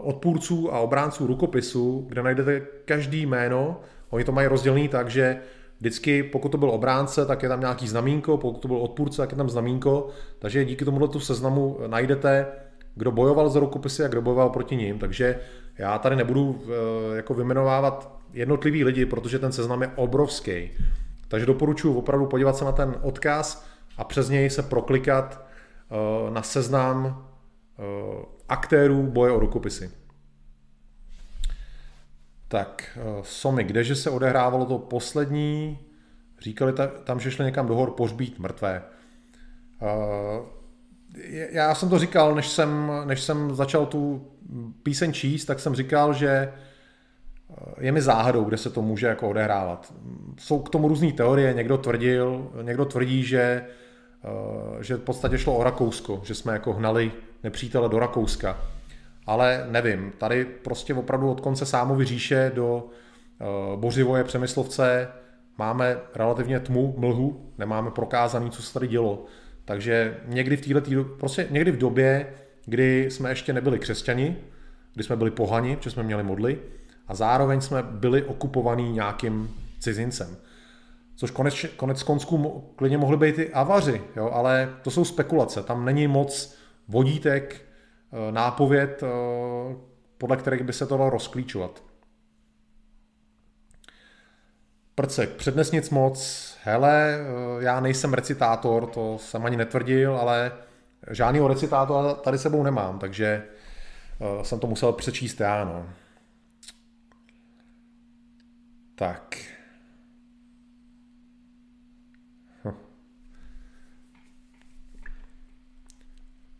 odpůrců a obránců rukopisu, kde najdete každý jméno. Oni to mají rozdělený tak, že vždycky, pokud to byl obránce, tak je tam nějaký znamínko, pokud to byl odpůrce, tak je tam znamínko, takže díky tomuto seznamu najdete, kdo bojoval za rukopisy a kdo bojoval proti ním, takže já tady nebudu eh, jako vymenovávat jednotlivý lidi, protože ten seznam je obrovský. Takže doporučuji opravdu podívat se na ten odkaz a přes něj se proklikat eh, na seznam eh, aktérů boje o rukopisy. Tak, Somy, kdeže se odehrávalo to poslední? Říkali tam, že šli někam do hor pohřbít mrtvé. Já jsem to říkal, než jsem, než jsem začal tu píseň číst, tak jsem říkal, že eh, je mi záhadou, kde se to může jako odehrávat. Jsou k tomu různé teorie, někdo tvrdil, někdo tvrdí, že že v podstatě šlo o Rakousko, že jsme jako hnali nepřítele do Rakouska. Ale nevím, tady prostě opravdu od konce Sámovy říše do Bořivoje Přemyslovce máme relativně tmu, mlhu, nemáme prokázaný, co se tady dělo. Takže někdy v této, prostě někdy v době, kdy jsme ještě nebyli křesťani, kdy jsme byli pohani, protože jsme měli modly, a zároveň jsme byli okupovaní nějakým cizincem. Což konec, konec konců klidně mohli být i avaři, jo, ale to jsou spekulace. Tam není moc vodítek, eh, nápověd, eh, podle kterých by se to dalo rozklíčovat. Prcek, přednes nic moc. Hele, eh, já nejsem recitátor, to jsem ani netvrdil, ale žádného recitátora tady sebou nemám, takže jsem to musel přečíst já, no. Tak.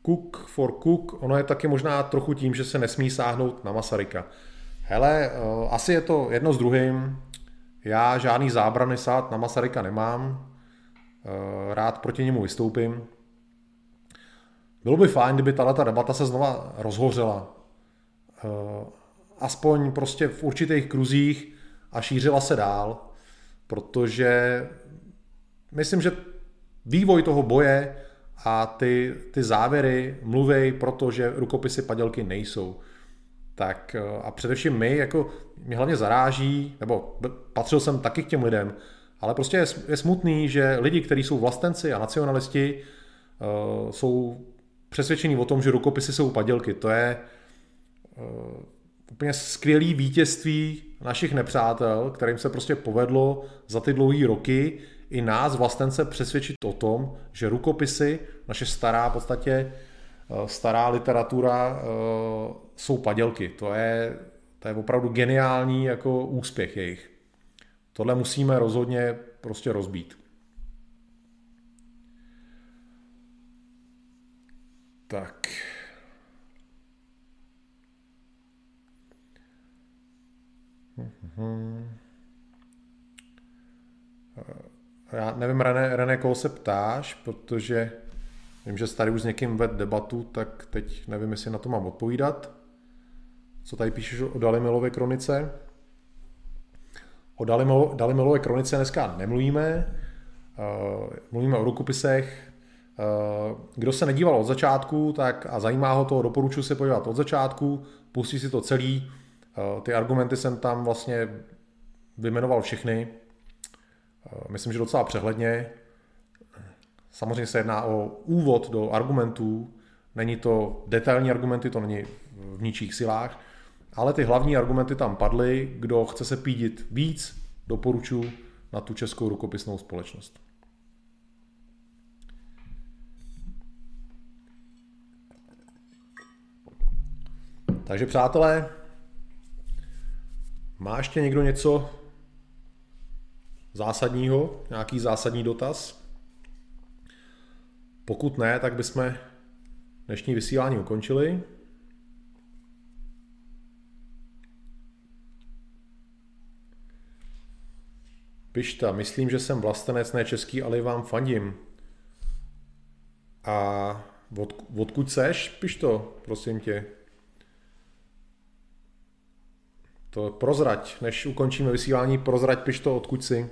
Cook for Cook, ono je taky možná trochu tím, že se nesmí sáhnout na Masaryka. Hele, uh, asi je to jedno s druhým. Já žádný zábrany sát na Masaryka nemám. Uh, rád proti němu vystoupím. Bylo by fajn, kdyby tato debata se znova rozhořela. Uh, aspoň prostě v určitých kruzích a šířila se dál, protože myslím, že vývoj toho boje a ty, ty závěry mluví, protože rukopisy padělky nejsou. Tak eh, a především my, jako mě hlavně zaráží, nebo patřil jsem taky k těm lidem, ale prostě je, je smutný, že lidi, kteří jsou vlastenci a nacionalisti, uh, jsou přesvědčení o tom, že rukopisy jsou padělky. To je uh, úplně skvělý vítězství našich nepřátel, kterým se prostě povedlo za ty dlouhé roky i nás vlastence přesvědčit o tom, že rukopisy, naše stará v podstatě eh, stará literatura eh, jsou padělky. To je, to je opravdu geniální jako úspěch jejich. Tohle musíme rozhodně prostě rozbít. Tak. Hmm. Já nevím, René, René, koho se ptáš, protože vím, že tady už s někým ved debatu, tak teď nevím, jestli na to mám odpovídat. Co tady píšeš o Dalimilově kronice? O Dalimilové kronice dneska nemluvíme, uh, mluvíme o rukopisech. Uh, kdo se nedíval od začátku tak a zajímá ho to, doporučuji se podívat od začátku, pustí si to celý, Eh, ty argumenty jsem tam vlastně vyjmenoval všechny. Eh, myslím, že docela přehledně. Samozřejmě se jedná o úvod do argumentů. Není to detailní argumenty, to není v ničích silách, ale ty hlavní argumenty tam padly. Kdo chce se pídit víc, doporučuji na tu českou rukopisnou společnost. Takže přátelé, má ještě někdo něco zásadního, nějaký zásadní dotaz? Pokud ne, tak bychom dnešní vysílání ukončili. Pišta, myslím, že jsem vlastenec, ne český, ale vám fandím. A od, odkud seš, Pišto, prosím tě? To prozrať, než ukončíme vysílání, prozrať, piš to odkud si.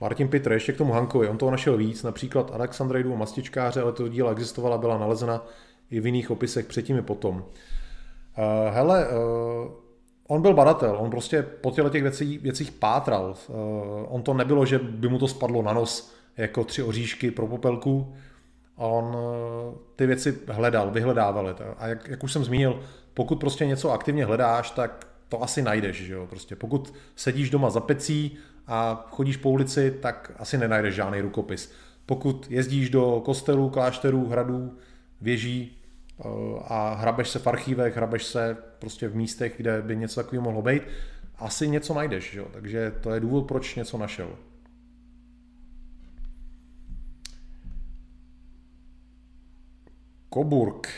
Martin Pitr, ještě k tomu Hankovi, on toho našel víc, například Alexandrejdu mastičkáře, ale to díla existovala, byla nalezena i v jiných opisech předtím i potom. Uh, hele, uh, on byl badatel, on prostě po těchto těch věcí, věcích pátral. Uh, on to nebylo, že by mu to spadlo na nos jako tři oříšky pro popelku. On ty věci hledal, vyhledával. A jak, jak už jsem zmínil, pokud prostě něco aktivně hledáš, tak to asi najdeš. Že jo? Prostě pokud sedíš doma za pecí a chodíš po ulici, tak asi nenajdeš žádný rukopis. Pokud jezdíš do kostelů, klášterů, hradů, věží eh, a hrabeš se v archívech, hrabeš se prostě v místech, kde by něco takového mohlo být, asi něco najdeš. Že jo? Takže to je důvod, proč něco našel. Koburg.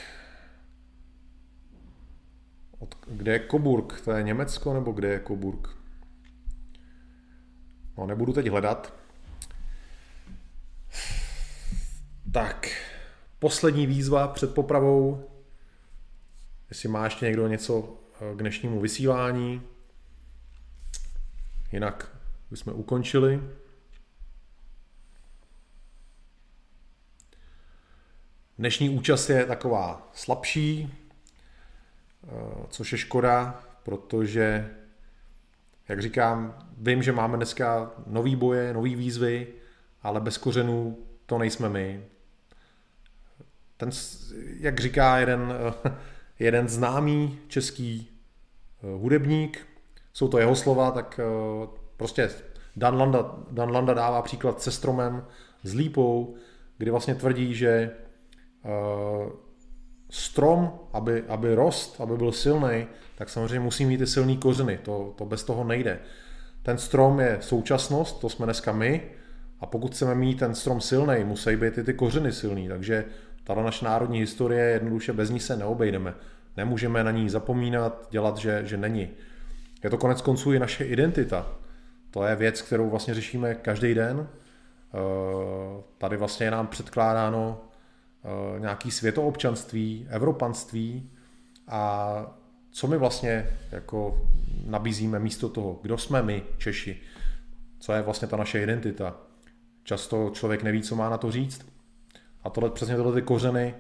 Od, kde je Coburg? To je Německo nebo kde je Coburg? No, nebudu teď hledat. Tak, poslední výzva před popravou. Jestli má ještě někdo něco eh, k dnešnímu vysílání. Jinak bychom ukončili. Dnešní účast je taková slabší, což je škoda, protože, jak říkám, vím, že máme dneska nový boje, nový výzvy, ale bez kořenů to nejsme my. Ten, jak říká jeden, <laughs> jeden známý český eh, hudebník, jsou to jeho slova, tak eh, prostě Dan Landa, Dan Landa dává příklad se stromem, s lípou, kdy vlastně tvrdí, že eh, strom, aby, aby rost, aby byl silný, tak samozřejmě musí mít ty silný kořeny, to, to bez toho nejde. Ten strom je současnost, to jsme dneska my, a pokud chceme mít ten strom silný, musí být i ty kořeny silný, takže tato naše národní historie, jednoduše bez ní se neobejdeme. Nemůžeme na ní zapomínat, dělat, že, že není. Je to konec konců i naše identita. To je věc, kterou vlastně řešíme každý den. Eh, tady vlastně je nám předkládáno nějaký světoobčanství, evropanství a co my vlastně jako nabízíme místo toho, kdo jsme my, Češi, co je vlastně ta naše identita. Často člověk neví, co má na to říct. A tohle, přesně tohle ty kořeny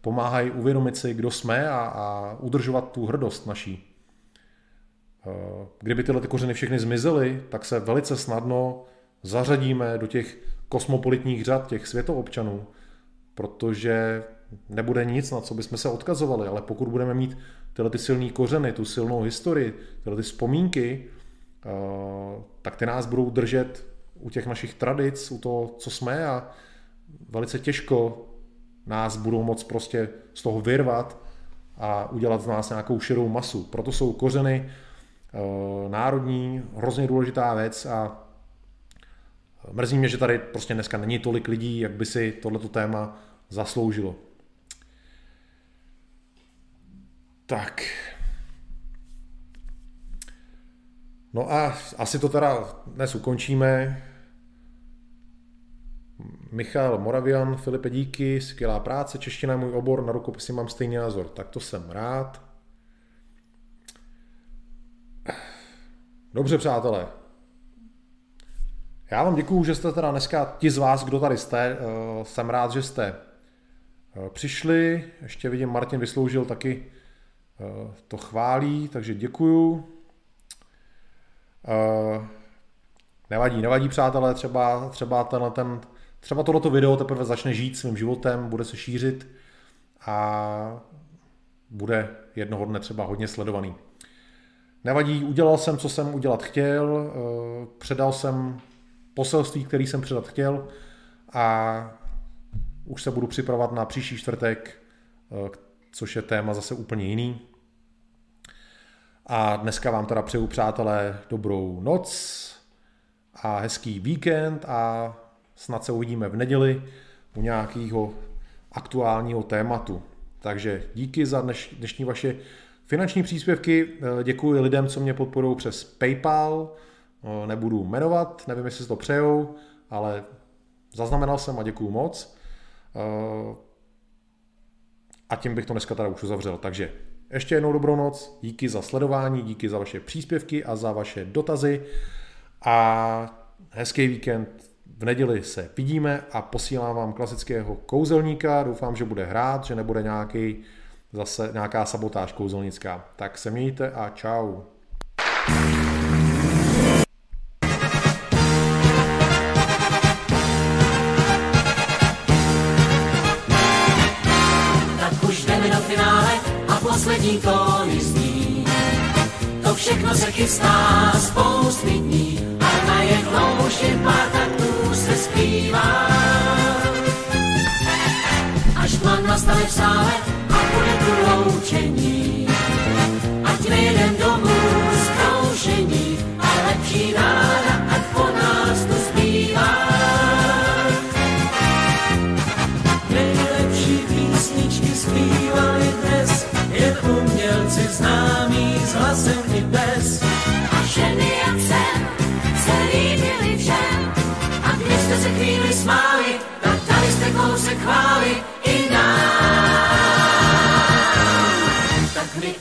pomáhají uvědomit si, kdo jsme a, a udržovat tu hrdost naší. Eh, kdyby tyhle ty kořeny všechny zmizely, tak se velice snadno zařadíme do těch kosmopolitních řad, těch světoobčanů, protože nebude nic, na co bychom se odkazovali, ale pokud budeme mít tyhle ty silné kořeny, tu silnou historii, tyhle ty vzpomínky, eh, tak ty nás budou držet u těch našich tradic, u toho, co jsme a velice těžko nás budou moc prostě z toho vyrvat a udělat z nás nějakou širou masu. Proto jsou kořeny e, národní, hrozně důležitá věc a mrzí mě, že tady prostě dneska není tolik lidí, jak by si tohleto téma zasloužilo. Tak. No a asi to teda dnes ukončíme. Michal Moravian, Filipe díky, skvělá práce, čeština je můj obor, na rukopisy mám stejný názor, tak to jsem rád. Dobře, přátelé. Já vám děkuju, že jste teda dneska, ti z vás, kdo tady jste, eh, jsem rád, že jste eh, přišli. Ještě vidím, Martin vysloužil taky eh, to chválí, takže děkuju. Nevadí, nevadí, přátelé, třeba, třeba tenhle ten Třeba tohleto video teprve začne žít svým životem, bude se šířit a bude jednoho dne třeba hodně sledovaný. Nevadí, udělal jsem, co jsem udělat chtěl, předal jsem poselství, který jsem předat chtěl a už se budu připravovat na příští čtvrtek, eh, což je téma zase úplně jiný. A dneska vám teda přeju, přátelé, dobrou noc a hezký víkend a Snad se uvidíme v neděli u nějakého aktuálního tématu. Takže díky za dneš, dnešní vaše finanční příspěvky. Eh, děkuji lidem, co mě podporují přes PayPal. Nebudu jmenovat, nevím, jestli si to přejou, ale zaznamenal jsem a děkuji moc. A tím bych to dneska tady už uzavřel. Takže ještě jednou dobrou noc, díky za sledování, díky za vaše příspěvky a za vaše dotazy a hezký víkend v neděli se vidíme a posílám vám klasického kouzelníka. Doufám, že bude hrát, že nebude nějaký zase nějaká sabotáž kouzelnická. Tak se mějte a čau.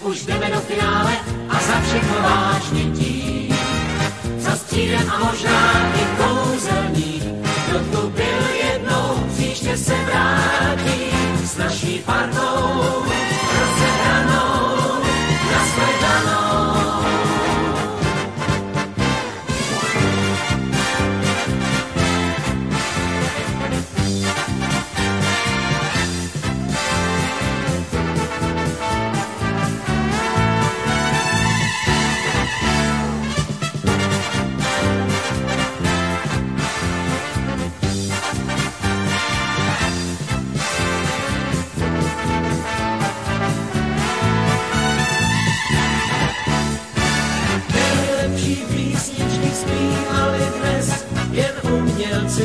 Už jdeme do finále a za všechno vážně tím. Za střídem a možná i kouzelník, kdo tu byl jednou, příště se vrátí s naší partou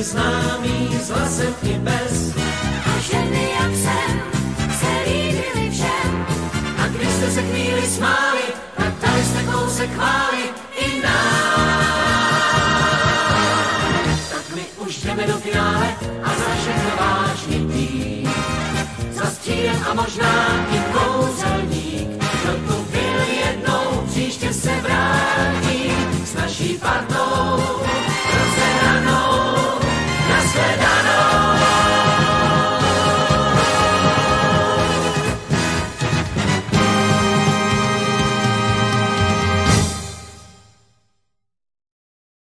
známí s hlasem i bez. A ženy jak jsem se líbily všem. A když jste se chvíli smáli, tak dali jste kousek chvály i nám. Tak my už jdeme do finále a za všechno vážně tým. Za střídem a možná i